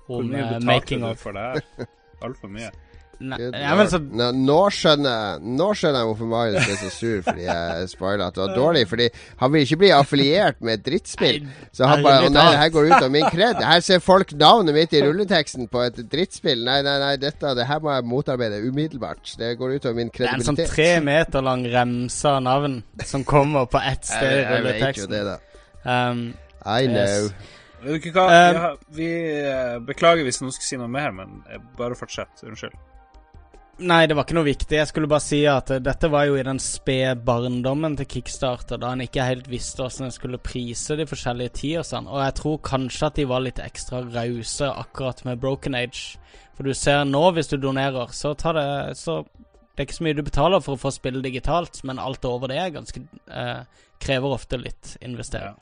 Hvor om mye eh, betalte making du for det her? Altfor mye. Nei, ja, men så, nå, nå, skjønner nå skjønner jeg hvorfor Marius ble så sur fordi jeg spoila at det var dårlig. Fordi han vil ikke bli affiliert med et drittspill. Så han bare Å nei, det her går ut av min kred. Her ser folk navnet mitt i rulleteksten på et drittspill. Nei, nei, nei, dette det her må jeg motarbeide umiddelbart. Det går ut av min kredibilitet. det er en sånn tre meter lang remse av navn som kommer på ett sted i jeg, jeg vet jo det, da. Um, I know. Yes. Vet du ikke hva? Um, vi, har, vi eh, beklager hvis noen skal si noe mer, men eh, bare fortsett. Unnskyld. Nei, det var ikke noe viktig. Jeg skulle bare si at eh, dette var jo i den spede barndommen til Kickstarter, da han ikke helt visste hvordan en skulle prise de forskjellige tiersene. Og jeg tror kanskje at de var litt ekstra rause akkurat med Broken Age. For du ser nå, hvis du donerer, så tar det Så det er ikke så mye du betaler for å få spille digitalt, men alt over det er ganske eh, Krever ofte litt investering.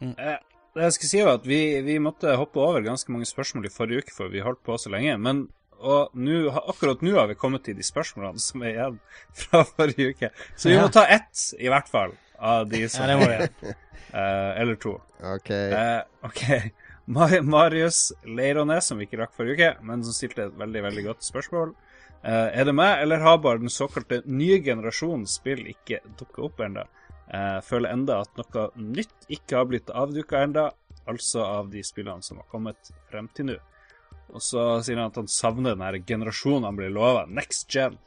Mm. det jeg skal si var at vi, vi måtte hoppe over ganske mange spørsmål i forrige uke, for vi holdt på så lenge. Men og nu, akkurat nå har vi kommet til de spørsmålene som er igjen (laughs) fra forrige uke. Så vi Ja. må ta ett, i hvert fall, av de som Ja, det må vi (laughs) eh, Eller to. Ok. Uh, OK. (laughs) Mar Marius Leirones, som vi ikke rakk forrige uke, men som stilte et veldig veldig godt spørsmål. Uh, er det meg, eller har bare den såkalte nye generasjonen spill ikke dukket opp ennå? Eh, føler enda at noe nytt ikke har blitt avduka ennå, altså av de spillene som har kommet frem til nå. Og så sier han at han savner den her generasjonen han blir lova, next gen.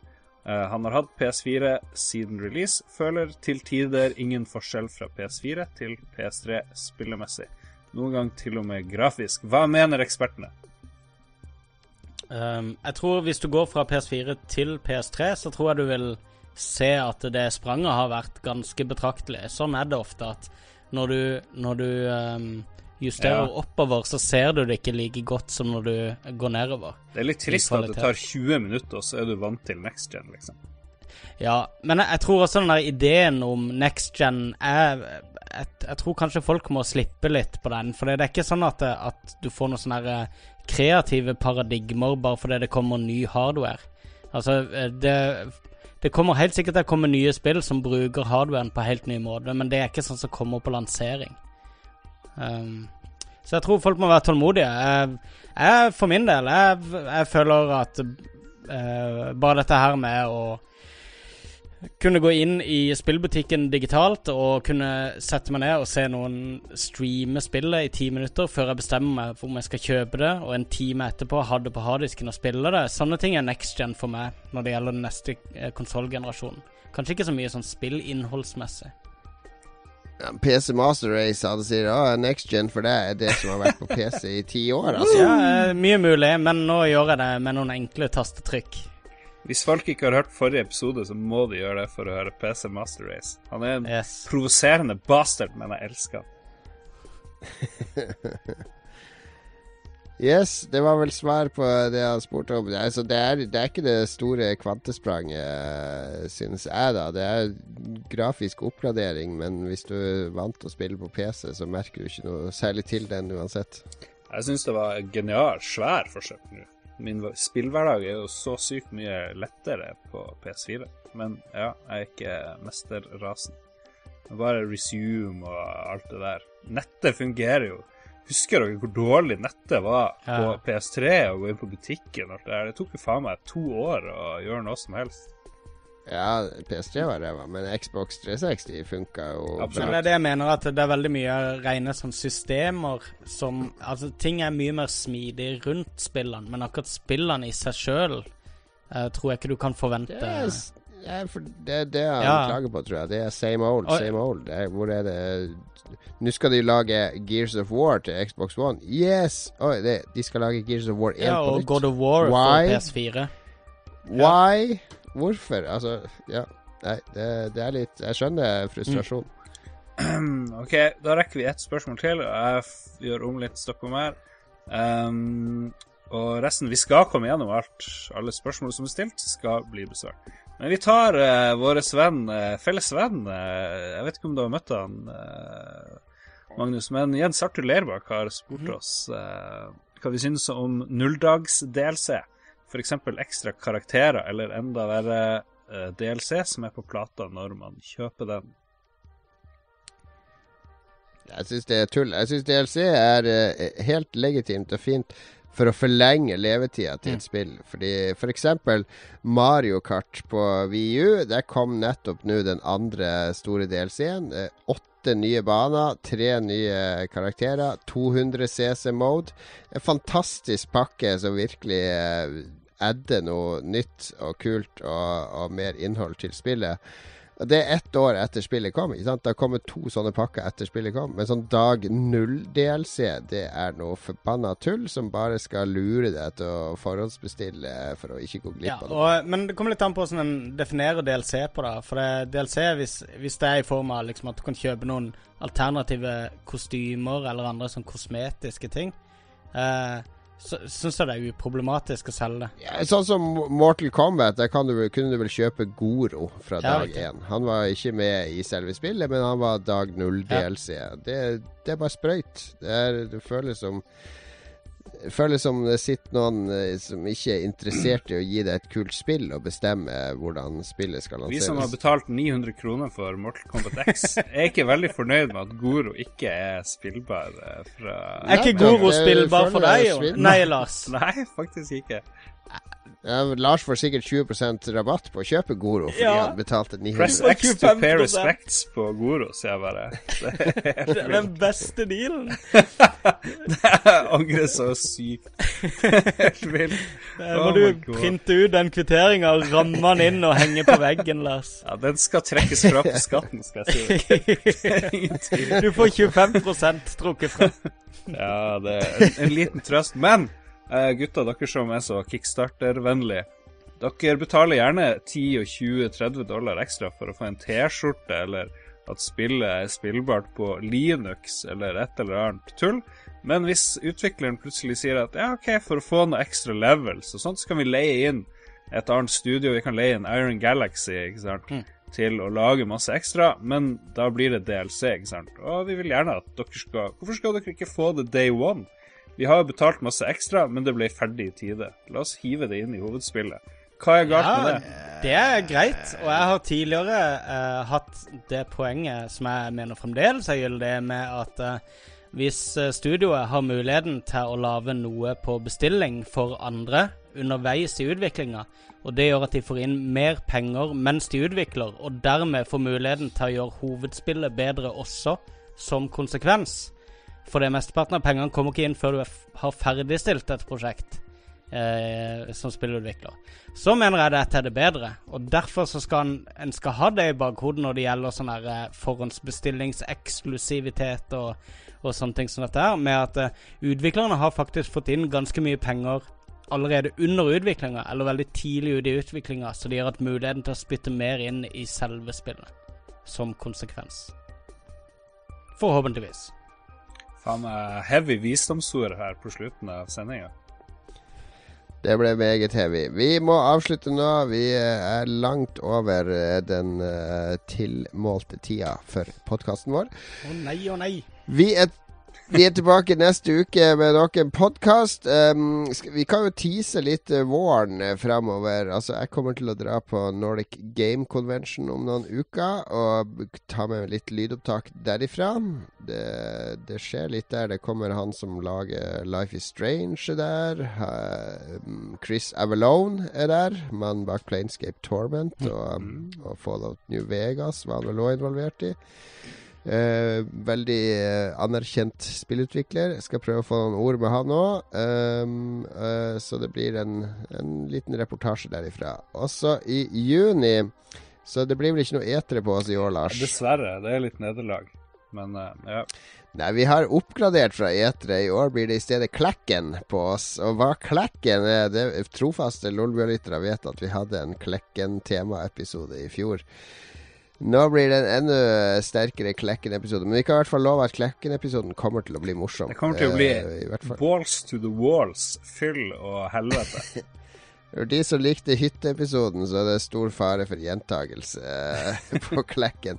Eh, han har hatt PS4 siden release, føler til tider ingen forskjell fra PS4 til PS3 spillemessig. Noen gang til og med grafisk. Hva mener ekspertene? Um, jeg tror hvis du går fra PS4 til PS3, så tror jeg du vil se at det spranget har vært ganske betraktelig. Sånn er det ofte at når du, når du um, justerer Ja. oppover, så ser du det ikke like godt som når du går nedover. Det er litt trist at det tar 20 minutter, og så er du vant til next gen, liksom. Ja, men jeg, jeg tror også den der ideen om next gen er jeg, jeg tror kanskje folk må slippe litt på den. For det er ikke sånn at, at du får noen sånne eh, kreative paradigmer bare fordi det kommer ny hardware. Altså, eh, det, det kommer helt sikkert til å komme nye spill som bruker hardwaren på helt ny måte, men det er ikke sånn som kommer på lansering. Um, så jeg tror folk må være tålmodige. Jeg, jeg for min del, jeg, jeg føler at uh, bare dette her med å kunne gå inn i spillbutikken digitalt og kunne sette meg ned og se noen streame spillet i ti minutter før jeg bestemmer meg for om jeg skal kjøpe det, og en time etterpå ha det på harddisken og spille det. Sånne ting er next gen for meg når det gjelder den neste eh, konsollgenerasjonen. Kanskje ikke så mye sånn spillinnholdsmessig. PC Master Race hadde sier oh, next gen for deg er det som har vært på PC i ti år, altså. Ja, eh, mye mulig, men nå gjør jeg det med noen enkle tastetrykk. Hvis folk ikke har hørt forrige episode, så må de gjøre det for å høre PC Master Race. Han er en Yes. provoserende bastard, men jeg elsker han. (laughs) Yes, det var vel svar på det han spurte om. Altså, det, er, det er ikke det store kvantespranget, synes jeg, da. Det er grafisk oppgradering, men hvis du er vant til å spille på PC, så merker du ikke noe særlig til den uansett. Jeg syns det var genialt svær forsøk nå. Min spillhverdag er jo så sykt mye lettere på PS4. Men ja, jeg er ikke mesterrasen. Bare resume og alt det der. Nettet fungerer jo. Husker dere hvor dårlig nettet var på Ja. PS3 og gå inn på butikken? og alt Det der? Det tok jo faen meg to år å gjøre noe som helst. Ja, PS3 var ræva, men Xbox 360 funka jo Absolutt. Men det er det jeg mener, at det er veldig mye rene sånn systemer som Altså, ting er mye mer smidig rundt spillene, men akkurat spillene i seg sjøl tror jeg ikke du kan forvente. Det er, s- ja, for det er det han Ja. klager på, tror jeg. Det er same old, same old. Er, hvor er det Nå skal de lage Gears of War til Xbox One. Yes! Oh, det, de skal lage Gears of War 1 Ja, på og. God of War Why? for PS4. Why? Hvorfor? Altså, ja. Nei, det, det er litt Jeg skjønner frustrasjon. (clears throat) OK, da rekker vi ett spørsmål til. og Jeg f- gjør om litt stopp om her. Um, Og resten Vi skal komme gjennom alt. Alle spørsmål som er stilt, skal bli besvart. Men vi tar uh, vår venn, uh, felles venn eh, Jeg vet ikke om du har møtt han, eh, Magnus, men Jens Arthur Leirbakk har spurt oss eh, hva vi synes om nulldags-DLC. F.eks. ekstra karakterer, eller enda verre eh, DLC som er på plata når man kjøper den. Jeg syns det er tull. Jeg syns DLC er eh, helt legitimt og fint for å forlenge levetida til et spill. Fordi for eksempel Mario Kart på VU, der kom nettopp nå den andre store DLC-en. Åtte nye baner, tre nye karakterer, 200 CC-mode. En fantastisk pakke som virkelig eh, adder noe nytt og kult og, og mer innhold til spillet. Det er ett år etter spillet kom. ikke sant? Det har kommet to sånne pakker etter spillet kom. Men sånn dag null-DLC, det er noe forbanna tull som bare skal lure deg til å forhåndsbestille for å ikke gå glipp Ja, av og, men det kommer litt an på hvordan en definerer DLC på det. For det, DLC, hvis, hvis det er i form av liksom at du kan kjøpe noen alternative kostymer eller andre sånn kosmetiske ting, eh, syns jeg det er uproblematisk å selge det. Ja, sånn som Mortal Kombat, der kan du, kunne du vel kjøpe Goro fra Ja, dag én. Han var ikke med i selve spillet, men han var dag null Ja. DLC. Det, det er bare sprøyt. Det, er, det føles som det føles som det sitter noen eh, som ikke er interessert i å gi deg et kult spill, og bestemme hvordan spillet skal lanseres. Vi som har betalt 900 kroner for Mortal Kombat X, er ikke veldig fornøyd med at Goro ikke er spillbar eh, fra Er ikke Goro spillbar for deg, jeg. Nei, Lars. Nei, faktisk ikke. Ja, Lars får sikkert 20% rabatt på å kjøpe Goro fordi Ja. han betalte Press X to pay respects på Goro, sier jeg bare. Det er (laughs) den beste dealen. (laughs) Jeg angrer så sykt. Helt vilt. Der (laughs) Oh må my du printe ut den kvitteringa, ramme den inn og henge på veggen, Lars. Ja, den skal trekkes fra på skatten, skal jeg si. Du får 25 trukket fra. Ja, det er en, en liten trøst. Men eh, gutta, dere som er så kickstarter-vennlige, dere betaler gjerne 10 og 20-30 dollar ekstra for å få en T-skjorte, eller at spillet er spillbart på Linux, eller et eller annet tull. Men hvis utvikleren plutselig sier at ja, OK, for å få noe ekstra levels og sånt, så kan vi leie inn et annet studio. Vi kan leie inn Iron Galaxy, ikke sant, til å lage masse ekstra, men da blir det DLC, ikke sant. Og vi vil gjerne at dere skal Hvorfor skal dere ikke få det day one? Vi har jo betalt masse ekstra, men det ble ferdig i tide. La oss hive det inn i hovedspillet. Hva er galt med det? det er greit. Og jeg har tidligere uh, hatt det poenget som jeg mener fremdeles er gyldig, med at uh, hvis eh, studioet har muligheten til å lage noe på bestilling for andre underveis i utviklinga, og det gjør at de får inn mer penger mens de utvikler, og dermed får muligheten til å gjøre hovedspillet bedre også, som konsekvens. For det mesteparten av pengene kommer ikke inn før du har ferdigstilt et prosjekt eh, som spillutvikler. Så mener jeg dette er det bedre, og derfor så skal en, en skal ha det i bakhodet når det gjelder sånn her eh, forhåndsbestillingseksklusivitet og, og sånne ting som dette her, med at eh, utviklerne har faktisk fått inn ganske mye penger allerede under utviklinga, eller veldig tidlig ute i utviklinga, så de har hatt muligheten til å spytte mer inn i selve spillet, som konsekvens. Forhåpentligvis. Faen er heavy visdomsord her på slutten av sendinga. Det ble meget heavy. Vi må avslutte nå. Vi eh, er langt over eh, den eh, tilmålte tida for podkasten vår. Å nei, å nei. Vi er, vi er tilbake neste uke med nok en podkast. Um, vi kan jo tease litt eh, våren fremover. Altså, jeg kommer til å dra på Nordic Game Convention om noen uker og ta med litt lydopptak derifra. Det, det skjer litt der. Det kommer han som lager Life Is Strange er der. Chris Avalone er der. Mannen bak Planescape Torment og, og Fallout New Vegas var han vel òg involvert i. Eh, veldig eh, anerkjent spillutvikler. Jeg skal prøve å få noen ord med han òg. så det blir en, en liten reportasje derifra. Også i juni Så det blir vel ikke noe etere på oss i år, Lars? Dessverre. Det er litt nederlag. Men uh, ja. Nei, vi har oppgradert fra etere. I år blir det i stedet Klekken på oss. Og hva Klekken er det Trofaste Lolbua-lyttere vet at vi hadde en Klekken-temaepisode i fjor. Nå blir det en enda sterkere Klekken-episode. Men vi kan i hvert fall love at Klekken-episoden kommer til å bli morsom. Det kommer til å bli Eh, i hvert fall. balls to the walls, fyll og helvete. (laughs) For de som likte hytteepisoden, så er det stor fare for gjentagelse eh, (laughs) på Klekken.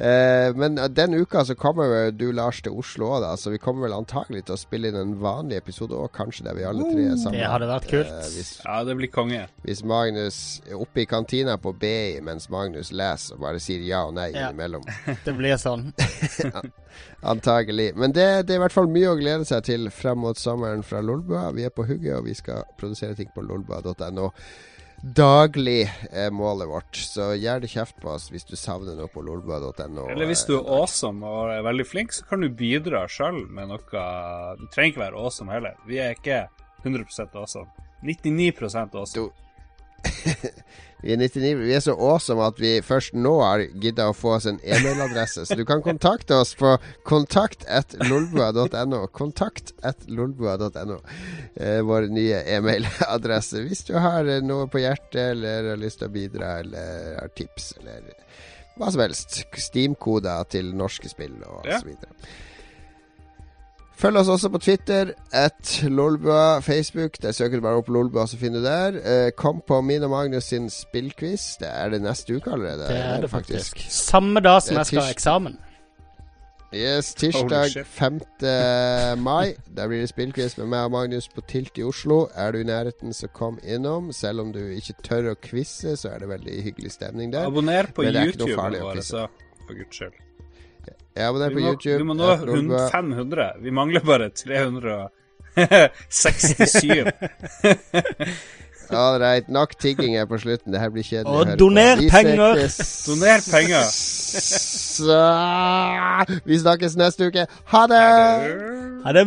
Eh, men den uka så kommer du, Lars, til Oslo òg, da. Så vi kommer vel antagelig til å spille inn en vanlig episode òg, kanskje der vi alle tre er sammen. Det hadde vært kult. Eh, hvis, Ja, det blir konge. hvis Magnus er oppe i kantina på BI mens Magnus leser og bare sier ja og nei Ja. innimellom. (laughs) Det blir sånn. (laughs) Antagelig. Men det, det er i hvert fall mye å glede seg til frem mot sommeren fra Lolbua. Vi er på hugget, og vi skal produsere ting på lolbua.no. Daglig er målet vårt, så gjør det kjeft på oss hvis du savner noe på lolbua.no. Eller hvis du er awesome og er veldig flink, så kan du bidra sjøl med noe Du trenger ikke være awesome heller. Vi er ikke 100% awesome. 99 awesome. Du- (laughs) Vi er 99, vi er så awesome at vi først nå har gidda å få oss en e-mailadresse. Så du kan kontakte oss på kontakt at lolbua.no. Kontakt at lolbua.no. Eh, vår nye e-mailadresse. Hvis du har noe på hjertet, eller har lyst til å bidra, eller har tips, eller hva som helst. Steam-koder til norske spill og Ja. så videre. Følg oss også på Twitter, at Lolbua. Facebook, der søker du bare opp Lolbua, så finner du der. Eh, kom på min og Magnus sin spillquiz. Det er det neste uke allerede. Det er det faktisk. Samme dag som jeg skal ha eksamen. Yes, tirsdag 5. mai. Der blir det spillquiz med meg og Magnus på Tilt i Oslo. Er du i nærheten, så kom innom. Selv om du ikke tør å quize, så er det veldig hyggelig stemning der. Abonner på YouTube vår, quize. så for guds skyld. Ja, abonner Vi på må, YouTube. vi må nå Lolbua. 500. Vi mangler bare 367. All right, nok tigging her på slutten. Det her blir kjedelig. Og doner penger. Doner penger. Så Vi snakkes neste uke. Ha det! Ha det.